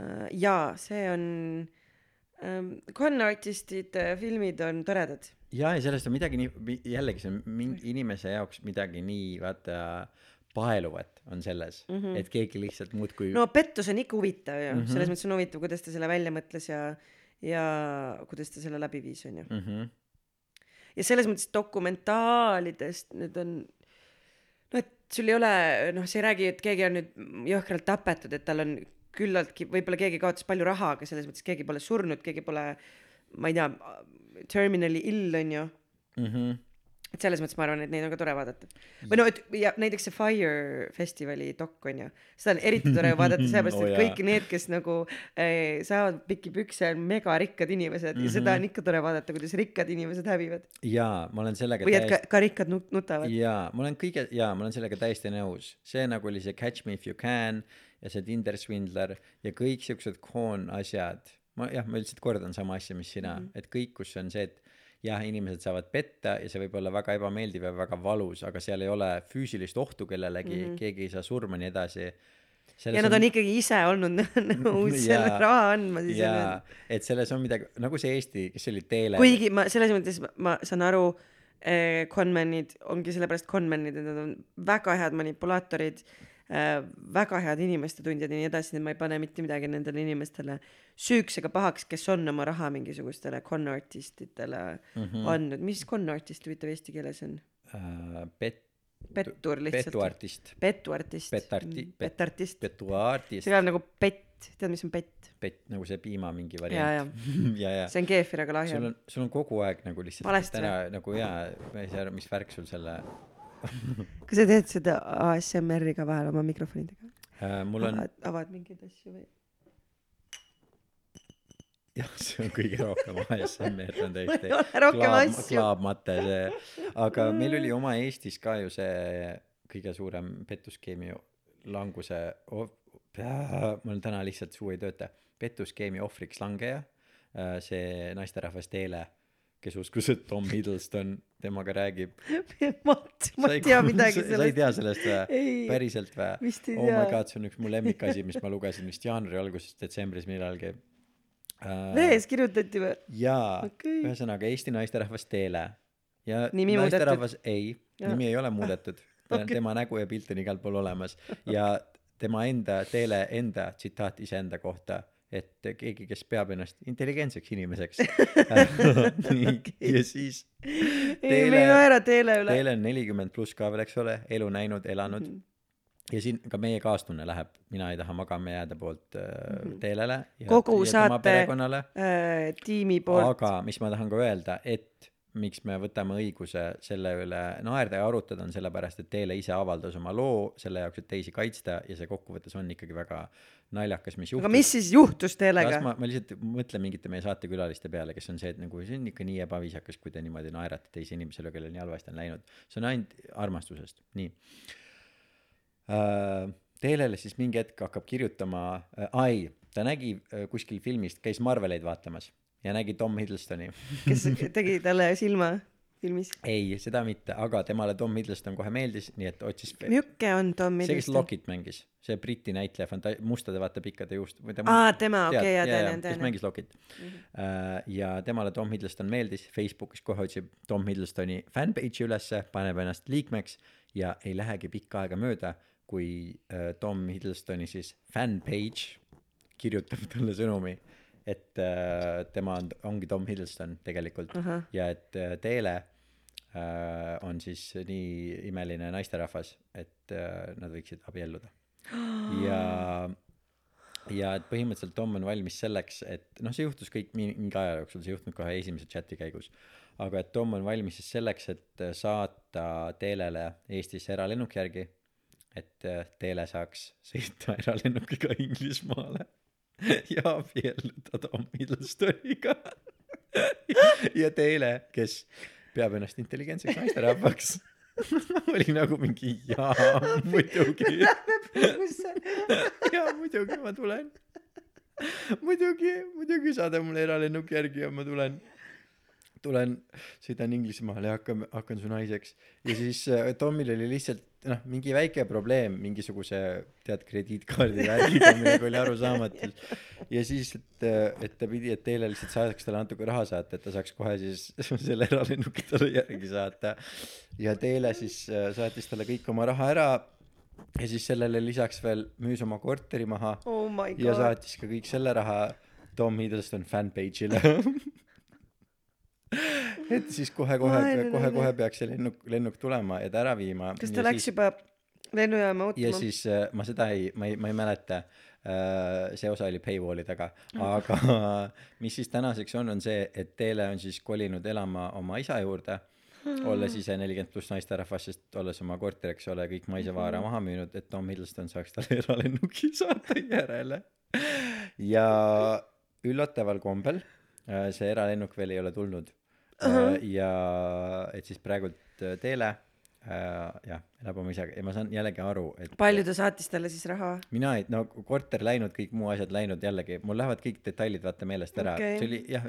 Uh, jaa, see on um,, con artistide filmid on toredad. ja, ja sellest on midagi nii, jällegi see on mingi inimese jaoks midagi nii vaata paeluvat on selles mm, -hmm. et keegi lihtsalt muudkui no pettus on ikka huvitav ju mm. -hmm. selles mõttes on huvitav, kuidas ta selle välja mõtles ja, ja kuidas ta selle läbi viis, onju. mm. -hmm. ja selles mõttes dokumentaalidest need on noh, et sul ei ole, noh, see ei räägi, et keegi on nüüd jõhkralt tapetud, et tal on küllaltki, võib-olla keegi kaotas palju raha, aga selles mõttes keegi pole surnud, keegi pole, ma ei tea, terminally ill onju. Mm -hmm. et selles mõttes ma arvan, et neid on ka tore vaadata. või no, et ja näiteks see Fire festivali dok onju, seda on eriti tore vaadata, sellepärast Oo et kõik need, kes nagu eh, saavad pikki pükse, on megarikkad inimesed mm -hmm. ja seda on ikka tore vaadata, kuidas rikkad inimesed hävivad jaa, ma olen sellega või et ka, täiesti ka rikkad nut- nutavad. jaa, ma olen kõige, jaa, ma olen sellega täiesti nõus. see nagu oli see Catch me if you can ja see Tinder Swindler ja kõik siuksed con asjad. ma jah, ma lihtsalt kordan sama asja, mis sina mm, -hmm. et kõik, kus on see, et jah, inimesed saavad petta ja see võib olla väga ebameeldiv ja väga valus, aga seal ei ole füüsilist ohtu kellelegi mm, -hmm. keegi ei saa surma nii edasi. ja nad on ikkagi ise olnud nõus selle raha andma siis jaa, et selles on midagi, nagu see Eesti, kes oli, Teele. kuigi ma selles mõttes ma, saan aru eh,, conman'id ongi sellepärast conman'id, et nad on väga head manipulaatorid väga head inimeste tundjad ja nii edasi, nii et ma ei pane mitte midagi nendele inimestele süüks ega pahaks, kes on oma raha mingisugustele con artistidele mm -hmm. andnud, mis con artist huvitav eesti keeles on? äh, pet-, pettur lihtsalt. petuartist, petuartist. Petarti- pet- petartist. petuartist see, kõlab nagu pett, tead, mis on pett? pet-, nagu see piima mingi variant. ja ja, see on keefir, aga lahja sul. on, sul on kogu aeg nagu lihtsalt Valesti täna nagu jaa, ma ei saa aru, mis värk sul selle kas sa teed seda ASMR-i ka vahel oma mikrofonidega? äh,, mul on avad, mingeid asju või? jah, see on kõige rohkem ASMR on Mul rohkem klaab- klaabmate see, aga meil oli oma Eestis ka ju see kõige suurem petuskeemi languse oh,, ma olen täna lihtsalt suu ei tööta, petuskeemi ohvriks langeja, see naisterahvas Teele, kes uskus, et Tom Hiddleston temaga räägib. Matt, ma ei tea midagi sa ei sellest. tea sellest või Ei.? päriselt või? Ei oh my god, see on üks mu lemmikasi, mis ma lugesin vist jaanuari alguses, detsembris millalgi uh,. lehes kirjutati või? jaa okay., ühesõnaga Eesti naisterahvas Teele ja Nimi naisterahvas ei, Jaa. nimi ei ole muudetud okay., tema nägu ja pilt on igal pool olemas ja tema enda, Teele enda tsitaat iseenda kohta, et keegi, kes peab ennast intelligentseks inimeseks ja siis ei, me ei naera Teele üle. Teele on nelikümmend pluss ka veel, eks ole, elu näinud, elanud mm. -hmm. ja siin ka meie kaastunne läheb, mina ei taha magama jääda poolt äh, -hmm. Teelele ja, Kogu ja saate- Äh, tiimi poolt. aga mis ma tahan ka öelda, et miks me võtame õiguse selle üle naerda ja arutada, on sellepärast, et Teele ise avaldas oma loo selle jaoks, et teisi kaitsta ja see kokkuvõttes on ikkagi väga naljakas, mis aga juhtus. mis siis juhtus Teelega ma, ma lihtsalt mõtlen mingite meie saatekülaliste peale, kes on see, et nagu see on ikka nii ebaviisakas, kui te niimoodi naerate teise inimesele, kellel nii halvasti on läinud. see on ainult armastusest, nii äh,. Teelele siis mingi hetk hakkab kirjutama äh,, ai, ta nägi äh, kuskil filmist, käis Marveleid vaatamas ja nägi Tom Hiddlestoni. kes tegi talle silma filmis? ei, seda mitte, aga temale Tom Hiddleston kohe meeldis, nii et otsis. milline on Tom see, kes Hiddleston? Lockit mängis, see Briti näitleja, fanta-, mustade vaata pikkade juust. aa, tema, okei, jaa, tean, kes tean, mängis Lockit mm. ja temale Tom Hiddleston meeldis, Facebookis kohe otsib Tom Hiddlestoni fanpage'i ülesse, paneb ennast liikmeks ja ei lähegi pikka aega mööda, kui äh, Tom Hiddlestoni siis fanpage kirjutab talle sõnumi, et äh, tema on, ongi Tom Hiddleston tegelikult Ahah. ja et äh, Teele äh, on siis nii imeline naisterahvas, et äh, nad võiksid abielluda. ja, ja et põhimõtteliselt Tom on valmis selleks, et noh, see juhtus kõik mi- mingi aja jooksul, see ei juhtunud kohe esimese chati käigus. aga et Tom on valmis siis selleks, et saata Teelele Eestisse eralennuki järgi, et äh, Teele saaks sõita eralennukiga Inglismaale ja abielluda Tom Hiddlestoniga. ja Teele, kes peab ennast intelligentseks naisterahvaks, oli nagu mingi jaa, muidugi. jaa, muidugi ma tulen. muidugi, muidugi saada mulle eralennuki järgi ja ma tulen tulen, sõidan Inglismaale ja hakkan, hakkan su naiseks. ja siis äh, Tomil oli lihtsalt noh, mingi väike probleem mingisuguse tead krediitkaardi värgiga, millega oli arusaamatu. ja siis, et, et ta pidi, et teile lihtsalt saadaks talle natuke raha saata, et ta saaks kohe siis selle eralennuki talle järgi saata. ja Teele siis saatis talle kõik oma raha ära ja siis sellele lisaks veel müüs oma korteri maha oh ja saatis ka kõik selle raha Tom Hiddleston fanpage'ile et siis kohe-kohe kohe-kohe peaks see lennuk, lennuk tulema ja ta ära viima. kas ta läks juba lennujaama ja ootama? siis äh, ma seda ei, ma ei, ma ei mäleta. see osa oli paywall'i taga, aga mis siis tänaseks on, on see, et Teele on siis kolinud elama oma isa juurde, olles ise nelikümmend pluss naisterahvas, sest olles oma korteri, eks ole, kõik maisemaavara maha müünud, et Tom Hiddleston saaks talle eralennuki saata järele. ja üllataval kombel äh, see eralennuk veel ei ole tulnud. Ja et siis praegult äh, Teele äh, jah, elab oma isaga ja ma saan jällegi aru, et palju ta saatis talle siis raha? mina ei, no korter läinud, kõik muu asjad läinud jällegi, mul lähevad kõik detailid vaata meelest ära okay., see oli jah,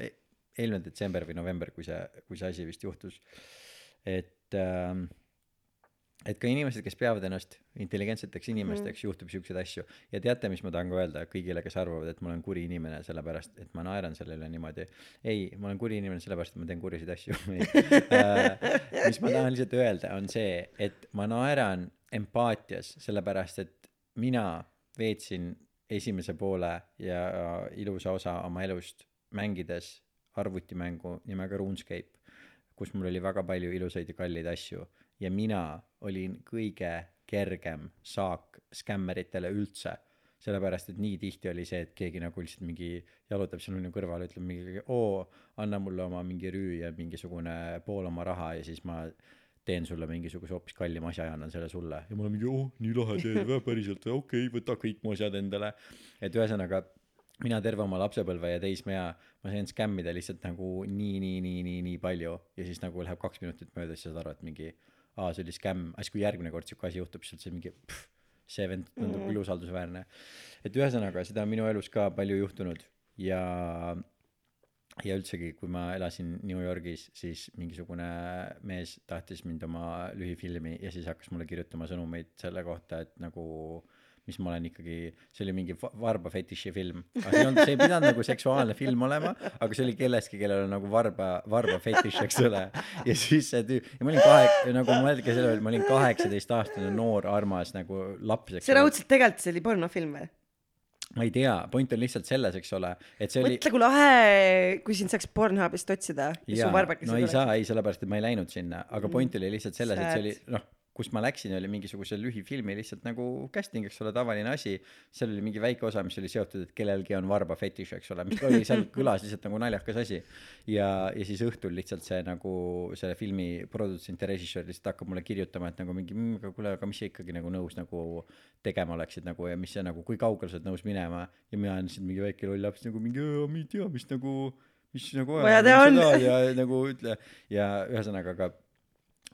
eelmine detsember või november, kui see, kui see asi vist juhtus. et ähm,, et ka inimesed, kes peavad ennast intelligentseteks inimesteks mm., juhtub siukseid asju ja teate, mis ma tahan ka öelda kõigile, kes arvavad, et ma olen kuri inimene sellepärast, et ma naeran sellele niimoodi. ei, ma olen kuri inimene sellepärast, et ma teen kurjasid asju äh,. mis ma tahan lihtsalt öelda, on see, et ma naeran empaatias, sellepärast et mina veetsin esimese poole ja ilusa osa oma elust mängides arvutimängu nimega RuneScape, kus mul oli väga palju ilusaid ja kalleid asju ja mina olin kõige kergem saak skämmeritele üldse. Sellepärast et nii tihti oli see et keegi nagu lihtsalt mingi jalutab sinu minu kõrval ütleb mingi oo anna mulle oma mingi rüü ja mingisugune pool oma raha ja siis ma teen sulle mingisuguse hoopis kallima asja ja annan selle sulle. Ja ma olen mingi oh nii lahe teed päriselt okei okay, võta kõik mu asjad endale. Et ühesõnaga mina terve oma lapsepõlve ja teismea ma sain skämmida lihtsalt nagu nii nii nii nii nii palju ja siis nagu läheb kaks minutit mööda siis saad aru et mingi aa see oli skämm. Aga siis kui järgmine kord siuke asi juhtub siis on see mingi pff, see vend tundub küll usaldusväärne. Et ühesõnaga seda on minu elus ka palju juhtunud ja ja üldsegi kui ma elasin New Yorgis siis mingisugune mees tahtis mind oma lühifilmi ja siis hakkas mulle kirjutama sõnumeid selle kohta et nagu mis ma olen ikkagi see oli mingi va- varba fetiši film see ei olnud see ei pidanud nagu seksuaalne film olema aga see oli kellestki kellel on nagu varba varba fetiš eks ole. Ja siis see tüüp ja ma olin kahe nagu mõelge selle peale ma olin kaheksateistaastane noor armas nagu laps eks see ole. raudselt tegelikult see oli pornofilm või? ma ei tea point on lihtsalt selles eks ole et see oli mõtle, kui lahe, kui sind saaks Pornhubist otsida ja su varbakesed no ei oleks. saa ei sellepärast et ma ei läinud sinna. Aga point oli lihtsalt selles et see oli noh kus ma läksin oli mingisuguse lühifilmi lihtsalt nagu casting eks ole tavaline asi. Seal oli mingi väike osa mis oli seotud et kellelgi on varba fetiš eks ole mis oli seal kõlas lihtsalt nagu naljakas asi. Ja ja siis õhtul lihtsalt see nagu selle filmi produtsent ja režissöör lihtsalt hakkab mulle kirjutama et nagu mingi mmm, aga kuule aga mis sa ikkagi nagu nõus nagu tegema oleksid nagu ja mis sa nagu kui kaugele sa oled nõus minema? Ja mina olen lihtsalt mingi väike loll laps nagu mingi "Aa, ma ei tea mis nagu mis nagu Vaja teha on. ja nagu ütle ja ühesõnaga ka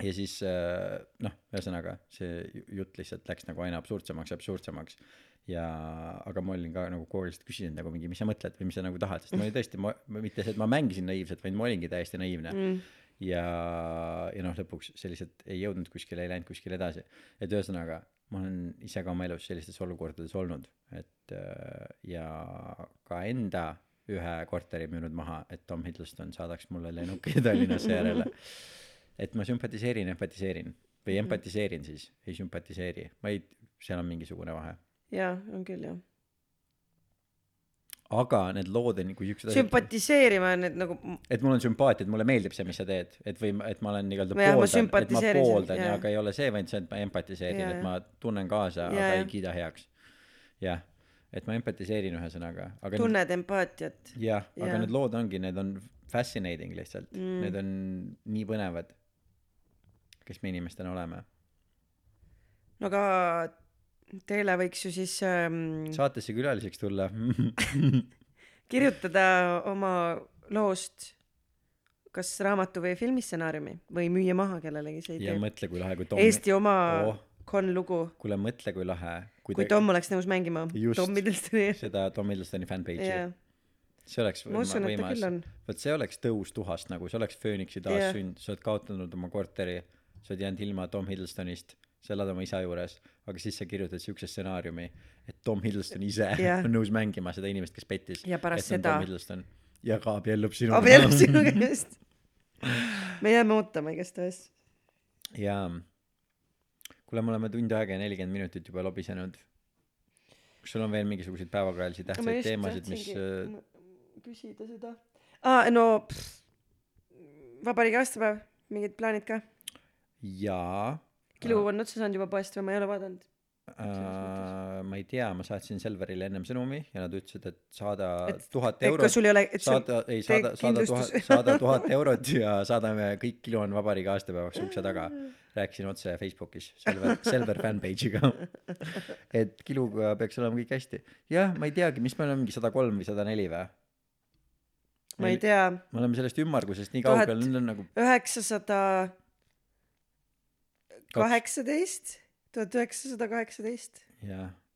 ja siis äh, noh ühesõnaga see ju- jutt lihtsalt läks nagu aina absurdsemaks ja absurdsemaks. Ja aga ma olin ka nagu koolist küsinud nagu mingi mis sa mõtled või mis sa nagu tahad? Sest ma olin tõesti ma ma- mitte see et ma mängisin naiivselt vaid ma olingi täiesti naiivne. Mm. ja ja noh lõpuks see lihtsalt ei jõudnud kuskile ei läinud kuskile edasi. Et ühesõnaga ma olen ise ka oma elus sellistes olukordades olnud et äh, ja ka enda ühe korteri müünud maha et Tom Hiddleston saadaks mulle lennuki Tallinnasse järele et ma sümpatiseerin empatiseerin või empatiseerin siis ei sümpatiseeri ma ei seal on mingisugune vahe. Jaa, on küll jah. aga need lood on nagu siuksed sümpatiseerima on need nagu et mul on sümpaatia et mulle meeldib see mis sa teed. Et või ma- et ma olen nii-öelda pooldan et ma pooldan ja aga ei ole see vaid see et ma empatiseerin et ma tunnen kaasa aga ei kiida heaks. Jah et ma empatiseerin ühesõnaga aga tunned empaatiat. Jah aga Jaa. need lood ongi need on fascinating lihtsalt. Mm. need on nii põnevad kes me inimestena oleme. No aga teile võiks ju siis ähm, saatesse külaliseks tulla. kirjutada oma loost kas raamatu või filmistsenaariumi või müüa maha kellelegi see ja idee. mõtle kui lahe kui Tom Eesti oma Oh. konlugu kuule mõtle kui lahe. Kui, kui Tom oleks nõus mängima Just. Tom Middlestoni seda Tom Hiddlestoni fanpage'i. Jah see oleks ma usun võimas. vot see oleks tõus tuhast nagu see oleks fööniksi taassünd sa oled kaotanud oma korteri sa oled jäänud ilma Tom Hiddlestonist sa elad oma isa juures aga siis sa kirjutad siukse stsenaariumi et Tom Hiddleston ise Jah. on nõus mängima seda inimest kes pettis Ja pärast seda- ja ka abiellub sinuga. Abiellub sinu käest me jääme ootama igastahes. Jaa kuule me oleme tund aega ja nelikümmend minutit juba lobisenud. Kas sul on veel mingisuguseid päevakajalisi tähtsaid just teemasid mis äh, küsida seda? Aa no pff, vabariigi aastapäev mingid plaanid ka jaa. Kilu on otsa saanud juba poest või ma ei ole vaadanud? Äh, ma ei tea ma saatsin Selverile ennem sõnumi ja nad ütlesid et saada tuhat eurot sul ei ole et saada ei saada saada tuhat saada tuhat eurot ja saadame kõik Kilo on vabariigi aastapäevaks ukse taga. Rääkisin otse Facebookis Selver Selver fanpage'iga. Et Kiluga peaks olema kõik hästi. Jah ma ei teagi mis me oleme mingi sada kolm või sada neli või? Ma ei tea. me oleme sellest ümmargusest nii kaugel nüüd on nagu üheksasada kaheksateist tuhat üheksasada kaheksateist.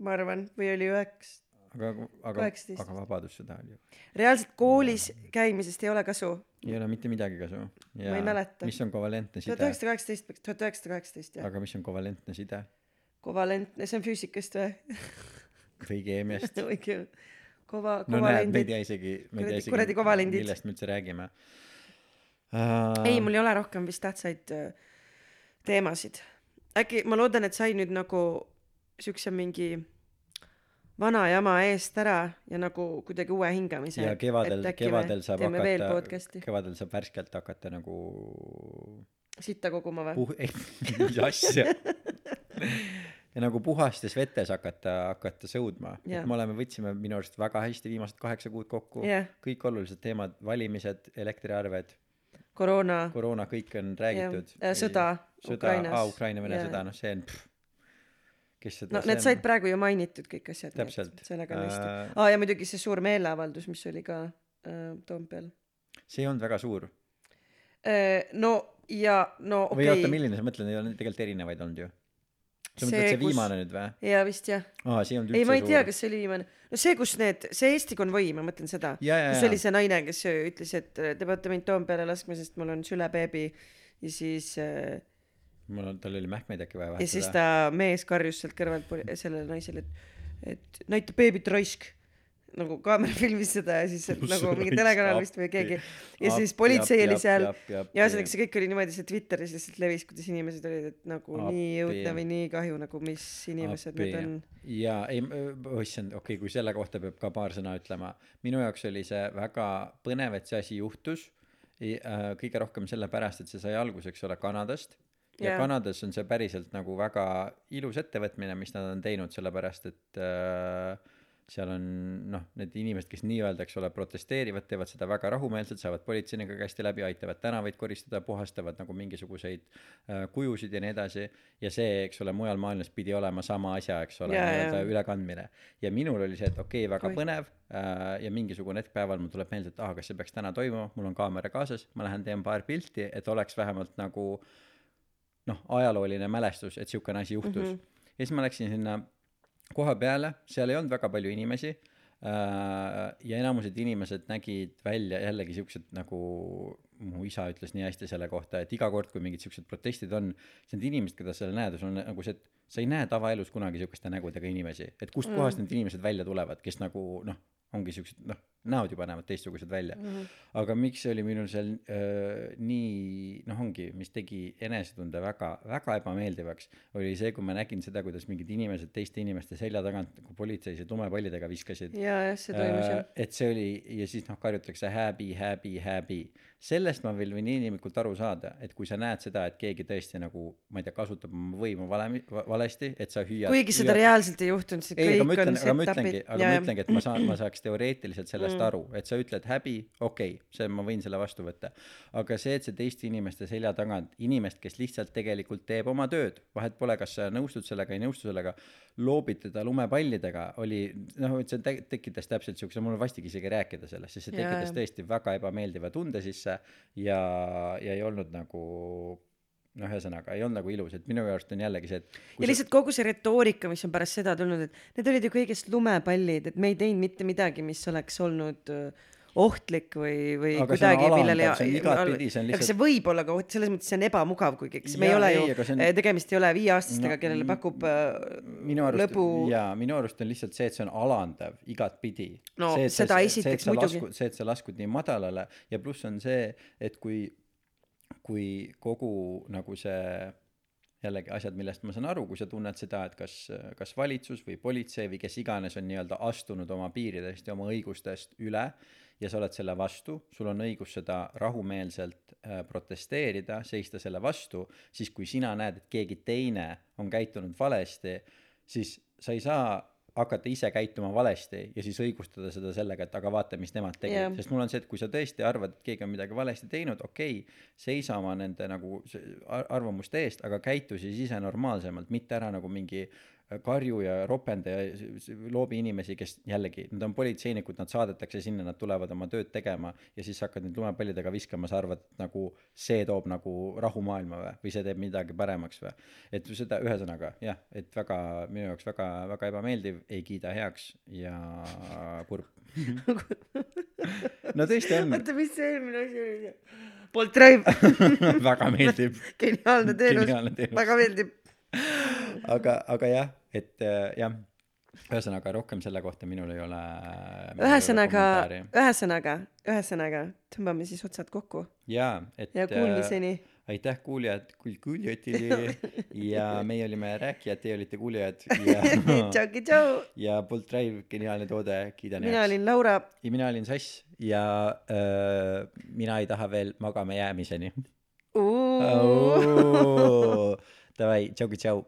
Ma arvan või oli üheks aga aga aga vabadussõda oli ju. Reaalselt koolis käimisest ei ole kasu. Ei ole mitte midagi kasu. Ma ei mäleta. mis on kovalentne tuhat side üheksasada kaheksateist tuhat üheksasada kaheksateist jah. Aga mis on kovalentne side? Kovalentne see on füüsikast või? Või keemiast. Õige kova no näed me ei kovalendid tea isegi me ei tea isegi kovalendid. millest me üldse räägime. Ei mul ei ole rohkem vist tähtsaid äh, teemasid. Äkki ma loodan et sai nüüd nagu siukse mingi vana jama eest ära ja nagu kuidagi uue hingamise ja kevadel kevadel saab hakata kevadel saab värskelt hakata nagu sitta koguma või? puh- ei mis asja? Ja nagu puhastes vetes hakata hakata sõudma. Jah. et me oleme võtsime minu arust väga hästi viimased kaheksa kuud kokku. Jah. Kõik olulised teemad valimised elektriarved koroona. Koroona kõik on räägitud. äh, sõda sõda aa Ukraina-Vene Jaa. sõda noh see on pff, kes seda no need said praegu ju mainitud kõik asjad Täpselt. sellega on hästi. Äh, aa ja muidugi see suur meeleavaldus mis oli ka äh, Toompeal. See ei olnud väga suur. Äh, no ja no või oota okei milline sa mõtled neid on tegelikult erinevaid olnud ju? Sa See, mõtled see kus- viimane nüüd või? Ja vist jah. Aa see ei olnud ei üldse ma ei suur. tea kas see oli viimane no see kus need see Eesti konvoi ma mõtlen seda. Kus oli see naine kes ütles et te peate mind Toompeale laskma sest mul on sülebeebi ja siis äh, mul on tal oli mähkmeid äkki vaja ja siis vahetada ta mees karjus sealt kõrvalt sellele naisele et et näita beebit raisk nagu kaamera filmis seda ja siis Kus nagu mingi telekanal vist või appi? keegi. Ja Ap- siis politsei oli seal. ja ühesõnaga see kõik oli niimoodi see Twitteris lihtsalt levis kuidas inimesed olid et nagu Appi. nii õudne või nii kahju nagu mis inimesed need on. ja ei issand okei okay, kui selle kohta peab ka paar sõna ütlema. Minu jaoks oli see väga põnev et see asi juhtus. I- äh, kõige rohkem sellepärast et see sai alguse eks ole Kanadast. Ja Jaa. Kanadas on see päriselt nagu väga ilus ettevõtmine mis nad on teinud sellepärast et äh, seal on noh need inimesed kes nii-öelda eks ole protesteerivad teevad seda väga rahumeelselt saavad politseiniga hästi läbi aitavad tänavaid koristada puhastavad nagu mingisuguseid äh, kujusid ja nii edasi ja see eks ole mujal maailmas pidi olema sama asja eks ole nii-öelda ülekandmine ja minul oli see et okei okay, väga Oi. põnev äh, ja mingisugune hetk päeval mul tuleb meelde et aa kas see peaks täna toimuma mul on kaamera kaasas ma lähen teen paar pilti et oleks vähemalt nagu noh ajalooline mälestus et siukene asi juhtus mm. -hmm. ja siis ma läksin sinna koha peale seal ei olnud väga palju inimesi äh, ja enamused inimesed nägid välja jällegi siuksed nagu mu isa ütles nii hästi selle kohta et iga kord kui mingid siuksed protestid on siis need inimesed keda seal näed on nagu see et sa ei näe tavaelus kunagi siukeste nägudega inimesi et kustkohast mm. need inimesed välja tulevad kes nagu noh ongi siuksed noh näod juba näevad teistsugused välja mm. -hmm. aga miks see oli minul seal äh, nii noh ongi mis tegi enesetunde väga väga ebameeldivaks oli see kui ma nägin seda kuidas mingid inimesed teiste inimeste selja tagant nagu politseised lumepallidega viskasid ja jah see toimus jah Äh, et see oli ja siis noh karjutakse happy happy happy sellest ma veel võin inimlikult aru saada et kui sa näed seda et keegi tõesti nagu ma ei tea kasutab oma võimu vale valesti et sa hüüad kuigi seda reaalselt ei juhtunud see kõik on aga ma setup'id. ütlengi aga ma ütlengi et ma saan ma saaks teoreetiliselt sellest mm. aru et sa ütled häbi okei okay, see ma võin selle vastu võtta. Aga see et see teiste inimeste selja tagant inimest kes lihtsalt tegelikult teeb oma tööd vahet pole kas sa nõustud sellega ei nõustu sellega loobid teda lumepallidega oli noh et see te- tekitas täpselt siukse mul on vastik isegi rääkida sellest sest see tekitas tõesti väga ebameeldiva tunde sisse ja ja ei olnud nagu noh ühesõnaga ei olnud nagu ilus et minu arust on jällegi see et ja lihtsalt kogu see retoorika mis on pärast seda tulnud et need olid ju kõigest lumepallid et me ei teinud mitte midagi mis oleks olnud äh, ohtlik või või Aga kuidagi millele on igatpidi, see on aga lihtsalt- see võib olla ka oht selles mõttes see on ebamugav kuigi eks me ei ole ei, ju aga on- eh, tegemist ei ole viieaastastega No, kellele pakub äh, minu arust lõbu jaa minu arust on lihtsalt see et see on alandav igatpidi No, see, seda sa, esiteks see, muidugi. see et sa laskud nii madalale ja pluss on see et kui kui kogu nagu see jällegi asjad millest ma saan aru kui sa tunned seda et kas kas valitsus või politsei või kes iganes on nii-öelda astunud oma piiridest ja oma õigustest üle ja sa oled selle vastu sul on õigus seda rahumeelselt äh, protesteerida seista selle vastu siis kui sina näed et keegi teine on käitunud valesti siis sa ei saa hakata ise käituma valesti ja siis õigustada seda sellega et aga vaata mis nemad tegid yeah. sest mul on see et kui sa tõesti arvad et keegi on midagi valesti teinud okei okay, seisa oma nende nagu arvamuste eest aga käitu siis ise normaalsemalt mitte ära nagu mingi karju ja ropenda ja s- s- loobi inimesi kes jällegi nad on politseinikud nad saadetakse sinna nad tulevad oma tööd tegema ja siis hakkad neid lumepallidega viskama sa arvad et nagu see toob nagu rahu maailma või või see teeb midagi paremaks või? et seda ühesõnaga jah et väga minu jaoks väga väga ebameeldiv ei kiida heaks ja kurb. No tõesti on. Oota mis see eelmine asi oli? Bolt Drive väga meeldib. Geniaalne teenus. väga meeldib aga aga jah et äh, jah. Ühesõnaga rohkem selle kohta minul ei ole ühesõnaga ühesõnaga ühesõnaga tõmbame siis otsad kokku. Jaa et ja äh, kuulmiseni aitäh kuuljad kuul- kuuljatele ja meie olime rääkijad teie olite kuuljad. Ja tšauki tšau! Ja Bolt Drive geniaalne toode kiidan mina olin Laura. Ja mina olin Sass. Ja öö, mina ei taha veel magama jäämiseni Uuuu. Davai tšauki tšau